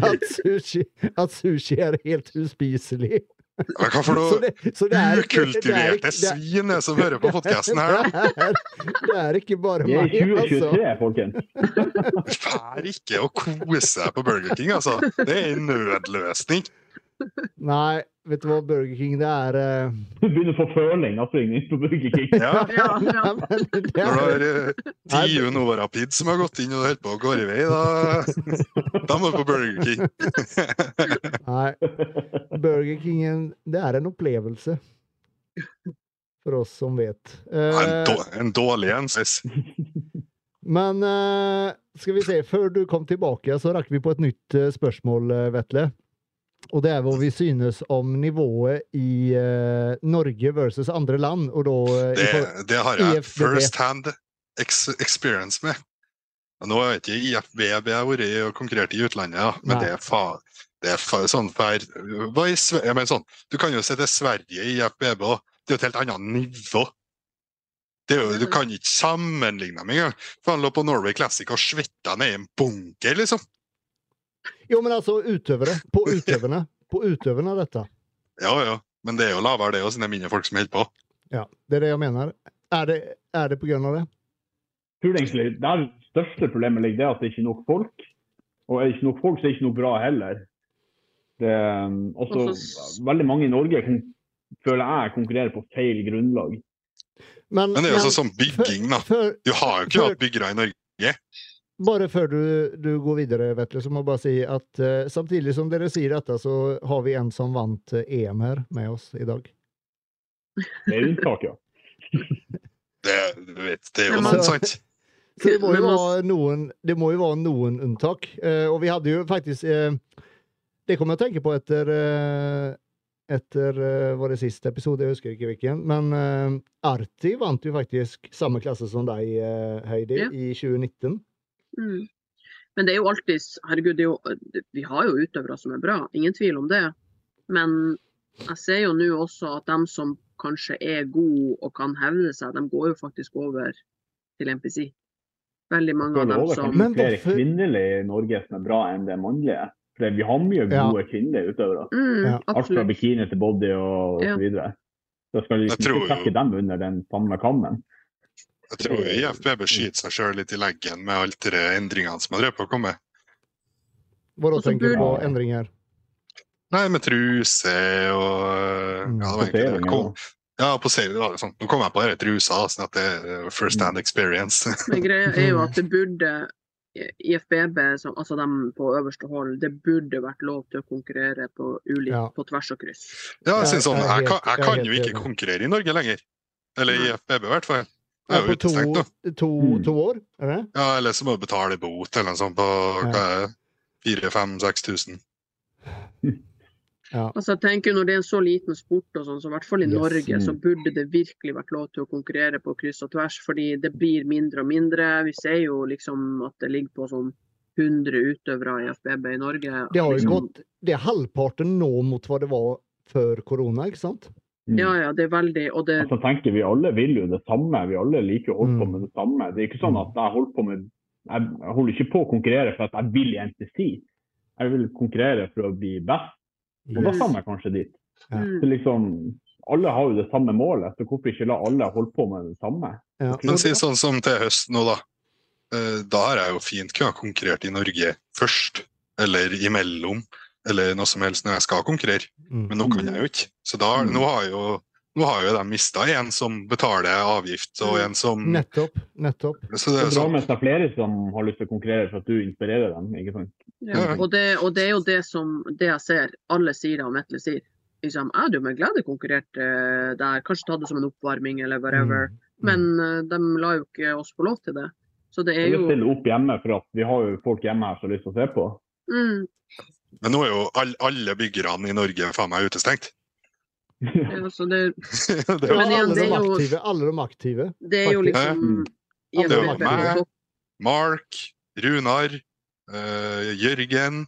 Speaker 1: at, sushi, at sushi er helt uspiselig.
Speaker 4: Hva for noe
Speaker 1: det, så er det er
Speaker 4: ukultiverte
Speaker 1: er-
Speaker 4: svin er som hører på podkasten her, da?
Speaker 1: Det er, det er ikke bare
Speaker 7: meg, altså.
Speaker 1: meg,
Speaker 7: er
Speaker 1: altså.
Speaker 7: 2023, folkens.
Speaker 4: Fær ikke å kose seg på Burger King, altså. Det er en nødløsning.
Speaker 1: Nei, vet du hva Burger King det er uh...
Speaker 7: Du begynner å få føling av svingning på Burger King.
Speaker 4: Ja.
Speaker 6: Ja, ja.
Speaker 1: men det
Speaker 4: Når du
Speaker 1: er,
Speaker 4: har Tiu Novarapid som har gått inn og holdt på å gå i vei, da, da må du på Burger King.
Speaker 1: nei, Burger King det er en opplevelse. For oss som vet.
Speaker 4: Uh... En,
Speaker 1: Eh,
Speaker 4: en dårlig en. sies.
Speaker 1: Men uh, skal vi se, før du kom tilbake, så rakk vi på et nytt spørsmål, Vetle. Og det er hva vi synes om nivået i uh, Norge versus andre land. Og da eh,
Speaker 4: Det, det har jeg
Speaker 1: IFBB.
Speaker 4: first hand ex experience med. Nå har ikke IFBB vært i og konkurrert i utlandet, ja. men
Speaker 1: Nei.
Speaker 4: det er, faen det er fa sånn for, jeg mener sånn, Du kan jo se til Sverige i IFBB òg. Det er jo et helt annet nivå. Det jo, du kan ikke sammenligne dem engang. For Han lå på Norway Classic og svetta ned i en bunker, liksom.
Speaker 1: Jo, men altså utøvere. På utøverne. På utøverne av dette.
Speaker 4: Ja, ja. Men det er jo lavere, det òg, siden det er mindre folk som holder på.
Speaker 1: Ja, det er det jeg mener. Er det, er det på grunn av det?
Speaker 7: tror egentlig der største problemet ligger det at det er ikke er nok folk. Og er det ikke nok folk, så er det ikke noe bra heller. Det er um, også veldig mange i Norge kon- føler jeg konkurrerer på feil grunnlag.
Speaker 1: Men,
Speaker 4: Men det er jo sånn bygging, da. Du har jo ikke hatt byggere i Norge.
Speaker 1: Bare før du, du går videre, Vetle, så må jeg bare si at uh, samtidig som dere sier dette, så har vi en som vant eh, EM her med oss i dag.
Speaker 7: Det er unntak, ja.
Speaker 4: Det, du vet, det er jo noe sant.
Speaker 1: Så det må jo være noen, det må jo være noen unntak. Eh, og vi hadde jo faktisk eh, Det kom jeg å tenke på etter eh, etter eh, var det siste episode, jeg husker ikke hvilken. Men Arti vant jo faktisk samme klasse som deg, Heidi,
Speaker 6: Ja.
Speaker 1: i 2019.
Speaker 6: Mm. Men det er jo alltid Herregud, det er jo, vi har jo utøvere som er bra, ingen tvil om det. Men jeg ser jo nå også at dem som kanskje er gode og kan hevde seg, de går jo faktisk over til NPC. veldig mange av dem som
Speaker 7: Det
Speaker 1: Men
Speaker 7: flere kvinnelige i Norge som er bra enn det mannlige. For vi har mye
Speaker 1: Ja.
Speaker 7: gode kvinnelige utøvere.
Speaker 6: mm,
Speaker 1: Ja.
Speaker 7: Alt fra bikini til body og, og så videre. Så skal liksom ikke trekke dem under den samme kammen.
Speaker 4: Jeg tror IFBB skyter seg sjøl litt i leggen med alle de endringene som har drevet på å komme.
Speaker 1: Hva da tenker du på endringer?
Speaker 4: Nei, med truse og
Speaker 1: Mm,
Speaker 4: ja, det var egentlig det. Kom, ja, på serien var det sånn. Nå kom jeg på denne trusa, sånn at det er first hand experience.
Speaker 6: Men greia er jo at det burde IFBB, som, altså dem på øverste hold, det burde vært lov til å konkurrere på, ulik,
Speaker 1: Ja.
Speaker 6: på tvers og kryss.
Speaker 4: Ja, jeg
Speaker 1: Jeg-
Speaker 4: sånn,
Speaker 1: jeg
Speaker 4: jeg kan, jeg
Speaker 1: jeg
Speaker 4: kan jo ikke konkurrere i Norge lenger. Eller i IFBB, i hvert fall.
Speaker 1: Ja,
Speaker 4: er jo utestengt, da.
Speaker 1: to,
Speaker 7: Mm.
Speaker 1: to år? Er det?
Speaker 4: Ja, eller så må du betale bot eller noe sånt på
Speaker 1: Ja.
Speaker 4: hva er det, 4000-6000.
Speaker 1: Ja.
Speaker 6: Altså jeg tenker Når det er en så liten sport, og sånn, så i hvert fall i
Speaker 1: Yes.
Speaker 6: Norge, så
Speaker 7: Mm.
Speaker 6: burde det virkelig vært lov til å konkurrere på kryss og tvers. Fordi det blir mindre og mindre. Vi ser jo liksom at det ligger på sånn 100 utøvere i FBB i Norge.
Speaker 1: Det har jo
Speaker 6: liksom,
Speaker 1: gått Det er halvparten nå mot hva det var før korona, ikke sant?
Speaker 7: Mm.
Speaker 6: Ja, ja, det er veldig Og det
Speaker 7: Altså, tenker Vi alle vil jo det samme. Vi alle liker å holde på
Speaker 1: Mm.
Speaker 7: med det samme. Det er ikke sånn at jeg holder på med jeg jeg holder ikke på å konkurrere for at jeg vil i NTC. Jeg vil konkurrere for å bli best, og da
Speaker 6: Mm.
Speaker 7: kommer jeg kanskje dit.
Speaker 1: Ja.
Speaker 6: mm,
Speaker 7: Så liksom, Alle har jo det samme målet, så hvorfor ikke la alle holde på med det samme?
Speaker 1: Ja.
Speaker 4: Men si sånn som til høsten nå, da. Eh, Da har jeg jo fint kunnet konkurrert i Norge først, eller imellom, eller noe som helst når jeg skal konkurrere.
Speaker 1: Mm.
Speaker 4: Men nå kan jeg jo ikke. Så da,
Speaker 7: Mm.
Speaker 4: nå har jo nå har jo de mista en som betaler avgift, og en som
Speaker 1: Nettopp. Nettopp.
Speaker 4: Så det er
Speaker 7: bra
Speaker 4: sånn,
Speaker 7: flere som har lyst til å konkurrere for at du inspirerer dem. ikke sant?
Speaker 6: Ja, og, det, og det er jo det som det jeg ser alle sier og Metle sier. Liksom, jeg hadde jo med glede konkurrert eh, der, kanskje tatt det som en oppvarming eller whatever.
Speaker 1: Mm.
Speaker 6: Men eh, de la jo ikke oss få lov til det. Så det er jo
Speaker 7: Vi stiller opp hjemme, for at vi har jo folk hjemme her som har lyst til å se på.
Speaker 6: mm,
Speaker 4: men nå er jo all, alle byggerne i Norge faen meg utestengt.
Speaker 6: ja, så det,
Speaker 4: det
Speaker 6: igjen,
Speaker 1: alle de aktive. Alle de aktive.
Speaker 6: det er jo liksom
Speaker 7: Mm.
Speaker 1: Ja, det var
Speaker 6: IFBB
Speaker 4: meg. Mark, Runar, uh, Jørgen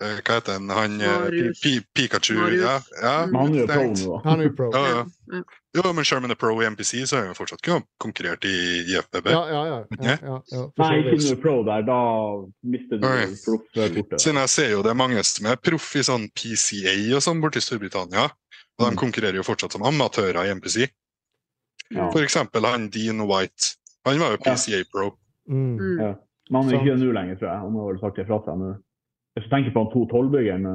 Speaker 4: Hva heter han? han eh, Pi, Pi, Pikachu? Ja, ja,
Speaker 7: han er jo pro nå.
Speaker 1: Han er jo pro.
Speaker 4: Ja, ja.
Speaker 6: Ja.
Speaker 4: Jo, men selv om han er pro i MPC, så har han fortsatt ikke konkurrert i IFBB.
Speaker 1: Ja, ja, ja. ja, ja, ja.
Speaker 7: Nei, ikke
Speaker 1: noe
Speaker 7: når du er pro der. Da mister du proffkortet.
Speaker 4: Siden jeg ser jo det er mange som er proff i sånn PCA og sånn borti Storbritannia. Og de
Speaker 7: Mm.
Speaker 4: konkurrerer jo fortsatt som amatører i MPC.
Speaker 7: Ja.
Speaker 4: For eksempel han Dean White. Han var jo PCA pro.
Speaker 1: Mm.
Speaker 6: Mm.
Speaker 7: Ja. Men han er ikke det nå lenger, tror jeg. Han har vel sagt det fra seg nå. Hvis du tenker på han 212-byggeren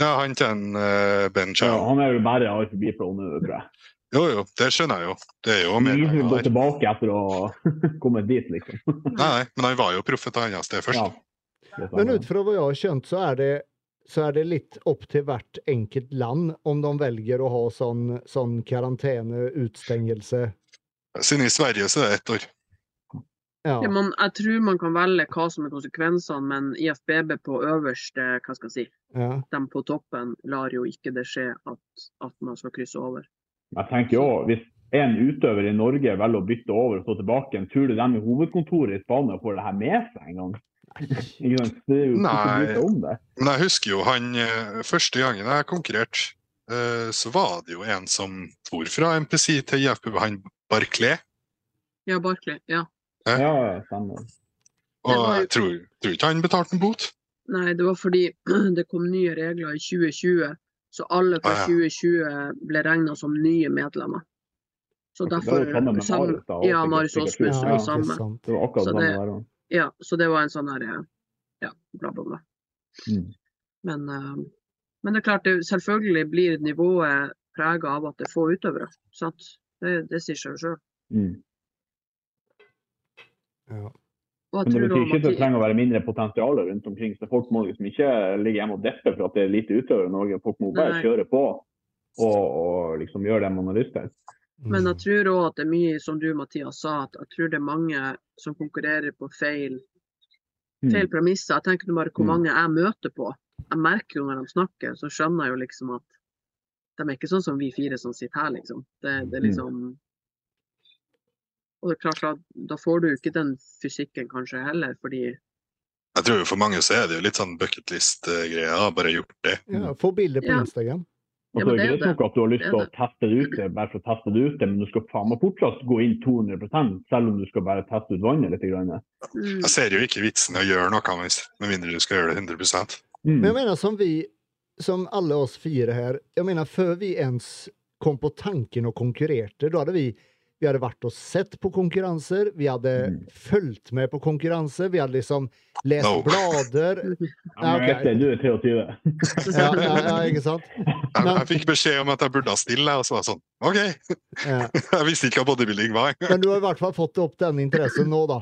Speaker 4: Ja, han til en uh, Ben
Speaker 7: ja, Han er jo bare RFB Pro nå, tror jeg.
Speaker 4: Jo, jo, det skjønner jeg jo. Det er jo mer
Speaker 7: Ingen vil gå tilbake etter å ha kommet dit, liksom.
Speaker 4: Nei, men han var jo proff et annet sted først.
Speaker 7: Ja.
Speaker 1: Men ut fra hva jeg har skjønt, så er det så er det litt opp til hvert enkelt land om de velger å ha sånn, sånn karantene, utstengelse.
Speaker 4: Siden i Sverige så er det ett år.
Speaker 1: Ja.
Speaker 6: Ja, man, jeg tror man kan velge hva som er konsekvensene, men IFBB på øverste, hva skal jeg si,
Speaker 1: ja.
Speaker 6: de på toppen lar jo ikke det skje at, at man skal krysse over.
Speaker 7: Jeg tenker jo, Hvis en utøver i Norge velger å bytte over og stå tilbake, tror du dem i hovedkontoret i Spania får det her med seg en gang? Det jo ikke
Speaker 4: Nei. Men jeg husker jo han eh, første gangen jeg konkurrerte, eh, så var det jo en som for fra MPC til IFBB, han Barclay.
Speaker 6: Ja, Barkley. Ja.
Speaker 7: Ja, ja, stemmer.
Speaker 4: Og
Speaker 6: var
Speaker 4: jeg tror, tror ikke han betalte en bot.
Speaker 6: Nei, det var fordi det kom nye regler i 2020, så alle fra
Speaker 4: Ah, ja.
Speaker 6: 2020 ble regna som nye medlemmer. Så derfor
Speaker 7: Marius da,
Speaker 6: Ja, Marius
Speaker 7: sikkert
Speaker 6: Åsmund var samme.
Speaker 7: Det var akkurat
Speaker 6: Så
Speaker 7: det der.
Speaker 6: Ja, så det var en sånn her Ja, bla, bla, bla.
Speaker 7: Mm.
Speaker 6: Men, uh, men det er klart, det, selvfølgelig blir nivået prega av at det er få utøvere. Sant? Det, det sier seg jo sjøl.
Speaker 7: Mm.
Speaker 1: Ja.
Speaker 6: Og jeg
Speaker 7: Men det betyr ikke at det trenger å være mindre potensial rundt omkring. Så folk må liksom ikke ligge hjemme og deppe for at det er lite utøvere i Norge. Folk må bare
Speaker 6: Nei.
Speaker 7: kjøre på og, og liksom gjøre det man har lyst til.
Speaker 6: Men jeg
Speaker 1: Mm.
Speaker 6: tror òg at det er mye, som du Mathias sa, at jeg tror det er mange som konkurrerer på feil, feil
Speaker 7: Mm.
Speaker 6: premisser. Jeg tenker bare hvor
Speaker 7: Mm.
Speaker 6: mange jeg møter på. Jeg merker jo når de snakker, så skjønner jeg jo liksom at de er ikke sånn som vi fire som sitter her, liksom. Det, det er
Speaker 7: Mm.
Speaker 6: liksom Og det er klart, da, da får du ikke den fysikken kanskje heller, fordi
Speaker 4: Jeg tror for mange så er det jo litt sånn bucketlist-greia, Bare gjort det.
Speaker 1: Ja, få bilder på
Speaker 6: Ja.
Speaker 1: Instagram.
Speaker 6: Ja,
Speaker 7: så er
Speaker 6: det er
Speaker 7: greit nok at du har lyst til å teste det ut bare for å teste det ut, men du skal faen meg fortsatt gå inn 200 selv om du skal bare teste ut vannet litt. Grann.
Speaker 6: Mm.
Speaker 4: Jeg ser jo ikke vitsen i å gjøre noe hvis- med mindre du skal gjøre det 100
Speaker 1: Men jeg mener som vi, som alle oss fire her, jeg mener før vi ens kom på tanken og konkurrerte, da hadde vi vi hadde vært og sett på konkurranser. vi hadde
Speaker 7: Mm.
Speaker 1: fulgt med på konkurranser. vi hadde liksom lest
Speaker 4: No.
Speaker 1: blader.
Speaker 7: Ja, vet du er 23.
Speaker 1: Ja, ja, ja, ikke sant? Men-
Speaker 4: jeg fikk beskjed om at jeg burde stille, og så var jeg sånn OK!
Speaker 1: Ja.
Speaker 4: Jeg visste ikke hva bodybuilding var.
Speaker 1: Men du har i hvert fall fått opp den interessen nå, da.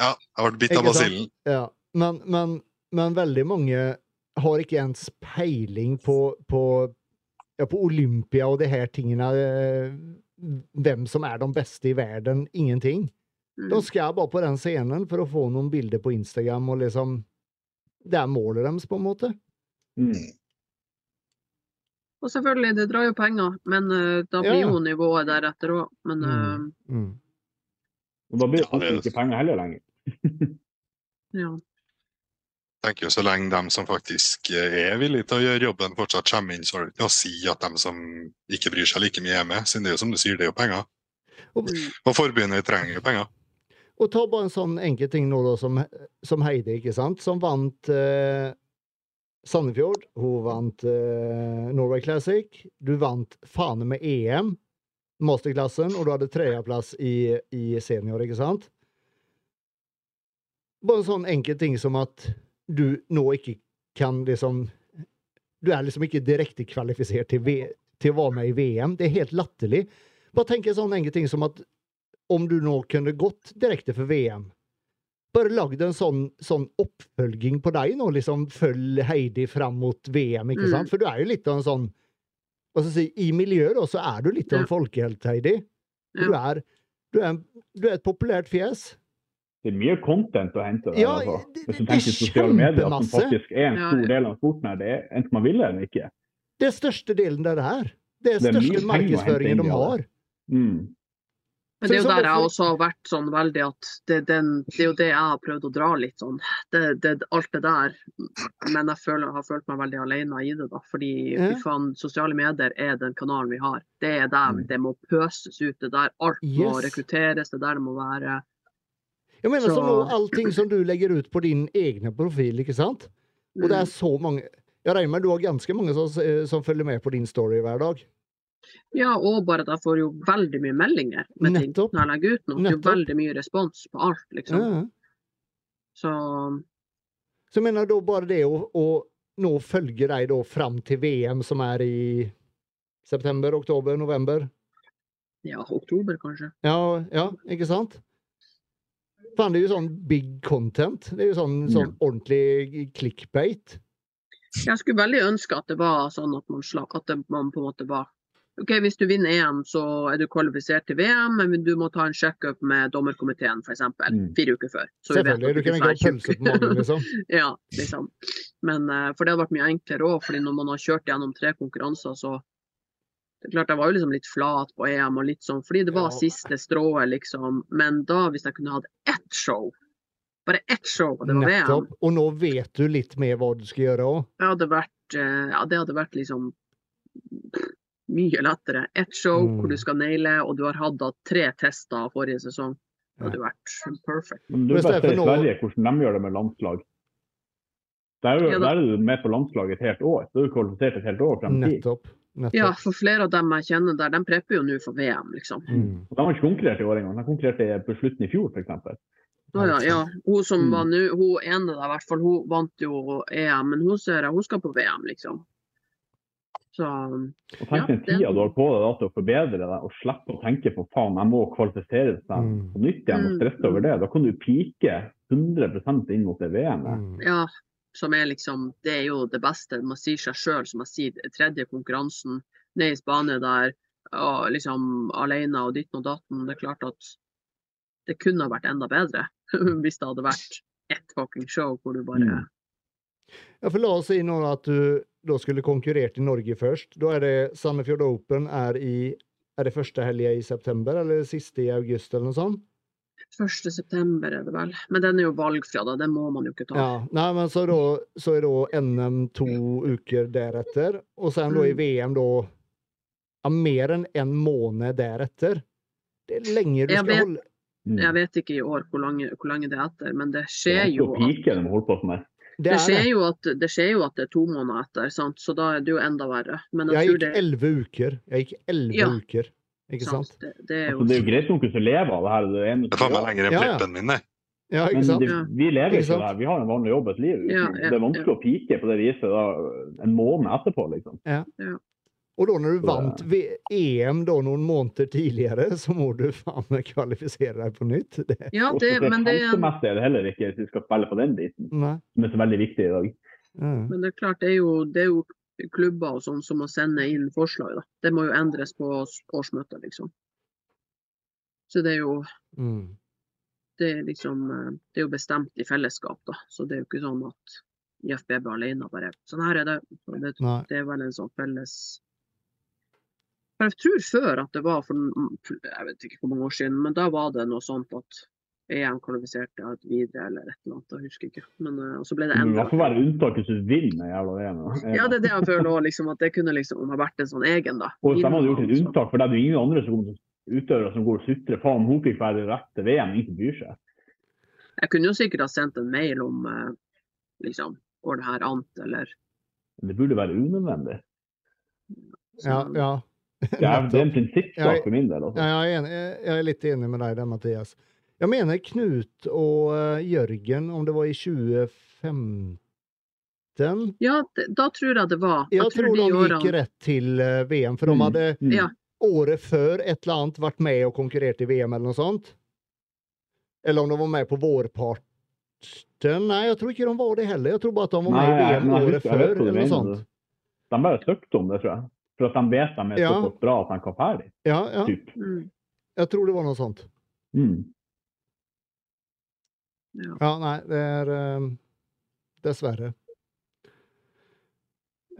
Speaker 4: Ja, jeg ble bitt av basillen.
Speaker 1: Ja. Men, men, men veldig mange har ikke ens peiling på, på, ja, på Olympia og de her tingene. Eh, Hvem som er de beste i verden. Ingenting.
Speaker 6: Mm.
Speaker 1: De skal bare på den scenen for å få noen bilder på Instagram, og liksom Det er målet deres, på en måte.
Speaker 7: Mm.
Speaker 6: Og selvfølgelig, det drar jo penger, men uh, da blir
Speaker 1: ja.
Speaker 6: jo nivået deretter òg. Men uh,
Speaker 1: Mm. Mm.
Speaker 7: Og da blir det ikke penger heller lenger.
Speaker 6: ja.
Speaker 4: Tenker jo Så lenge de som faktisk eh, er villige til å gjøre jobben, fortsatt kommer inn, så har det ikke noe å si at de som ikke bryr seg like mye, er med. Siden det er jo som du sier, det er jo penger.
Speaker 1: Og.
Speaker 4: Og forbundet trenger jo penger.
Speaker 1: og ta bare en sånn enkel ting nå, da, som, som Heidi, ikke sant, som vant eh, Sandefjord. Hun vant eh, Norway Classic. Du vant faen med EM, masterklassen, og du hadde tredjeplass i, i senior, ikke sant? Bare en sånn enkel ting som at du nå ikke kan liksom Du er liksom ikke direkte kvalifisert til, v til å være med i VM. Det er helt latterlig. Bare tenk en sånn enkel ting som at om du nå kunne gått direkte for VM Bare lagd en sånn, sånn oppfølging på deg nå, liksom følg Heidi fram mot VM, ikke
Speaker 6: Mm.
Speaker 1: For du er jo litt av en sånn altså, I miljøet da, så er du litt av en folkehelt, Heidi. Du, er, du, er, du er et populært fjes.
Speaker 7: Det er mye content å hente. Der,
Speaker 1: Ja,
Speaker 7: altså.
Speaker 1: det-
Speaker 7: Hvis du
Speaker 1: er
Speaker 7: tenker sosiale medier, som faktisk er en stor del av sporten her, det er enten man vil eller ikke.
Speaker 1: Det er største delen der det her. Det er
Speaker 7: Det er
Speaker 1: største markedsføringen de har.
Speaker 7: Mm.
Speaker 6: Men det er jo der jeg også har vært sånn veldig at det, den, det er jo det jeg har prøvd å dra litt sånn. Det, det, alt det der. Men jeg føler, har følt meg veldig alene i det, da. Fordi
Speaker 1: Ja.
Speaker 6: fy faen, sosiale medier er den kanalen vi har. Det er der
Speaker 7: Mm.
Speaker 6: det må pøses ut. Det er der alt må
Speaker 1: Yes.
Speaker 6: rekrutteres. Det er der det må være
Speaker 1: Jeg mener
Speaker 6: Så-
Speaker 1: som allting som du legger ut på din egne profil, ikke sant? Og det er så mange Jeg regner med du har ganske mange som, som følger med på din story hver dag.
Speaker 6: Ja, og bare at jeg får jo veldig mye meldinger med ting
Speaker 1: Nettopp.
Speaker 6: når jeg legger ut noe.
Speaker 1: Nettopp.
Speaker 6: veldig mye respons på alt, liksom.
Speaker 1: Ja.
Speaker 6: Så
Speaker 1: Så jeg mener da bare det å, å nå følge deg da fram til VM, som er i september, oktober, november
Speaker 6: ja, oktober kanskje.
Speaker 1: Ja, ja ikke sant? Faen, det er jo sånn big content. Det er jo sånn, sånn ordentlig clickbait.
Speaker 6: Jeg skulle veldig ønske at det var sånn at man, slag, at man på en måte var OK, hvis du vinner EM, så er du kvalifisert til VM, men du må ta en sjekkup med dommerkomiteen f.eks.
Speaker 7: Mm.
Speaker 6: fire uker før. Så vi vet
Speaker 1: Selvfølgelig.
Speaker 6: at
Speaker 1: Du kan ikke ha pølse på magen, liksom.
Speaker 6: ja, liksom. Men, eh, for det hadde vært mye enklere òg, fordi når man har kjørt gjennom tre konkurranser, så det er klart Jeg var jo liksom litt flat på EM, og litt sånn, fordi det var
Speaker 1: Ja.
Speaker 6: siste strået, liksom. Men da, hvis jeg kunne hatt ett show, bare ett show, og det var VM,
Speaker 1: Nettopp. Og nå vet du litt mer hva du skal gjøre òg.
Speaker 6: eh, ja, det hadde vært liksom mye lettere. Ett show
Speaker 1: Mm.
Speaker 6: hvor du skal naile, og du har hatt da tre tester forrige sesong. Det hadde vært perfect.
Speaker 7: Men du ser i Sverige hvordan de gjør det med landslag. Der, er jo-
Speaker 6: Ja,
Speaker 7: der er du med på landslaget et helt år. Så er du kvalifisert et helt år frem i tid.
Speaker 1: Nettopp. Nettopp.
Speaker 6: Ja, for flere av dem jeg kjenner der, de prepper jo nå for VM, liksom.
Speaker 1: Mm.
Speaker 7: De har ikke konkurrert i år engang. De konkurrerte på slutten i fjor, f.eks.
Speaker 6: Å ja, ja. Hun som
Speaker 7: Mm.
Speaker 6: var nå, hun ene der i hvert fall, hun vant jo EM, men hun ser jeg, hun skal på VM, liksom. Så
Speaker 7: Og tenk
Speaker 6: Ja,
Speaker 7: den
Speaker 6: ja,
Speaker 7: tida du har på deg da til å forbedre deg, og slippe å tenke på faen, jeg må kvalifisere seg
Speaker 1: Mm.
Speaker 7: på nytt igjen og
Speaker 6: Mm.
Speaker 7: stresse over det. Da kan du pike 100% inn mot det VM-et.
Speaker 1: Mm.
Speaker 6: ja, som er liksom Det er jo det beste. Man sier seg sjøl, som jeg sier, tredje konkurransen ned i Spania der, og liksom alene og ditten og datten. Det er klart at det kunne ha vært enda bedre hvis det hadde vært ett fucking show hvor du bare
Speaker 7: Mm.
Speaker 1: Ja, for la oss si nå at du da skulle konkurrert i Norge først. Da er det Sandefjord Open er i Er det første helga i september, eller siste i august, eller noe sånt?
Speaker 6: 1. september er det vel. Men den er jo valgfri, da. Den må man jo ikke ta.
Speaker 1: Ja, nei, men så, da, så er da NM to uker deretter, og sen da i
Speaker 6: Mm.
Speaker 1: VM da ja, mer enn en måned deretter. Det er lenge du
Speaker 6: Jeg
Speaker 1: skal
Speaker 6: vet-
Speaker 1: holde
Speaker 7: Mm.
Speaker 6: Jeg vet ikke i år hvor lenge, hvor lenge det er etter, men det
Speaker 7: Det
Speaker 6: skjer
Speaker 7: er
Speaker 6: jo at
Speaker 7: pike de holder på med.
Speaker 1: Det
Speaker 6: det
Speaker 1: er
Speaker 6: skjer,
Speaker 1: det.
Speaker 6: jo at, det skjer jo at det er to måneder etter, sant? så da er det jo enda verre. Men jeg,
Speaker 1: Jeg
Speaker 6: tror
Speaker 1: gikk
Speaker 6: det,
Speaker 1: elleve uker. Jeg gikk elleve
Speaker 6: Ja.
Speaker 1: uker. Ikke sant?
Speaker 6: sant? Det, det er jo
Speaker 7: Altså, det er jo greit nok som lever av det her. Det er
Speaker 4: tar meg lenger enn
Speaker 1: Ja, ja.
Speaker 4: min, det.
Speaker 1: Ja,
Speaker 7: Men
Speaker 1: ikke sant?
Speaker 7: det, vi lever
Speaker 1: Ikke
Speaker 7: av det her. Vi har en vanlig jobb, et liv.
Speaker 6: Ja, ja,
Speaker 7: det er vanskelig å pike på det viset da, en måned etterpå, liksom.
Speaker 1: Og da når du vant ved EM da noen måneder tidligere, så må du faen meg kvalifisere deg på nytt. Det,
Speaker 6: Ja, det, men, det,
Speaker 7: helsemessig er det heller ikke hvis vi skal spille på den biten,
Speaker 1: nei.
Speaker 7: som er så veldig viktig i dag.
Speaker 6: Men det er klart, det er jo, det er jo klubber og sånn som må sende inn forslag. Da. Det må jo endres på årsmøtet, liksom. Så det er jo
Speaker 1: Mm.
Speaker 6: det er liksom eh, Det er jo bestemt i fellesskap, da. Så det er jo ikke sånn at IFBB alene bare Sånn her er det. Det, det er vel en sånn felles For Jeg tror før at det var for jeg vet ikke hvor mange år siden, men da var det noe sånt at EM kvalifiserte et videre eller et eller annet. Jeg husker ikke. Men og så ble det
Speaker 7: Det får være unntak hvis du vinner jævla VM.
Speaker 6: Ja, det er det jeg føler òg, liksom. At det kunne liksom ha vært en sånn egen, da.
Speaker 7: Og hvis de hadde gjort et unntak, for det er jo ingen andre som kommer til utøvere som går og sutrer. Faen, hun fikk være rett til VM, ingen bryr seg.
Speaker 6: Jeg kunne jo sikkert ha sendt en mail om eh, liksom Går det her an, eller
Speaker 7: Men det burde være unødvendig.
Speaker 1: Ja, ja.
Speaker 7: Det er, det er en prinsippsak for min del. Altså.
Speaker 1: Ja, jeg, er enig, jeg er litt enig med deg der, Mathias. Jeg mener Knut og eh, Jørgen, om det var i 2015
Speaker 6: Ja, da tror jeg det var.
Speaker 1: Jeg tror de gikk
Speaker 6: årene-
Speaker 1: rett til eh, VM, for de
Speaker 7: Mm.
Speaker 1: hadde
Speaker 7: Mm.
Speaker 6: Ja.
Speaker 1: året før et eller annet vært med og konkurrert i VM eller noe sånt. Eller om de var med på vårparten. Nei, jeg tror ikke de var det heller. Jeg tror bare at de var med i VM
Speaker 7: nei,
Speaker 1: året
Speaker 7: jeg
Speaker 1: før eller noe sånt.
Speaker 7: De bare søkte om det, tror jeg. For at de vet de er
Speaker 1: Ja.
Speaker 7: såpass bra at de kan ferdig.
Speaker 1: Ja, ja.
Speaker 7: Typ.
Speaker 6: Mm,
Speaker 1: Jeg tror det var noe sånt.
Speaker 7: Mm.
Speaker 6: Ja.
Speaker 1: Nei, det er um, Dessverre.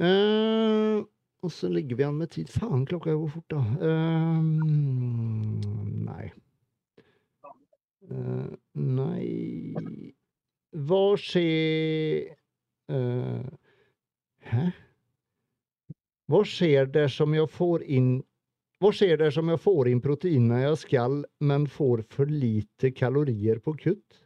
Speaker 1: Uh, og så ligger vi an med tid. Faen, klokka går fort, da. Uh, nei. Uh, nei Hva skjer eh, Hæ? Hva skjer dersom jeg får inn Hva skjer dersom jeg får inn proteinene jeg skal, men får for lite kalorier på kutt?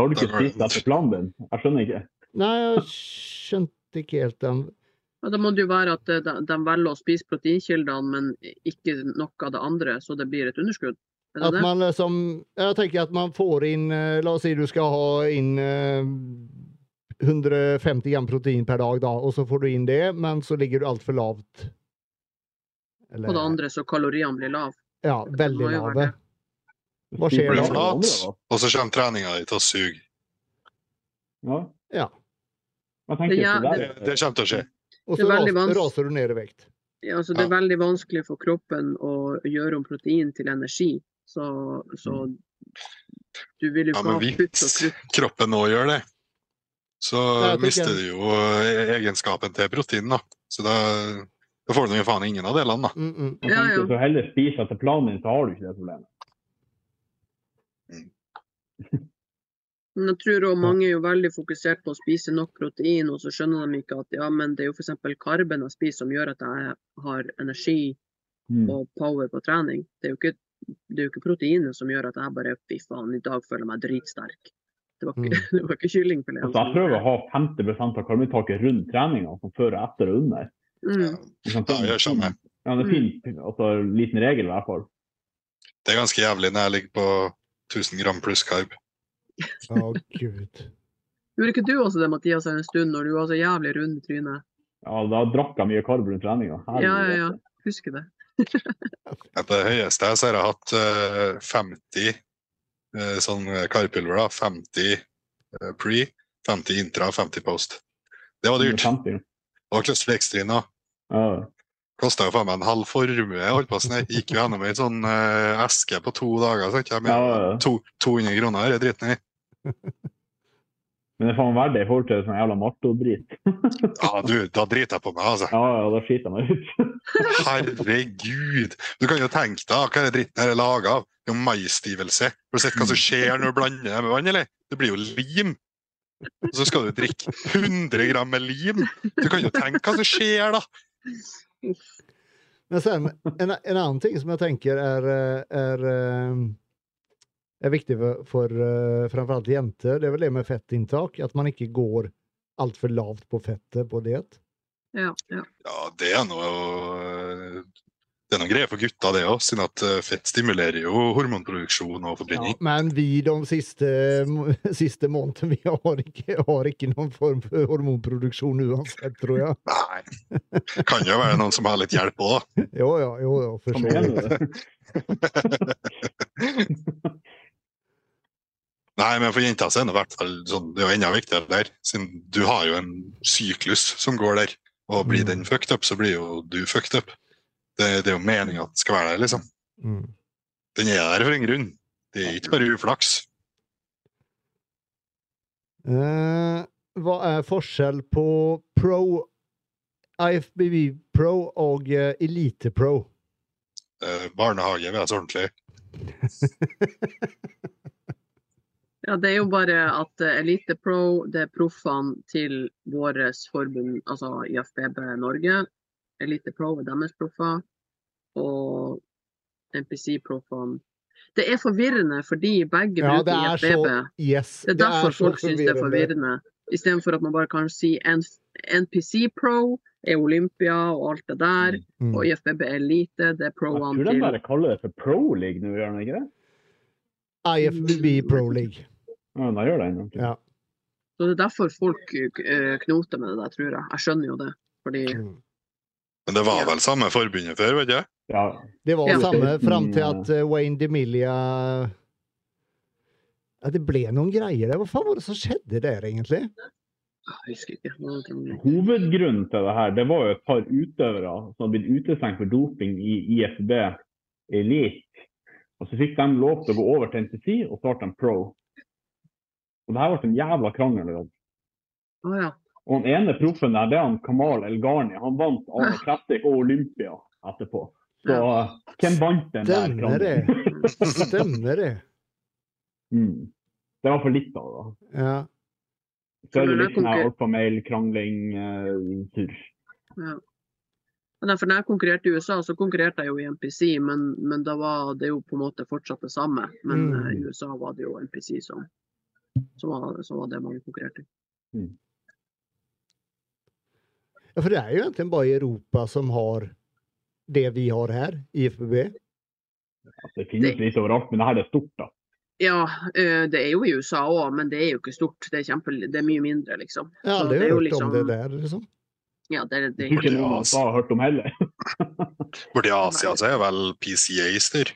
Speaker 7: Da har du ikke spist etter planen din. Jeg skjønner ikke.
Speaker 1: Nei, jeg skjønte ikke helt den.
Speaker 6: Ja, Da må det jo være at eh, de, de velger å spise proteinkildene, men ikke noe av det andre, så det blir et underskudd. Er det
Speaker 1: At man liksom Jeg tenker at man får inn eh, La oss si du skal ha inn eh, 150 gram protein per dag, da, og så får du inn det, men så ligger du altfor lavt. Eller-
Speaker 6: På det andre, så kaloriene blir lave.
Speaker 1: Ja, veldig lave. Hva skjer
Speaker 4: Blir
Speaker 1: da?
Speaker 4: flat, og så kommer treninga di til å suge.
Speaker 7: Ja.
Speaker 1: Ja.
Speaker 6: Det- ja,
Speaker 7: det
Speaker 4: Det, det kommer til å skje.
Speaker 1: Og så
Speaker 6: er
Speaker 1: ras, raser du ned i vekt.
Speaker 6: Ja, altså Det er veldig vanskelig for kroppen å gjøre om protein til energi. Så, så du vil jo
Speaker 4: Ja,
Speaker 6: ikke
Speaker 4: men hvis kroppen nå gjør det, så
Speaker 1: Nei,
Speaker 4: mister du jo eh, egenskapen til protein, da. Så da, da får du jo faen ingen av delene, da.
Speaker 1: Mm -mm.
Speaker 6: Ja, Ja,
Speaker 7: Hvis du heller spise etter planen din, så har du ikke det problemet.
Speaker 6: Men jeg tror også mange er jo veldig fokusert på å spise nok protein, og så skjønner de ikke at ja, men det er jo f.eks. karben jeg spiser som gjør at jeg har energi
Speaker 7: Mm.
Speaker 6: og power på trening. Det er jo ikke, det er jo ikke proteinet som gjør at jeg bare fy faen, i dag føler jeg meg dritsterk. Det var ikke, det var ikke kyllingfilet.
Speaker 7: Altså, jeg prøver å ha 50 av karbohydratet rundt treninga, som før, etter og under.
Speaker 6: Mm.
Speaker 4: Ja, jeg skjønner.
Speaker 7: Ja, det er fint. Altså, liten regel i hvert fall.
Speaker 4: Det er ganske jævlig når jeg ligger på 1000 gram pluss karb.
Speaker 1: Å, gud.
Speaker 6: Gjorde ikke du også det, Mathias, en stund når du var så jævlig rund i trynet?
Speaker 7: Ja, da drakk jeg mye karb rundt treninga.
Speaker 6: Ja, ja, ja. Husker det.
Speaker 4: Ja, På det høyeste så har jeg hatt uh, 50 uh, sånn karpulver. da, 50 uh, pre, 50 intra, 50 post. Det var dyrt.
Speaker 7: 50.
Speaker 4: Og Clusterextrin òg.
Speaker 7: Ja.
Speaker 4: Kosta jo faen meg en halv formue. Jeg holdt på sånn, jeg gikk jo gjennom ei sånn uh, eske på to dager. Så jeg med
Speaker 7: Ja, ja,
Speaker 4: to, 200 kroner er dritten i.
Speaker 7: Men det er faen verdt det i forhold til sånn jævla Marto-drit.
Speaker 4: Ja, du, da driter jeg på meg, altså.
Speaker 7: Ja, ja, da skiter jeg meg ut.
Speaker 4: Herregud! Du kan jo tenke deg hva er dritten her er laga av. Jo, maisstivelse. Har du sett hva som skjer når du blander det med vann, eller? Det blir jo lim. Og så skal du drikke 100 gram med lim. Du kan jo tenke hva som skjer, da.
Speaker 1: Men sen, en, en annen ting som jeg tenker er, eh, er, eh, er viktig for, for eh, framfor alt jenter, det er vel det med fettinntak. At man ikke går altfor lavt på fettet på diett.
Speaker 6: Ja, ja.
Speaker 4: Ja, det er noe det er noen greier for gutta, det òg, siden at eh, fett stimulerer jo hormonproduksjon og
Speaker 1: Ja, men vi de siste, siste månedene vi har ikke, har ikke noen form for hormonproduksjon uansett, tror jeg.
Speaker 4: Nei. Kan jo være noen som har litt hjelp òg, da.
Speaker 1: Jo, ja, jo, ja, for så vidt.
Speaker 4: Nei, men for jenta så er det i hvert fall sånn, det er jo enda viktigere der, siden du har jo en syklus som går der. Og blir den fucked up, så blir jo du fucked up. Det, det er jo meninga at den skal være der, liksom.
Speaker 1: Mm.
Speaker 4: Den er der for en grunn. Det er ikke bare uflaks.
Speaker 1: Eh, hva er forskjell på pro, IFBB Pro og eh, Elite Pro?
Speaker 4: Eh, barnehage, vil jeg så ordentlig.
Speaker 6: Ja, det er jo bare at eh, Elite Pro, det er proffene til vårt forbund, altså IFBB Norge. Elite Pro er deres proffer, og NPC-proffene Det er forvirrende fordi begge
Speaker 1: Ja, det
Speaker 6: bruker
Speaker 1: er så
Speaker 6: IFBB.
Speaker 1: Yes.
Speaker 6: Det er derfor
Speaker 1: så
Speaker 6: folk syns det er forvirrende. Istedenfor at man bare kan si NPC Pro er Olympia og alt det der,
Speaker 1: Mm.
Speaker 6: og IFBB Elite, det er
Speaker 7: Jeg tror de bare kaller det for Pro League nå, gjør de ikke det?
Speaker 1: IFBB Pro League.
Speaker 7: Ja, da gjør det.
Speaker 1: Ja.
Speaker 6: Så det er derfor folk eh, knoter med det der, tror jeg. Jeg skjønner jo det. Fordi
Speaker 1: Mm.
Speaker 4: Men det var vel samme forbundet før, vet du?
Speaker 7: Ja.
Speaker 1: Det var
Speaker 6: Ja.
Speaker 1: samme fram til at eh, Wayne DeMilia ja, Det ble noen greier der. Hva faen var det som skjedde der, egentlig?
Speaker 6: Jeg husker ikke. Hva det var.
Speaker 7: Hovedgrunnen til det her, det var jo et par utøvere som hadde blitt utestengt for doping i IFB Elite. Og så fikk de lov til å gå over til NTC og starte en pro. Og det her ble en jævla krangel.
Speaker 6: Å ja.
Speaker 7: Og den ene proffen der, det er han Kamal El Ghani. Han vant Arne Classic og Olympia etterpå. Så
Speaker 6: Ja.
Speaker 7: hvem vant den der
Speaker 1: Stemmer det.
Speaker 7: krangelen?
Speaker 1: Stemmer det.
Speaker 7: Mm. Det var for litt av det. da.
Speaker 1: Ja.
Speaker 7: Så er det litt sånn alfamail-krangling-tur.
Speaker 6: ja. Men for når jeg konkurrerte i USA, så konkurrerte jeg jo i NPC, men, men da var det jo på en måte fortsatt det samme. Men
Speaker 1: Mm.
Speaker 6: eh, i USA var det jo NPC som, som, var, som var det mange konkurrerte i.
Speaker 1: ja, for det er jo egentlig bare Europa som har det vi har her, IFBB.
Speaker 7: Altså, det finnes litt overalt, men det her er stort, da.
Speaker 6: Ja, eh, det er jo i USA òg, men det er jo ikke stort. Det er, kjempe, det er mye mindre, liksom.
Speaker 1: Ja,
Speaker 6: det er jo
Speaker 1: hørt
Speaker 6: liksom-
Speaker 1: om det der, liksom.
Speaker 6: Ja, det, det,
Speaker 7: det... ikke noen
Speaker 4: USA
Speaker 7: har hørt om heller.
Speaker 4: Borti Asia så er vel PCA styr.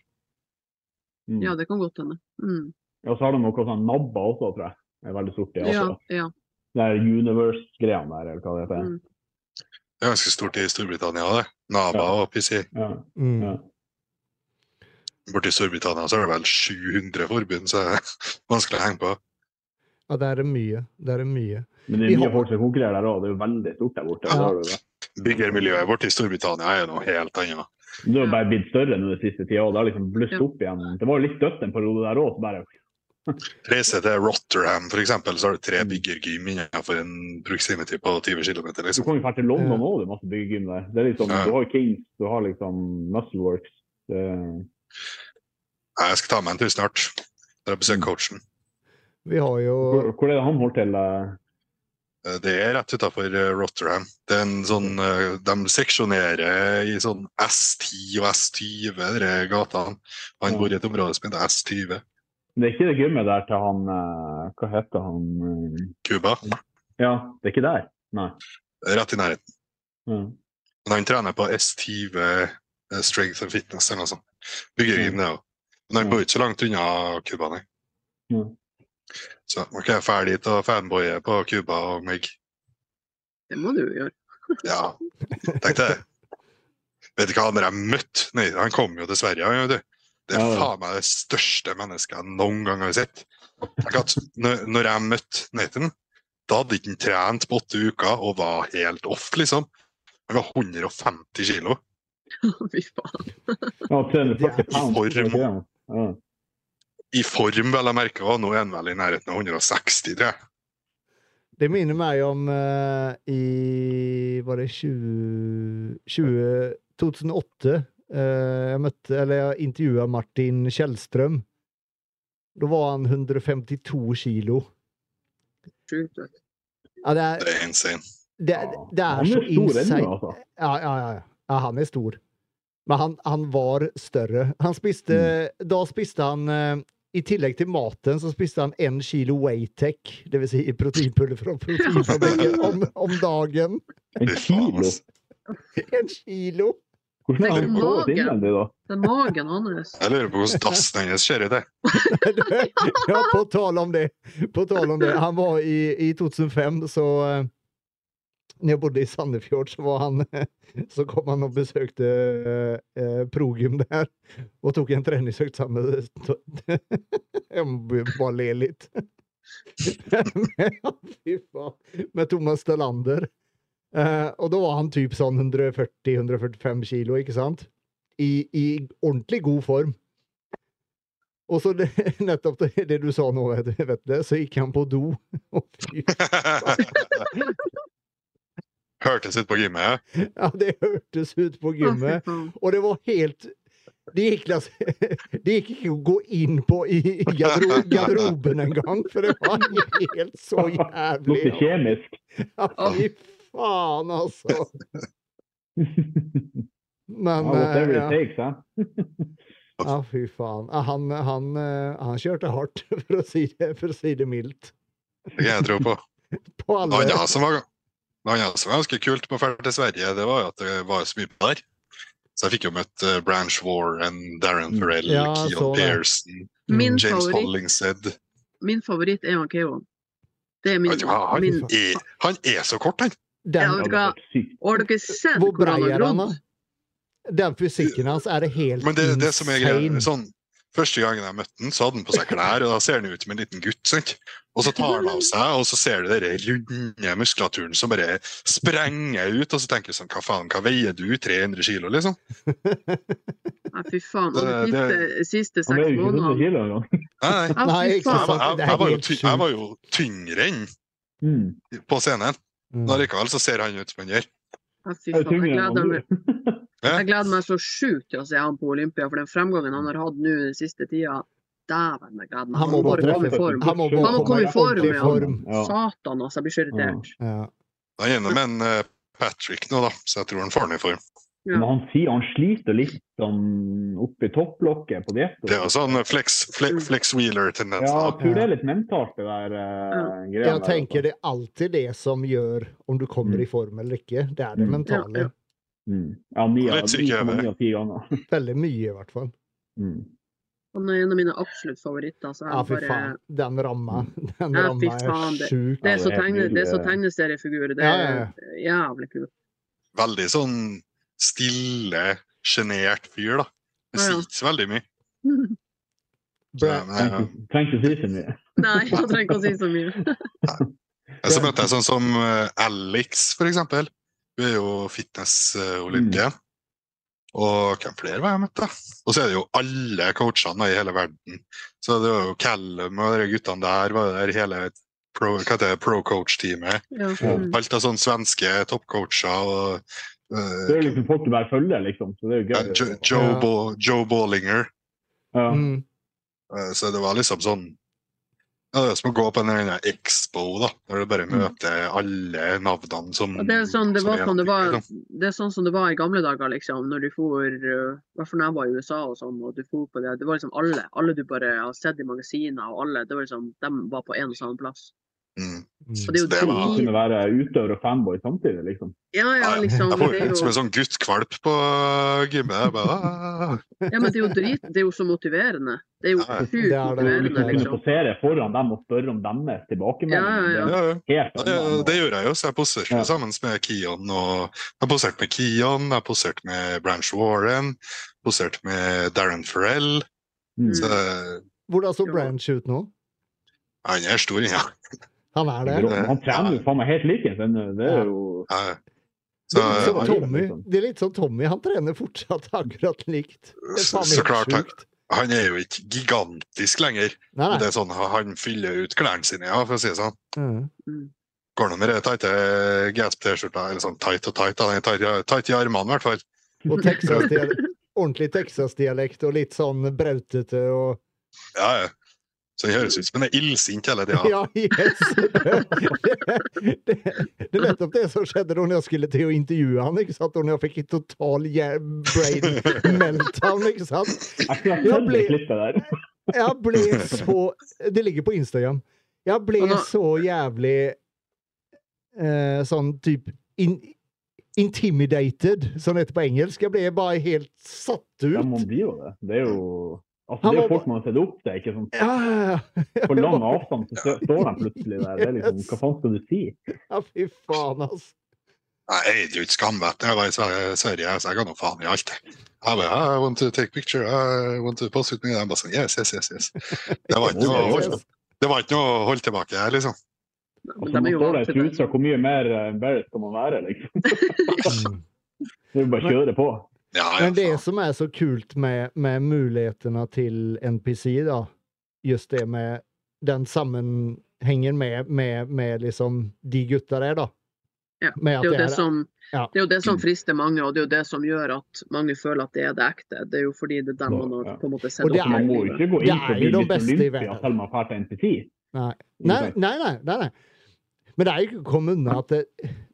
Speaker 7: Mm.
Speaker 6: ja, det kan godt hende. Mm.
Speaker 7: Ja, så har de noe sånn NABBA også, tror jeg. Det er veldig stort i Asia.
Speaker 6: Ja, ja.
Speaker 7: Det er Universe-greiene der, eller hva det heter.
Speaker 6: Mm.
Speaker 4: Det er ganske stort i Storbritannia, det. NABA
Speaker 7: Ja.
Speaker 4: og PC.
Speaker 7: Ja.
Speaker 1: Mm.
Speaker 7: Ja.
Speaker 4: Borti Storbritannia så er det vel 700 forbund, så det er vanskelig å henge på.
Speaker 1: Ja, det er mye. Det er mye.
Speaker 7: Men det er mye folk som konkurrerer der òg. Det er jo veldig stort der borte.
Speaker 1: Ja.
Speaker 4: Byggermiljøet vårt borti Storbritannia er noe helt annet.
Speaker 7: Det har bare blitt større nå den siste tida. og Det har liksom blusset opp igjen. Det var jo litt dødt en periode der òg. Bare
Speaker 4: Reiser til Rotterdam, eksempel, så har du tre byggergym innenfor en proximity på 20 km.
Speaker 7: Du
Speaker 4: Liksom.
Speaker 7: kan jo dra til London òg, det er masse byggegym der. Det er liksom,
Speaker 4: Ja.
Speaker 7: Du har Kings, du har liksom Muscleworks. Det,
Speaker 4: Jeg skal ta meg en tur snart. Der besøker coachen.
Speaker 1: Vi har jo
Speaker 7: hvor, hvor er det han holder til? eh?
Speaker 4: Eh, Det er rett utafor Rotterdam. Det er en sånn, eh, de seksjonerer i sånn S10 og S20, de gatene. Han bor i et område som heter S20.
Speaker 7: Det er ikke det gymmet der til han eh, Hva heter han? eh?
Speaker 4: Cuba.
Speaker 7: Ja, det er ikke der? Nei.
Speaker 4: Rett i nærheten.
Speaker 7: Mm.
Speaker 4: Men han trener på S20 eh, Strength and Fitness eller noe sånt. Byggergym, det òg. Men han bor ikke så langt unna Cuba, nei.
Speaker 7: Mm.
Speaker 4: Så man kan dra dit og fanboye på Cuba og meg.
Speaker 6: Det må du jo gjøre.
Speaker 4: Ja, tenk det. Vet du hva han der jeg møtte? Nei, han kom jo til Sverige. han, vet du. Det er faen meg det største mennesket jeg noen gang har sett. At når, når jeg møtte Nathan, da hadde ikke han trent på åtte uker og var helt off, liksom. Han var 150 kilo.
Speaker 6: Fy faen.
Speaker 7: Ja, 340 pounds.
Speaker 4: For-
Speaker 7: det ikke det. Ja.
Speaker 4: I form, vel å merke. Og nå er han vel i nærheten av 160, tror jeg.
Speaker 1: Det minner meg om uh, i Var det 20, 20 2008? Eh, jeg møtte, eller jeg intervjua Martin Kjellstrøm. Da var han 152 kilo.
Speaker 6: Sjukt.
Speaker 1: Ja, det er,
Speaker 4: Det er insane.
Speaker 1: det, det er så
Speaker 7: stor
Speaker 1: insane.
Speaker 7: altså.
Speaker 1: Ja, ja, ja, ja. han er stor. Men han, han var større. Han spiste Da spiste han eh, I tillegg til maten så spiste han én kilo Waytech, dvs. Si proteinpulver fra proteinfabrikken, om, om dagen.
Speaker 7: En kilo?
Speaker 1: En kilo!
Speaker 7: Hvordan har han
Speaker 6: magen.
Speaker 7: innvendig, da?
Speaker 6: Det er magen hans.
Speaker 4: Jeg lurer på hvordan dassen hennes ser ut. jeg.
Speaker 1: ja, på tale om det. På tale om det. Han var i, i 2005, så eh, Når jeg bodde i Sandefjord, så var han Så kom han og besøkte eh, eh, Progym der, og tok en treningsøkt sammen med Jeg må bare le litt. Fy faen. Med Thomas Stelander. Eh, og da var han typ sånn 140-145 kilo, ikke sant? I, I ordentlig god form. Og så det, nettopp det, det du sa nå, vet, du, vet du, så gikk han på do. Å, fy.
Speaker 4: Hørtes ut på gymmet. ja.
Speaker 1: Ja, det hørtes ut på gymmet. Og det var helt Det gikk, det gikk ikke å gå inn på i gardero, garderoben engang, for det var helt så jævlig.
Speaker 7: Lukter kjemisk.
Speaker 1: Ja, fy faen, altså. Men
Speaker 7: Ja, whatever
Speaker 1: eh,
Speaker 7: it
Speaker 1: ja.
Speaker 7: takes, hæ?
Speaker 1: ja, fy faen. Han, han, eh, han kjørte hardt, for å si det, for å si det mildt.
Speaker 4: Det jeg tro på.
Speaker 1: På alle
Speaker 4: annet som var, noe annet som var ganske kult på ferd til Sverige, det var jo at det var så mye der. Så jeg fikk jo møtt uh, Branch Warren, Darren Farrell,
Speaker 1: Ja,
Speaker 4: Keon. Pearson,
Speaker 6: Min
Speaker 4: James
Speaker 6: favoritt,
Speaker 4: Hollingshead.
Speaker 6: min favoritt er han Keon. Det er min,
Speaker 4: Vet han,
Speaker 6: min
Speaker 4: er, han er så kort, han!
Speaker 1: Den,
Speaker 6: Ja. Og Har dere sett
Speaker 1: Hvor brei er han, da? Den fysikken hans er det helt
Speaker 4: Men det, det som er greia, sånn Første gangen jeg møtte han, så hadde han på seg klær, og da ser han ut som en liten gutt. sant? Og så tar han av seg, og så ser du den runde muskulaturen som bare sprenger ut. Og så tenker du sånn, hva faen, hva veier du? 300 kilo, liksom?
Speaker 6: Nei, fy faen. Og
Speaker 4: Det-
Speaker 6: de siste, siste seks
Speaker 7: veier ikke 100
Speaker 6: månedene.
Speaker 4: Nei, nei. Var- jo jeg var jo tyngre enn
Speaker 7: Mm.
Speaker 4: på scenen.
Speaker 1: Mm.
Speaker 4: Men allikevel så ser han ut som han gjør.
Speaker 7: Jeg er.
Speaker 6: Jeg gleder, meg.
Speaker 4: Ja.
Speaker 6: så sjukt til å se han på Olympia, for den fremgangen han har hatt nå den siste tida Dæven, jeg gleder meg.
Speaker 1: Han må
Speaker 6: bare
Speaker 1: bare
Speaker 6: komme i form.
Speaker 1: Han må
Speaker 6: Han må komme i form, ja.
Speaker 1: form.
Speaker 7: Ja.
Speaker 6: Satan, altså. Jeg blir så irritert.
Speaker 1: Ja.
Speaker 4: Han er gjennom en eh, Patrick nå, da, så jeg tror han får han i form.
Speaker 6: Ja.
Speaker 7: Men han sier han sliter litt sånn oppi topplokket på diett.
Speaker 4: Det er sånn flex, flex, flex wheeler-tendens.
Speaker 7: Ja, jeg tror det er litt mentalt, det der uh, greia.
Speaker 1: Jeg tenker det er alltid det som gjør om du kommer i form eller ikke. Det er det
Speaker 7: Mm.
Speaker 1: mentale.
Speaker 6: Ja, ja.
Speaker 7: Mm. Ja, ni av ti ganger.
Speaker 1: Veldig mye, i hvert fall.
Speaker 7: Mm.
Speaker 6: Han er en av mine absolutt favoritter. Så
Speaker 1: Ja, fy
Speaker 6: bare,
Speaker 1: faen. Den ramma, den
Speaker 6: Ja,
Speaker 1: ramma er
Speaker 6: det-
Speaker 1: sjuk.
Speaker 6: det er så,
Speaker 7: det er
Speaker 6: tegne, det er jævlig kult.
Speaker 4: Veldig sånn stille, sjenert fyr, da. Det sier ikke så veldig mye.
Speaker 7: Trenger ikke å si så mye.
Speaker 6: Nei, jeg trenger ikke å si så mye.
Speaker 4: Så møtte jeg sånn som eh, Alex, for eksempel. Hun er jo fitness-olympien. Og hvem flere var jeg møtte? Og så er det jo alle coachene i hele verden. Så det var jo Callum og de guttene der var der hele pro, pro-coach-teamet.
Speaker 6: Ja.
Speaker 7: Ja.
Speaker 6: Mm.
Speaker 4: Alt av sånne svenske toppcoacher. og
Speaker 7: Det er jo liksom folk du bare følger, liksom. Så det er jo gøy.
Speaker 4: Jo- Joe,
Speaker 1: Ja.
Speaker 4: Joe Ballinger.
Speaker 7: Ja.
Speaker 1: Mm.
Speaker 4: Eh, Så det var liksom sånn ja, Det er som å gå på en eller expo, da, når du bare møter alle navnene som
Speaker 6: det er sånn det
Speaker 4: som
Speaker 6: var,
Speaker 4: er
Speaker 6: det var
Speaker 4: liksom.
Speaker 6: Det er sånn som det var i gamle dager, liksom. Når du for uh, I hvert fall når jeg var i USA og sånn, og du for på det. Det var liksom alle. Alle du bare har sett i magasiner, og alle. Det var liksom, De var på en og samme plass.
Speaker 4: Mm.
Speaker 6: Og det er jo
Speaker 4: Så det var-
Speaker 7: kunne være utøver og fanboy samtidig, liksom.
Speaker 6: Ja, ja, liksom.
Speaker 4: Jeg får
Speaker 6: Det er
Speaker 4: ut som en sånn guttkvalp på gymmet. Bare, «Ah».
Speaker 6: ja, men det er jo drit. Det er jo så motiverende. Det er jo sjukt
Speaker 1: Det er det.
Speaker 6: motiverende,
Speaker 7: Liksom kunne posere foran dem og spørre om deres tilbakemelding.
Speaker 6: Ja, ja, ja.
Speaker 4: ja, ja.
Speaker 7: Det helt
Speaker 4: Ja, det, gjør jeg jo, så jeg poserte
Speaker 7: Ja.
Speaker 4: sammen med Kion. Og jeg har posert med Kion, jeg har posert med Branch Warren, posert med Darren Farrell.
Speaker 7: Mm.
Speaker 4: Så
Speaker 1: Hvordan så Branch ut nå?
Speaker 4: han er stor, ja.
Speaker 1: Han er det.
Speaker 7: Han trener jo faen meg helt like. Det er jo
Speaker 4: ja.
Speaker 1: Det er som Tommy. Det er litt sånn Tommy. Han trener fortsatt akkurat likt.
Speaker 4: Så, så klart han. Han er jo ikke gigantisk lenger.
Speaker 1: Nei,
Speaker 4: nei. det er sånn, Han fyller ut klærne sine, ja, for å si det sånn.
Speaker 1: Mm.
Speaker 4: Går nå med de tighte Gasp-T-skjorta, eller sånn tight og tight. Den er tight, tight i armene i hvert fall.
Speaker 1: Og Texas-dialekt. Ordentlig Texas-dialekt og litt sånn brautete og
Speaker 4: Ja, ja. Så det høres ut som han er illsint hele tida.
Speaker 1: Ja, yes! det, det er nettopp det som skjedde da jeg skulle til å intervjue han, ikke sant? Og når jeg fikk en total brain meltdown, ikke sant?
Speaker 7: Jeg det
Speaker 1: ble- Jeg ble så Det ligger på Instagram. Jeg ble så jævlig eh, sånn type in, intimidated, som det heter på engelsk. Jeg ble bare helt satt
Speaker 7: Ja, man
Speaker 1: ut.
Speaker 7: blir jo det. Det er jo Altså, det er jo folk man har sett opp til. ikke sant?
Speaker 1: Ja, ja, ja.
Speaker 7: På lang avstand så står de plutselig der. Det er liksom, Hva faen skal du si?
Speaker 1: Ja, fy faen, altså.
Speaker 4: Nei, det er jo ikke skamvett. Jeg var i Sverige, så jeg ga nå faen i alt. Jeg bare, I want to take picture, I want to post with me. Jeg bare sånn, yes, yes, yes, yes. Det var ikke noe å holde, det var ikke noe å holde tilbake her, liksom.
Speaker 7: Altså, man står der i trusa, hvor mye mer eh, embarrassed skal man være? liksom? Det er jo bare å kjøre på.
Speaker 4: Ja, ja,
Speaker 1: Men det
Speaker 4: faen.
Speaker 1: som er så kult med, med mulighetene til NPC da, just det med den sammenhengen med, med, med liksom de gutta der da.
Speaker 6: Ja,
Speaker 1: Med
Speaker 6: Det er, jo
Speaker 1: det,
Speaker 6: det, som,
Speaker 1: ja.
Speaker 6: det er jo det som frister mange, og det er jo det som gjør at mange føler at det er det ekte. Det er jo fordi det er dem man har på en måte sett opp
Speaker 1: er-
Speaker 7: Man må ikke gå
Speaker 1: Det
Speaker 7: inn
Speaker 1: er
Speaker 7: for Olympia selv om man til
Speaker 1: Nei. Nei, nei, nei, nei, nei. Men det er jo ikke å komme unna at det,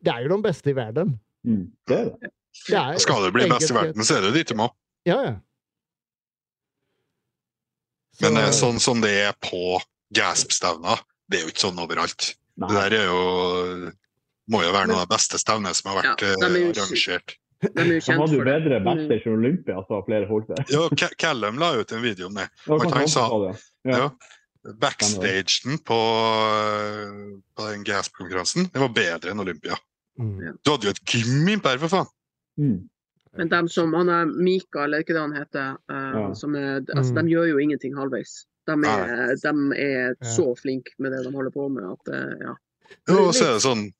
Speaker 1: det er jo de beste i verden.
Speaker 7: Mm, det er det.
Speaker 1: Er,
Speaker 4: Skal du bli best i verden, så er det ditt du må.
Speaker 1: Ja, ja. Så-
Speaker 4: Men eh, sånn som det er på Gasp-stevner, det er jo ikke sånn overalt. Det der er jo må jo være noe av det beste stevnet som har vært
Speaker 6: Ja, de
Speaker 4: eh, arrangert.
Speaker 6: De er jo
Speaker 7: bedre backstage enn Olympia, så flere holdt det.
Speaker 4: Ja, Callum la ut en video om det.
Speaker 7: Var
Speaker 4: han sa?
Speaker 7: Ja.
Speaker 4: Ja. Backstagen på, eh, på den Gasp-konkurransen det var bedre enn Olympia.
Speaker 1: Mm.
Speaker 4: Du hadde jo et gym innpå her, for faen!
Speaker 7: Mm.
Speaker 6: Men dem som, han er Mika, eller ikke det han heter, uh,
Speaker 7: Ja.
Speaker 6: som er, altså,
Speaker 1: Mm.
Speaker 6: de gjør jo ingenting halvveis. De er, de er
Speaker 1: Ja.
Speaker 6: så flinke med det de holder på med at uh, ja.
Speaker 4: Jo, så er det sånn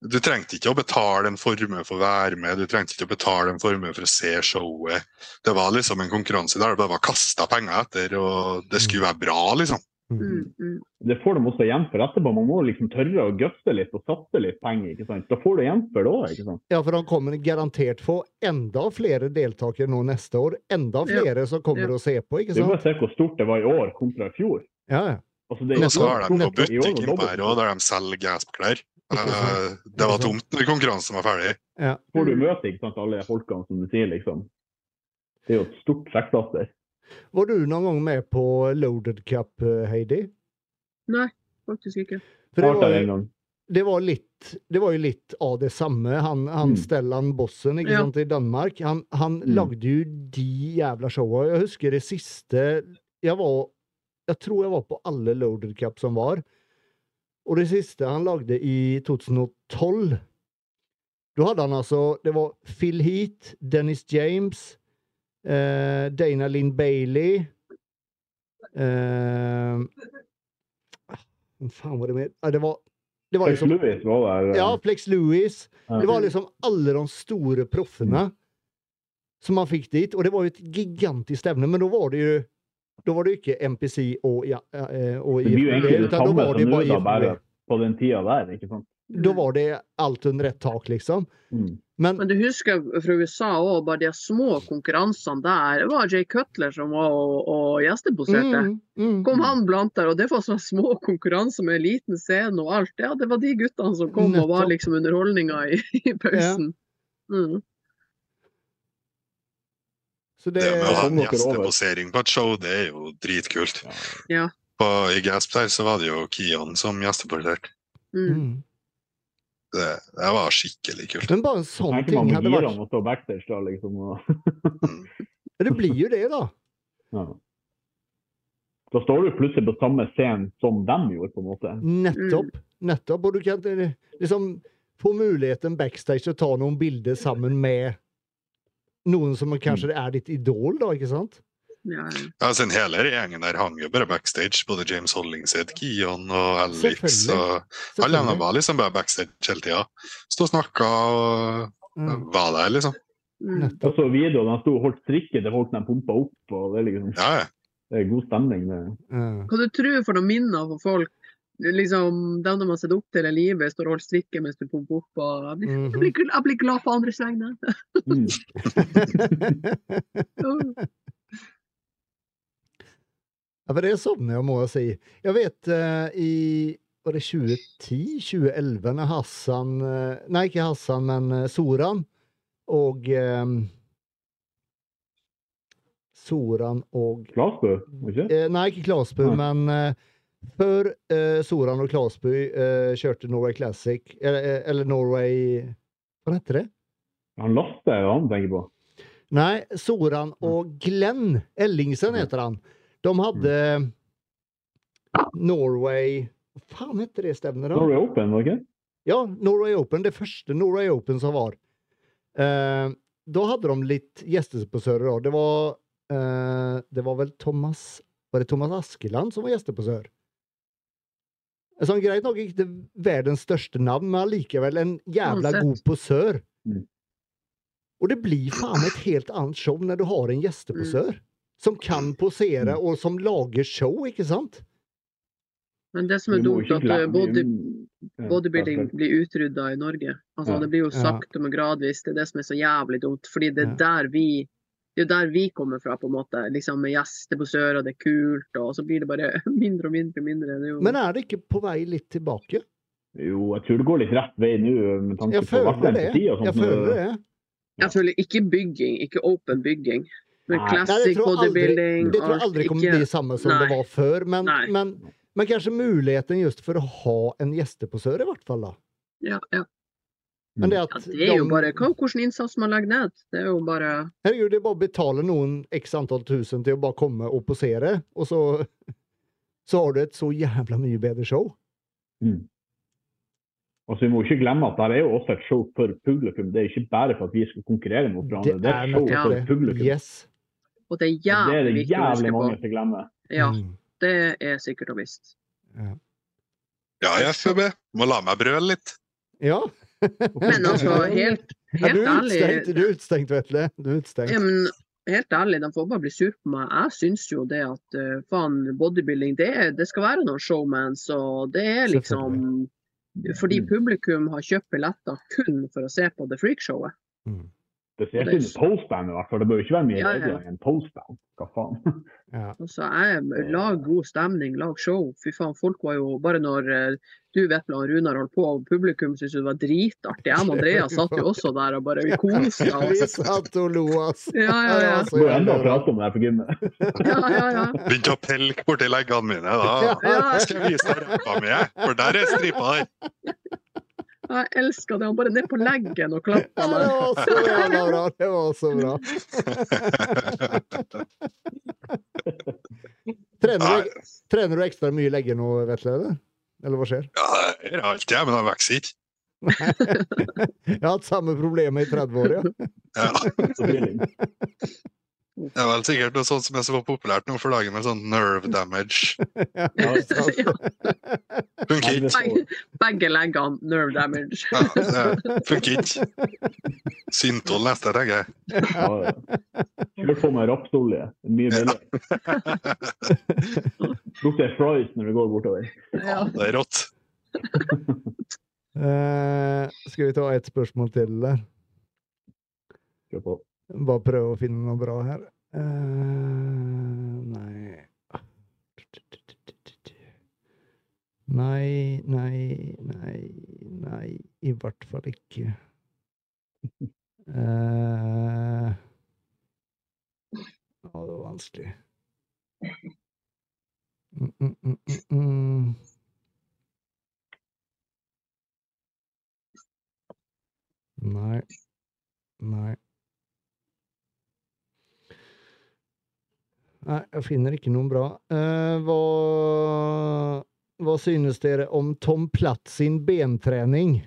Speaker 4: Du trengte ikke å betale en formue for å være med, du trengte ikke å betale en formue for å se showet. Det var liksom en konkurranse der det bare var kasta penger etter, og det skulle være bra, liksom.
Speaker 1: Mm.
Speaker 6: Mm, mm.
Speaker 7: Det får de også igjen for etterpå. Man må liksom tørre å gutse litt og satse litt penger. ikke sant? Da får du igjen for det òg.
Speaker 1: Ja, for de kommer garantert få enda flere deltakere nå neste år. Enda
Speaker 6: Ja.
Speaker 1: flere som kommer
Speaker 6: Ja.
Speaker 1: å se på, ikke
Speaker 7: Det
Speaker 1: sant?
Speaker 7: bare må se hvor stort det var i år kontra i fjor.
Speaker 1: Ja, ja.
Speaker 7: Altså, det er
Speaker 4: Og så har de på
Speaker 7: butikken
Speaker 4: her òg, der de selger.
Speaker 1: Ikke sant?
Speaker 4: Eh, Det var tomt når konkurransen var ferdig.
Speaker 1: ja.
Speaker 7: får du møte ikke sant, alle de folkene som du sier, liksom. Det er jo et stort trekkplaster.
Speaker 1: Var du noen gang med på Loaded Cup, eh, Heidi?
Speaker 6: Nei, faktisk ikke.
Speaker 1: For det var, jo- det var litt Det var jo litt av det samme. Han, han
Speaker 7: Mm.
Speaker 1: Stellan Bossen ikke
Speaker 6: Ja.
Speaker 1: sant, i Danmark, han, han
Speaker 7: Mm.
Speaker 1: lagde jo de jævla showa. Jeg husker det siste Jeg var Jeg tror jeg var på alle Loaded Cup som var. Og det siste han lagde i 2012 Da hadde han altså Det var Phil Heath, Dennis James, eh, Dana Lynn Bailey Uh, Hvem faen var det mer det var, det var liksom, Plex
Speaker 7: Lewis var der. eh,
Speaker 1: Ja, Plex Lewis. Det var liksom alle de store proffene som man fikk dit. Og det var jo et gigantisk stevne, men da var det jo da var det jo ikke MPC og, ja, og og
Speaker 7: Det blir jo egentlig det samme
Speaker 1: var det
Speaker 7: som nå,
Speaker 1: bare
Speaker 7: da,
Speaker 1: IFBB.
Speaker 7: bare på den tida der. ikke sant?
Speaker 1: Da var det alt under ett tak, liksom.
Speaker 7: Mm.
Speaker 1: Men
Speaker 6: Men du husker fra USA òg, bare de små konkurransene der. Det var Jay Cutler som var og, og gjesteposerte.
Speaker 1: mm, mm,
Speaker 6: Kom han blant der, og det var sånne små konkurranser med liten scene og alt. Ja, det var de guttene som kom og var liksom underholdninga i, i pausen. Mm.
Speaker 1: Så det,
Speaker 4: Det med å ha en gjesteposering på et show, det er jo dritkult.
Speaker 6: Ja.
Speaker 4: På, I Gasp der så var det jo Kion som gjesteposerte.
Speaker 6: Mm.
Speaker 1: Mm.
Speaker 4: Det, det var skikkelig kult.
Speaker 1: Men bare en sånn ting hadde vært
Speaker 7: girene å stå backstage da, liksom. Og,
Speaker 1: Det blir jo det, da.
Speaker 7: ja. Da står du plutselig på samme scene som dem gjorde, på en måte.
Speaker 1: Nettopp. Nettopp. Og du kan eh, liksom få muligheten backstage til å ta noen bilder sammen med noen som kanskje er ditt idol, da, ikke sant?
Speaker 6: Ja, ja.
Speaker 4: Altså, en hele gjengen der hang jo bare backstage. Både James Hollingshead, Kion og Alex. Og alle de var liksom bare backstage hele tida. Sto og snakka og
Speaker 1: Mm.
Speaker 4: var der, liksom.
Speaker 6: Mm.
Speaker 7: Og så videoer de sto og holdt strikke til folk de pumpa opp. og Det er liksom,
Speaker 4: Ja, ja.
Speaker 7: det er god stemning. Det.
Speaker 1: Mm.
Speaker 6: Hva du tror for noen minner for folk? Liksom, dem de har sett opp til i livet, står og holder strikke mens du pumper opp. Og jeg, blir, jeg, blir, jeg blir glad på andres vegne.
Speaker 7: Mm.
Speaker 1: Ja, for det savner jeg, må jeg si. Jeg vet eh, i Var det 2010? 2011? Når Hassan eh, Nei, ikke Hassan, men eh, Soran og Soran og
Speaker 7: Klasbø, ikke?
Speaker 1: Nei, ikke Klasby,
Speaker 7: Nei.
Speaker 1: men før eh, Soran og Klasby eh, kjørte Norway Classic, eller, eller Norway Hva heter det?
Speaker 7: Han Lasse er det han tenker på.
Speaker 1: Nei, Soran og Glenn Ellingsen heter han. De hadde Norway Hva faen heter det stevnet, da?
Speaker 7: Norway Open, var det ikke?
Speaker 1: Ja, Norway Open. Det første Norway Open som var. Eh, da hadde de litt gjestesposører. Det var, eh, det var vel Thomas Var det Thomas Askeland som var gjesteposør? Sånn, greit nok ikke det verdens største navn, men allikevel en jævla god posør.
Speaker 7: Mm.
Speaker 1: Og det blir faen et helt annet show når du har en gjesteposør. Som kan posere, og som lager show, ikke sant?
Speaker 6: Men det som er dumt, at eh, body, bodybuilding blir utrydda i Norge. Altså,
Speaker 7: Ja.
Speaker 6: Det blir jo sakte, men gradvis. Det er det som er så jævlig dumt. Fordi det er der vi det er der vi kommer fra, på en måte. Liksom Med sør og det er kult, og så blir det bare mindre og mindre. mindre. Det er jo...
Speaker 1: Men er det ikke på vei litt tilbake?
Speaker 7: Jo, jeg tror det går litt rett vei nå. med tanke
Speaker 1: Jeg
Speaker 7: på
Speaker 1: føler det. Jeg føler det.
Speaker 6: Jeg føler ikke bygging, ikke open bygging.
Speaker 7: Nei.
Speaker 1: Nei, det
Speaker 6: classic bodybuilding
Speaker 1: det tror jeg aldri kommer
Speaker 6: ikke-
Speaker 1: bli samme som det var før. Men, men, men kanskje muligheten just for å ha en gjesteposør, i hvert fall. da.
Speaker 6: Ja, ja.
Speaker 1: Men det at
Speaker 6: ja, det er jo
Speaker 1: de-
Speaker 6: bare hva, Hvilken innsats man legger ned. Det er jo bare
Speaker 1: Herregud, det er bare å betale noen x antall tusen til å bare komme og posere, og så, så har du et så jævla mye bedre show.
Speaker 7: Mm. Og så Vi må ikke glemme at det er jo også et show for publikum. Det er ikke bare for at vi skal konkurrere mot hverandre. Det er et show for publikum.
Speaker 1: Yes.
Speaker 6: Og det er
Speaker 7: jævlig, det er det jævlig mange som glemmer.
Speaker 6: Ja,
Speaker 1: Mm.
Speaker 6: det er sikkert og visst.
Speaker 4: Ja, i FUB. Må la meg brøle litt.
Speaker 1: Ja.
Speaker 6: Men altså, helt,
Speaker 1: Ja, du er
Speaker 6: ærlig
Speaker 1: du er utstengt, Vetle. Du er utstengt.
Speaker 6: Ja, men helt ærlig, de får bare bli sur på meg. Jeg syns jo det at uh, faen, bodybuilding, det, det skal være noen showmans, og det er liksom Fordi
Speaker 7: Mm.
Speaker 6: publikum har kjøpt billetter kun for å se på det freakshowet.
Speaker 1: Mm.
Speaker 7: Spesielt
Speaker 6: i det-
Speaker 7: postband i hvert fall. Det bør jo ikke være mye
Speaker 6: Ja, ja.
Speaker 7: bedre enn postband. Hva faen?
Speaker 1: Ja.
Speaker 6: Altså, jeg lag god stemning, lag show. Fy faen, folk var jo Bare når eh, du vet og Runar holdt på, og publikum syntes det var dritartig. Jeg og Andreas satt jo også der og bare vi oss.
Speaker 1: Vi satt og lo, altså.
Speaker 6: Ja, ja, ja.
Speaker 7: Må enda prate om det her på gymmet.
Speaker 6: Ja, ja, ja.
Speaker 4: Begynte å pelke borti leggene mine. Da
Speaker 6: Ja.
Speaker 4: skal jeg vise deg ræva mi, jeg. for der er stripa der.
Speaker 6: Jeg elska det. Han bare ned på leggen og klappa
Speaker 1: Ja, det var så bra. Det var så bra. Trener du, trener du ekstra mye legger nå, Vetle? Eller? eller hva skjer?
Speaker 4: Ja, det gjør alltid, jeg, men han vokser ikke.
Speaker 1: Jeg har hatt samme problemet i 30 år, ja.
Speaker 4: Ja. Det er vel sikkert noe sånt som er så populært nå for dagen, med sånn nerve damage.
Speaker 1: ja.
Speaker 4: Funker ikke.
Speaker 6: Begge, begge leggene nerve damage.
Speaker 4: Ja, det funker ikke. Syntol neste, tenker jeg.
Speaker 7: Ja, ja. Kjør få med rapsolje. Mye billigere. Lukter fries når vi går bortover.
Speaker 6: Ja.
Speaker 4: Det er rått.
Speaker 1: Uh, skal vi ta et spørsmål til der?
Speaker 7: Kjør på.
Speaker 1: Bare prøve å finne noe bra her. Uh, nei Nei, nei, nei, nei, i hvert fall ikke. Uh, å, det var vanskelig. Mm, mm, mm, mm, mm. Nei. Nei. Nei, jeg finner ikke noen bra. Uh, hva, hva synes dere om Tom Platt sin bentrening?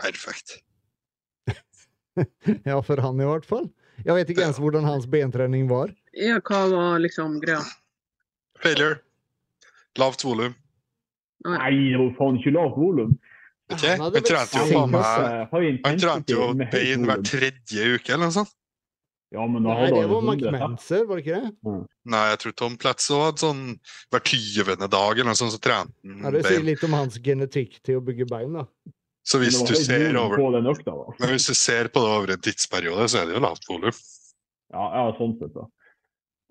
Speaker 4: Perfekt.
Speaker 1: Ja, for han i hvert fall. Jeg vet ikke ens hvordan hans bentrening var.
Speaker 6: ja, hva var liksom greia?
Speaker 4: Failure. Lavt volum.
Speaker 7: Nei, det var faen ikke lavt volum.
Speaker 4: Okay.
Speaker 1: Han
Speaker 4: Han trente jo faen meg Han trente jo bein hver tredje uke, eller noe sånt.
Speaker 7: Ja, men da
Speaker 1: Nei, det var
Speaker 7: 100
Speaker 1: McManser, var det ikke det?
Speaker 4: Nei, jeg tror Tom Platz også hadde sånn hver tyvende dag eller noe sånt, så trente
Speaker 1: Ja,
Speaker 4: han
Speaker 1: Det sier litt om hans genetikk til å bygge bein, da.
Speaker 4: Så hvis du ser over
Speaker 7: på økta, da.
Speaker 4: men hvis du ser på det over en tidsperiode, så er det jo lavt volum.
Speaker 7: Ja, ja, sånn sett, da.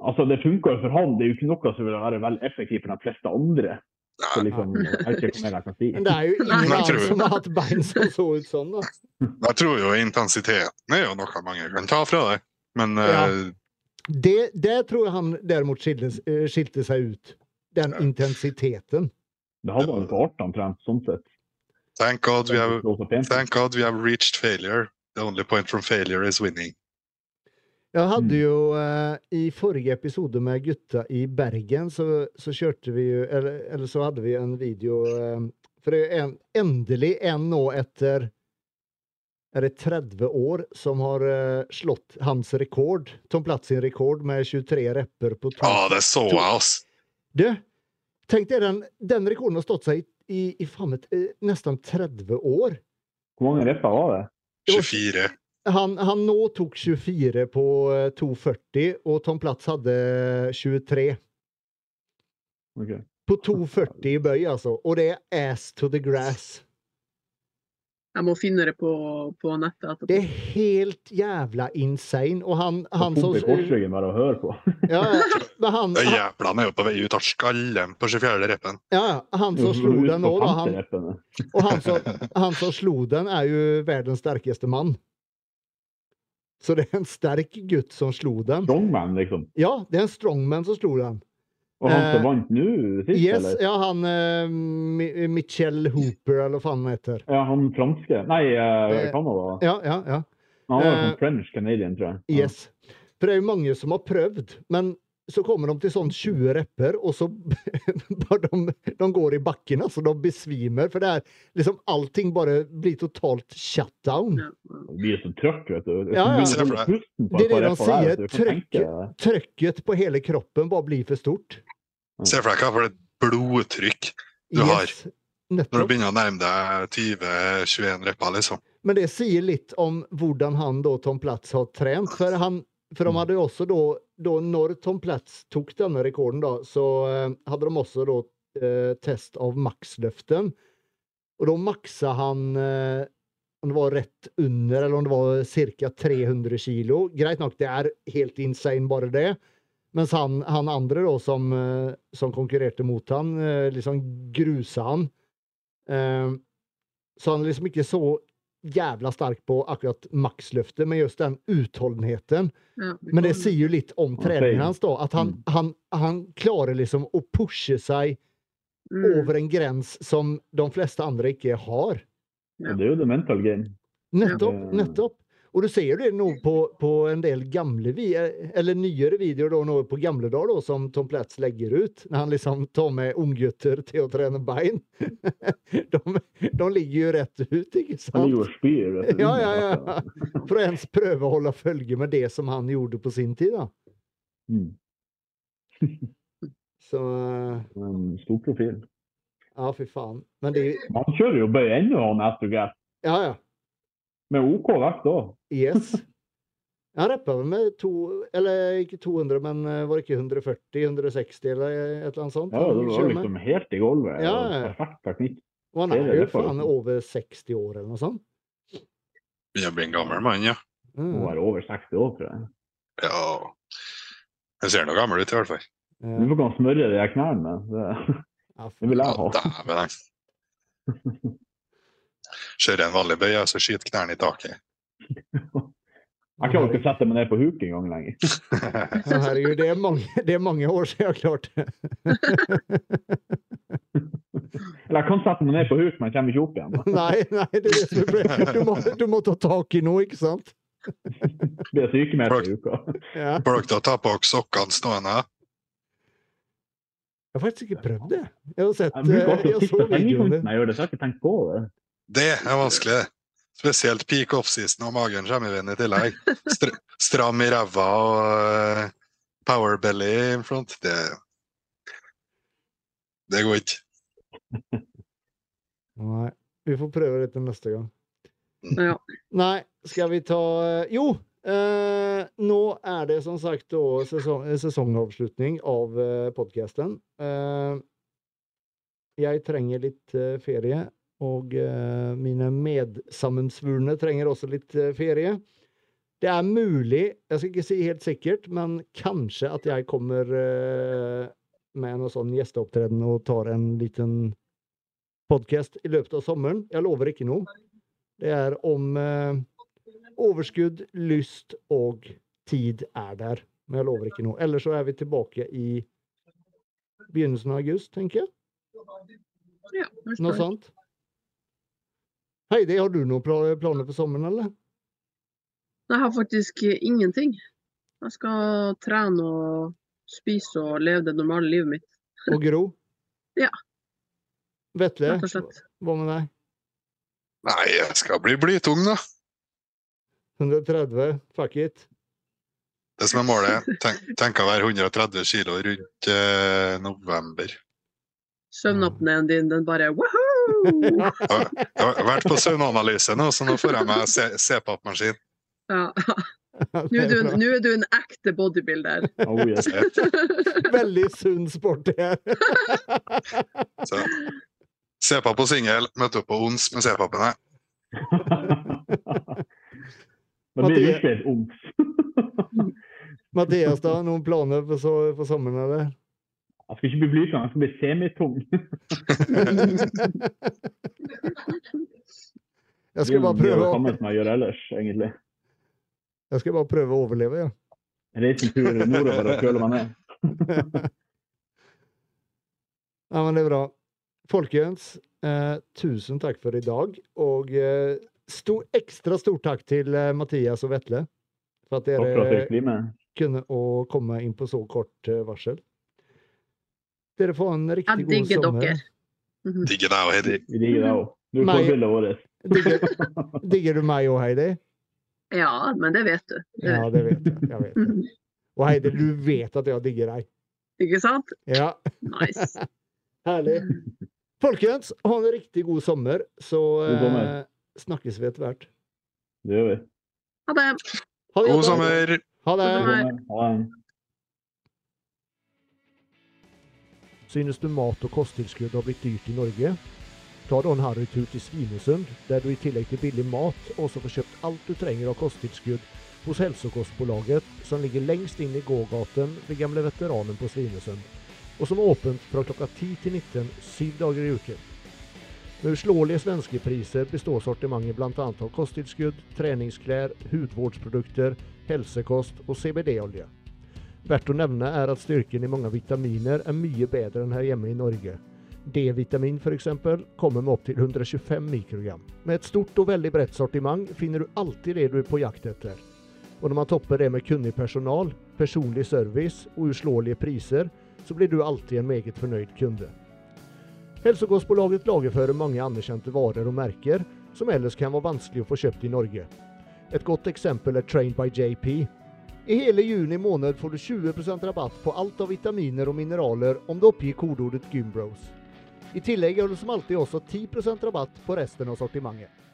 Speaker 7: Altså, det funker jo for han. Det er jo ikke noe som vil være veldig effektivt for de fleste andre. Så liksom, jeg vet ikke hva mer jeg kan si.
Speaker 1: Men det er jo ingen
Speaker 4: Nei,
Speaker 1: annen som har hatt bein som så ut sånn, da.
Speaker 4: Jeg tror jo intensiteten er jo noe mange kan ta fra deg. Men
Speaker 1: Ja.
Speaker 4: eh,
Speaker 1: Det, Der tror jeg han derimot skilte, eh, skilte seg ut. Den
Speaker 4: Ja.
Speaker 1: intensiteten.
Speaker 7: Det hadde han på omtrent, trent, sånn sett.
Speaker 4: thank God we have. Thank God we have reached failure. The only point from failure is winning.
Speaker 1: Jeg hadde
Speaker 7: Mm.
Speaker 1: jo eh, I forrige episode med gutta i Bergen, så, så kjørte vi jo eller, eller så hadde vi en video eh, For det er en, endelig en nå etter er det 30 år som har eh, slått hans rekord. Tom Platz sin rekord med 23 repper på to.
Speaker 4: Ja, det så jeg, ass.
Speaker 1: Du, tenk deg den, den rekorden har stått seg i, i, i faen meg eh, nesten 30 år.
Speaker 7: Hvor mange repper var det?
Speaker 1: Det
Speaker 4: 24.
Speaker 1: Han, han nå tok 24 på eh, 2,40, og Tom Platz hadde 23.
Speaker 7: Okay.
Speaker 1: På 2,40 i bøy, altså. Og det er ass to the grass.
Speaker 6: Jeg må finne det på, på nettet etterpå.
Speaker 1: Det er helt jævla insane. Og han, han som
Speaker 7: korsryggen bare å høre på.
Speaker 1: ja, ja, men han, han,
Speaker 4: er jo på vei ut av skallen på 24. reppen.
Speaker 1: ja, ja, han som slo den nå, da. Han, og han som, han som slo den, er jo verdens sterkeste mann. Så det er en sterk gutt som slo den.
Speaker 7: Strongman, liksom.
Speaker 1: Ja, det er en strongman som slo den.
Speaker 7: Og han som
Speaker 1: Eh,
Speaker 7: vant nå sist,
Speaker 1: Yes,
Speaker 7: eller?
Speaker 1: ja, han uh, Michel Hooper, eller hva faen han heter.
Speaker 7: Ja, han franske. Nei, Eh, Canada.
Speaker 1: Ja, ja, ja.
Speaker 7: Han var uh, French Canadian, tror jeg. Ja.
Speaker 1: Yes. For det er jo mange som har prøvd, men så kommer de til sånn 20 repper, og så bare de, de går i bakken, altså. De besvimer. For det er liksom Allting bare blir totalt shut down.
Speaker 6: Ja, ja.
Speaker 7: Det blir så trøkk, vet du.
Speaker 1: Ja, ja. Det er det de sier,
Speaker 7: det.
Speaker 1: Trøkket på hele kroppen bare blir for stort.
Speaker 4: Se for deg hva for et blodtrykk du har
Speaker 1: nettopp.
Speaker 4: når du begynner å nærme deg 20-21 repper, liksom.
Speaker 1: Men det sier litt om hvordan han da, Tom Platz, har trent. For, han, for de hadde jo også da, da Når Tom Platz tok denne rekorden, da, så eh, hadde de også da eh, test av maksløften. Og da maksa han eh, om det var rett under, eller om det var ca. 300 kilo. Greit nok, det er helt insane, bare det. Mens han, han andre da, som, som konkurrerte mot han, liksom grusa han. Så han er liksom ikke så jævla sterk på akkurat maksløftet, men just den utholdenheten. Men det sier jo litt om treningen hans, da. At han, han, han klarer liksom å pushe seg
Speaker 6: Mm.
Speaker 1: over en grense som de fleste andre ikke har.
Speaker 6: Ja.
Speaker 7: Det er jo the mental game.
Speaker 1: Nettopp. Nettopp. Og du ser det nå på, på en del gamle eller nyere videoer da, nå på gamle dager da, som Tom Platz legger ut. Når han liksom tar med unggutter til å trene bein. de, de ligger jo rett ut, ikke
Speaker 7: Han
Speaker 1: sant?
Speaker 7: ligger og spyr.
Speaker 1: Ja, ja, ja. For å ens prøve å holde følge med det som han gjorde på sin tid. da.
Speaker 7: Mm.
Speaker 1: Så eh,
Speaker 7: En stor profil.
Speaker 1: Ja, fy faen. Men det
Speaker 7: Han kjører jo bøy ennå, han Astrogas.
Speaker 1: Ja, ja.
Speaker 7: Med OK vekt òg.
Speaker 1: Yes. Han rappa vel med to Eller ikke 200, men eh, var det ikke 140? 160 eller et eller annet sånt?
Speaker 7: Ja,
Speaker 1: han
Speaker 7: det var liksom helt i gulvet.
Speaker 1: Ja.
Speaker 7: Perfekt teknikk.
Speaker 1: Og han er jo faen over 60 år eller noe sånt.
Speaker 4: Begynner å bli en gammel mann, ja.
Speaker 7: Nå
Speaker 1: Mm.
Speaker 7: er det over 60 år, tror jeg.
Speaker 4: ja. Jeg ser noe gammel ut, i hvert fall.
Speaker 7: Du
Speaker 1: Ja.
Speaker 7: får kan smøre de knærne med. Det,
Speaker 1: Ja,
Speaker 7: det vil jeg ha.
Speaker 4: jeg. Kjører en vanlig bøy, og så skyter knærne i taket.
Speaker 7: Jeg klarer ikke å sette meg ned på huk engang lenger.
Speaker 1: Ja, herregud, det er, mange, det er mange år siden jeg har klart det.
Speaker 7: Eller jeg kan sette meg ned på huk, men jeg kommer ikke opp igjen.
Speaker 1: Nei, nei, det er det. Du må, du må ta tak i noe, ikke sant?
Speaker 7: Blir sykemeldt i uka.
Speaker 1: Ja.
Speaker 4: Får dere ta på dere sokkene stående?
Speaker 1: Jeg har faktisk ikke prøvd det. Jeg har sett
Speaker 7: Jeg
Speaker 1: Jeg
Speaker 7: sitte
Speaker 1: så videoene.
Speaker 7: jeg gjør det, så jeg har ikke tenkt på det.
Speaker 4: Det er vanskelig. Spesielt peak off-season og magen kommer i veien i tillegg. Str stram i ræva og uh, power belly in front. Det, det går ikke.
Speaker 1: Nei. Vi får prøve dette neste gang.
Speaker 6: Ja.
Speaker 1: Nei, skal vi ta eh, Jo! Eh, nå er det som sagt da sesong, sesongavslutning av eh, podkasten. Eh, jeg trenger litt eh, ferie, og eh, mine medsammensvurne trenger også litt eh, ferie. Det er mulig, jeg skal ikke si helt sikkert, men kanskje at jeg kommer eh, med noe sånn gjesteopptreden og tar en liten podkast i løpet av sommeren. Jeg lover ikke noe. Det er om overskudd, lyst og tid er der. Men jeg lover ikke noe. Ellers så er vi tilbake i begynnelsen av august, tenker jeg.
Speaker 6: ja
Speaker 1: Noe sånt. Heidi, har du noen planer for sommeren, eller?
Speaker 6: Jeg har faktisk ingenting. Jeg skal trene og spise og leve det normale livet mitt,
Speaker 1: Og Gro?
Speaker 6: Ja.
Speaker 1: Vetle,
Speaker 6: rett og slett.
Speaker 1: hva med deg?
Speaker 4: Nei, jeg skal bli blytung, da.
Speaker 1: 130, fuck it.
Speaker 4: Det som er målet. Tenk, tenk å være 130 kilo rundt eh, november.
Speaker 6: Søvnapneen din, den bare woohoo!
Speaker 4: Jeg har vært på søvnanalyse nå, så nå får jeg meg CPAP-maskin.
Speaker 6: Ja. Nå er, du, nå er du en ekte bodybuilder.
Speaker 7: Oh, yes.
Speaker 1: Veldig sunn sport, det her.
Speaker 4: Så CPAP på singel, møtte opp på ons med CPAP-ene.
Speaker 7: Da blir det ikke et ons.
Speaker 1: Mathias, da? Noen planer for, så, for sommeren, eller?
Speaker 7: Jeg skal ikke bli blytung, jeg skal bli semitung.
Speaker 1: Jeg skal bare prøve å,
Speaker 7: jeg gjør ellers, egentlig.
Speaker 1: jeg skal bare prøve å overleve, ja.
Speaker 7: Reise en tur nordover og køle meg ned.
Speaker 1: Ja, men det er bra. Folkens, eh, tusen takk for i dag. Og eh, stor, ekstra stor takk til eh, Mathias og Vetle for at
Speaker 7: Takk for at
Speaker 1: dere kunne å komme inn på så kort eh, varsel. Dere får en riktig
Speaker 6: Jeg
Speaker 1: god
Speaker 6: digger
Speaker 1: sommer.
Speaker 6: dere. Mhm.
Speaker 4: Digger deg òg, Heidi.
Speaker 7: Vi digger deg òg. Du
Speaker 1: får
Speaker 7: bildet vårt.
Speaker 1: Digger, digger du meg òg, Heidi?
Speaker 6: Ja, men det vet du. Det
Speaker 1: Ja, det vet jeg. jeg vet det.
Speaker 6: Mhm.
Speaker 1: Og Heidi, du vet at jeg digger deg.
Speaker 6: Ikke sant?
Speaker 1: Ja,
Speaker 6: Nice.
Speaker 1: herlig. Folkens, ha en riktig god sommer, så
Speaker 7: God
Speaker 1: eh, snakkes vi etter hvert.
Speaker 7: Det gjør vi.
Speaker 6: Ha det.
Speaker 1: Ha det
Speaker 4: God sommer!
Speaker 1: Ha det.
Speaker 6: God sommer.
Speaker 7: God sommer. Ha en
Speaker 1: Synes du mat og kosttilskudd har blitt dyrt i Norge? Ta da en harrytur til Svinesund, der du i tillegg til billig mat også får kjøpt alt du trenger av kosttilskudd hos Hälsokostbolaget, som ligger lengst inn i gågaten ved gamle veteranen på Svinesund, og som er åpent fra klokka 10 til 19 syv dager i uken. Med uslåelige svenske priser består sortimentet bl.a. av kosttilskudd, treningsklær, hudvårdsprodukter, helsekost og CBD-olje. Verdt å nevne er at styrken i mange vitaminer er mye bedre enn her hjemme i Norge. D-vitamin f.eks. kommer med opptil 125 mikrogram. Med et stort og veldig bredt sortiment finner du alltid det du er på jakt etter. Og når man topper det med kunnig personal, personlig service og uslåelige priser, så blir du alltid en meget fornøyd kunde. Hälsokostbolaget lagerfører mange anerkjente varer og merker som ellers kan være vanskelig å få kjøpt i Norge. Et godt eksempel er Trained by JP, i hele juni måned får du 20% rabatt på alt av vitaminer og mineraler om du oppgir kodeordet Gymbros. I tillegg har du som alltid også 10% rabatt på resten av sortimentet.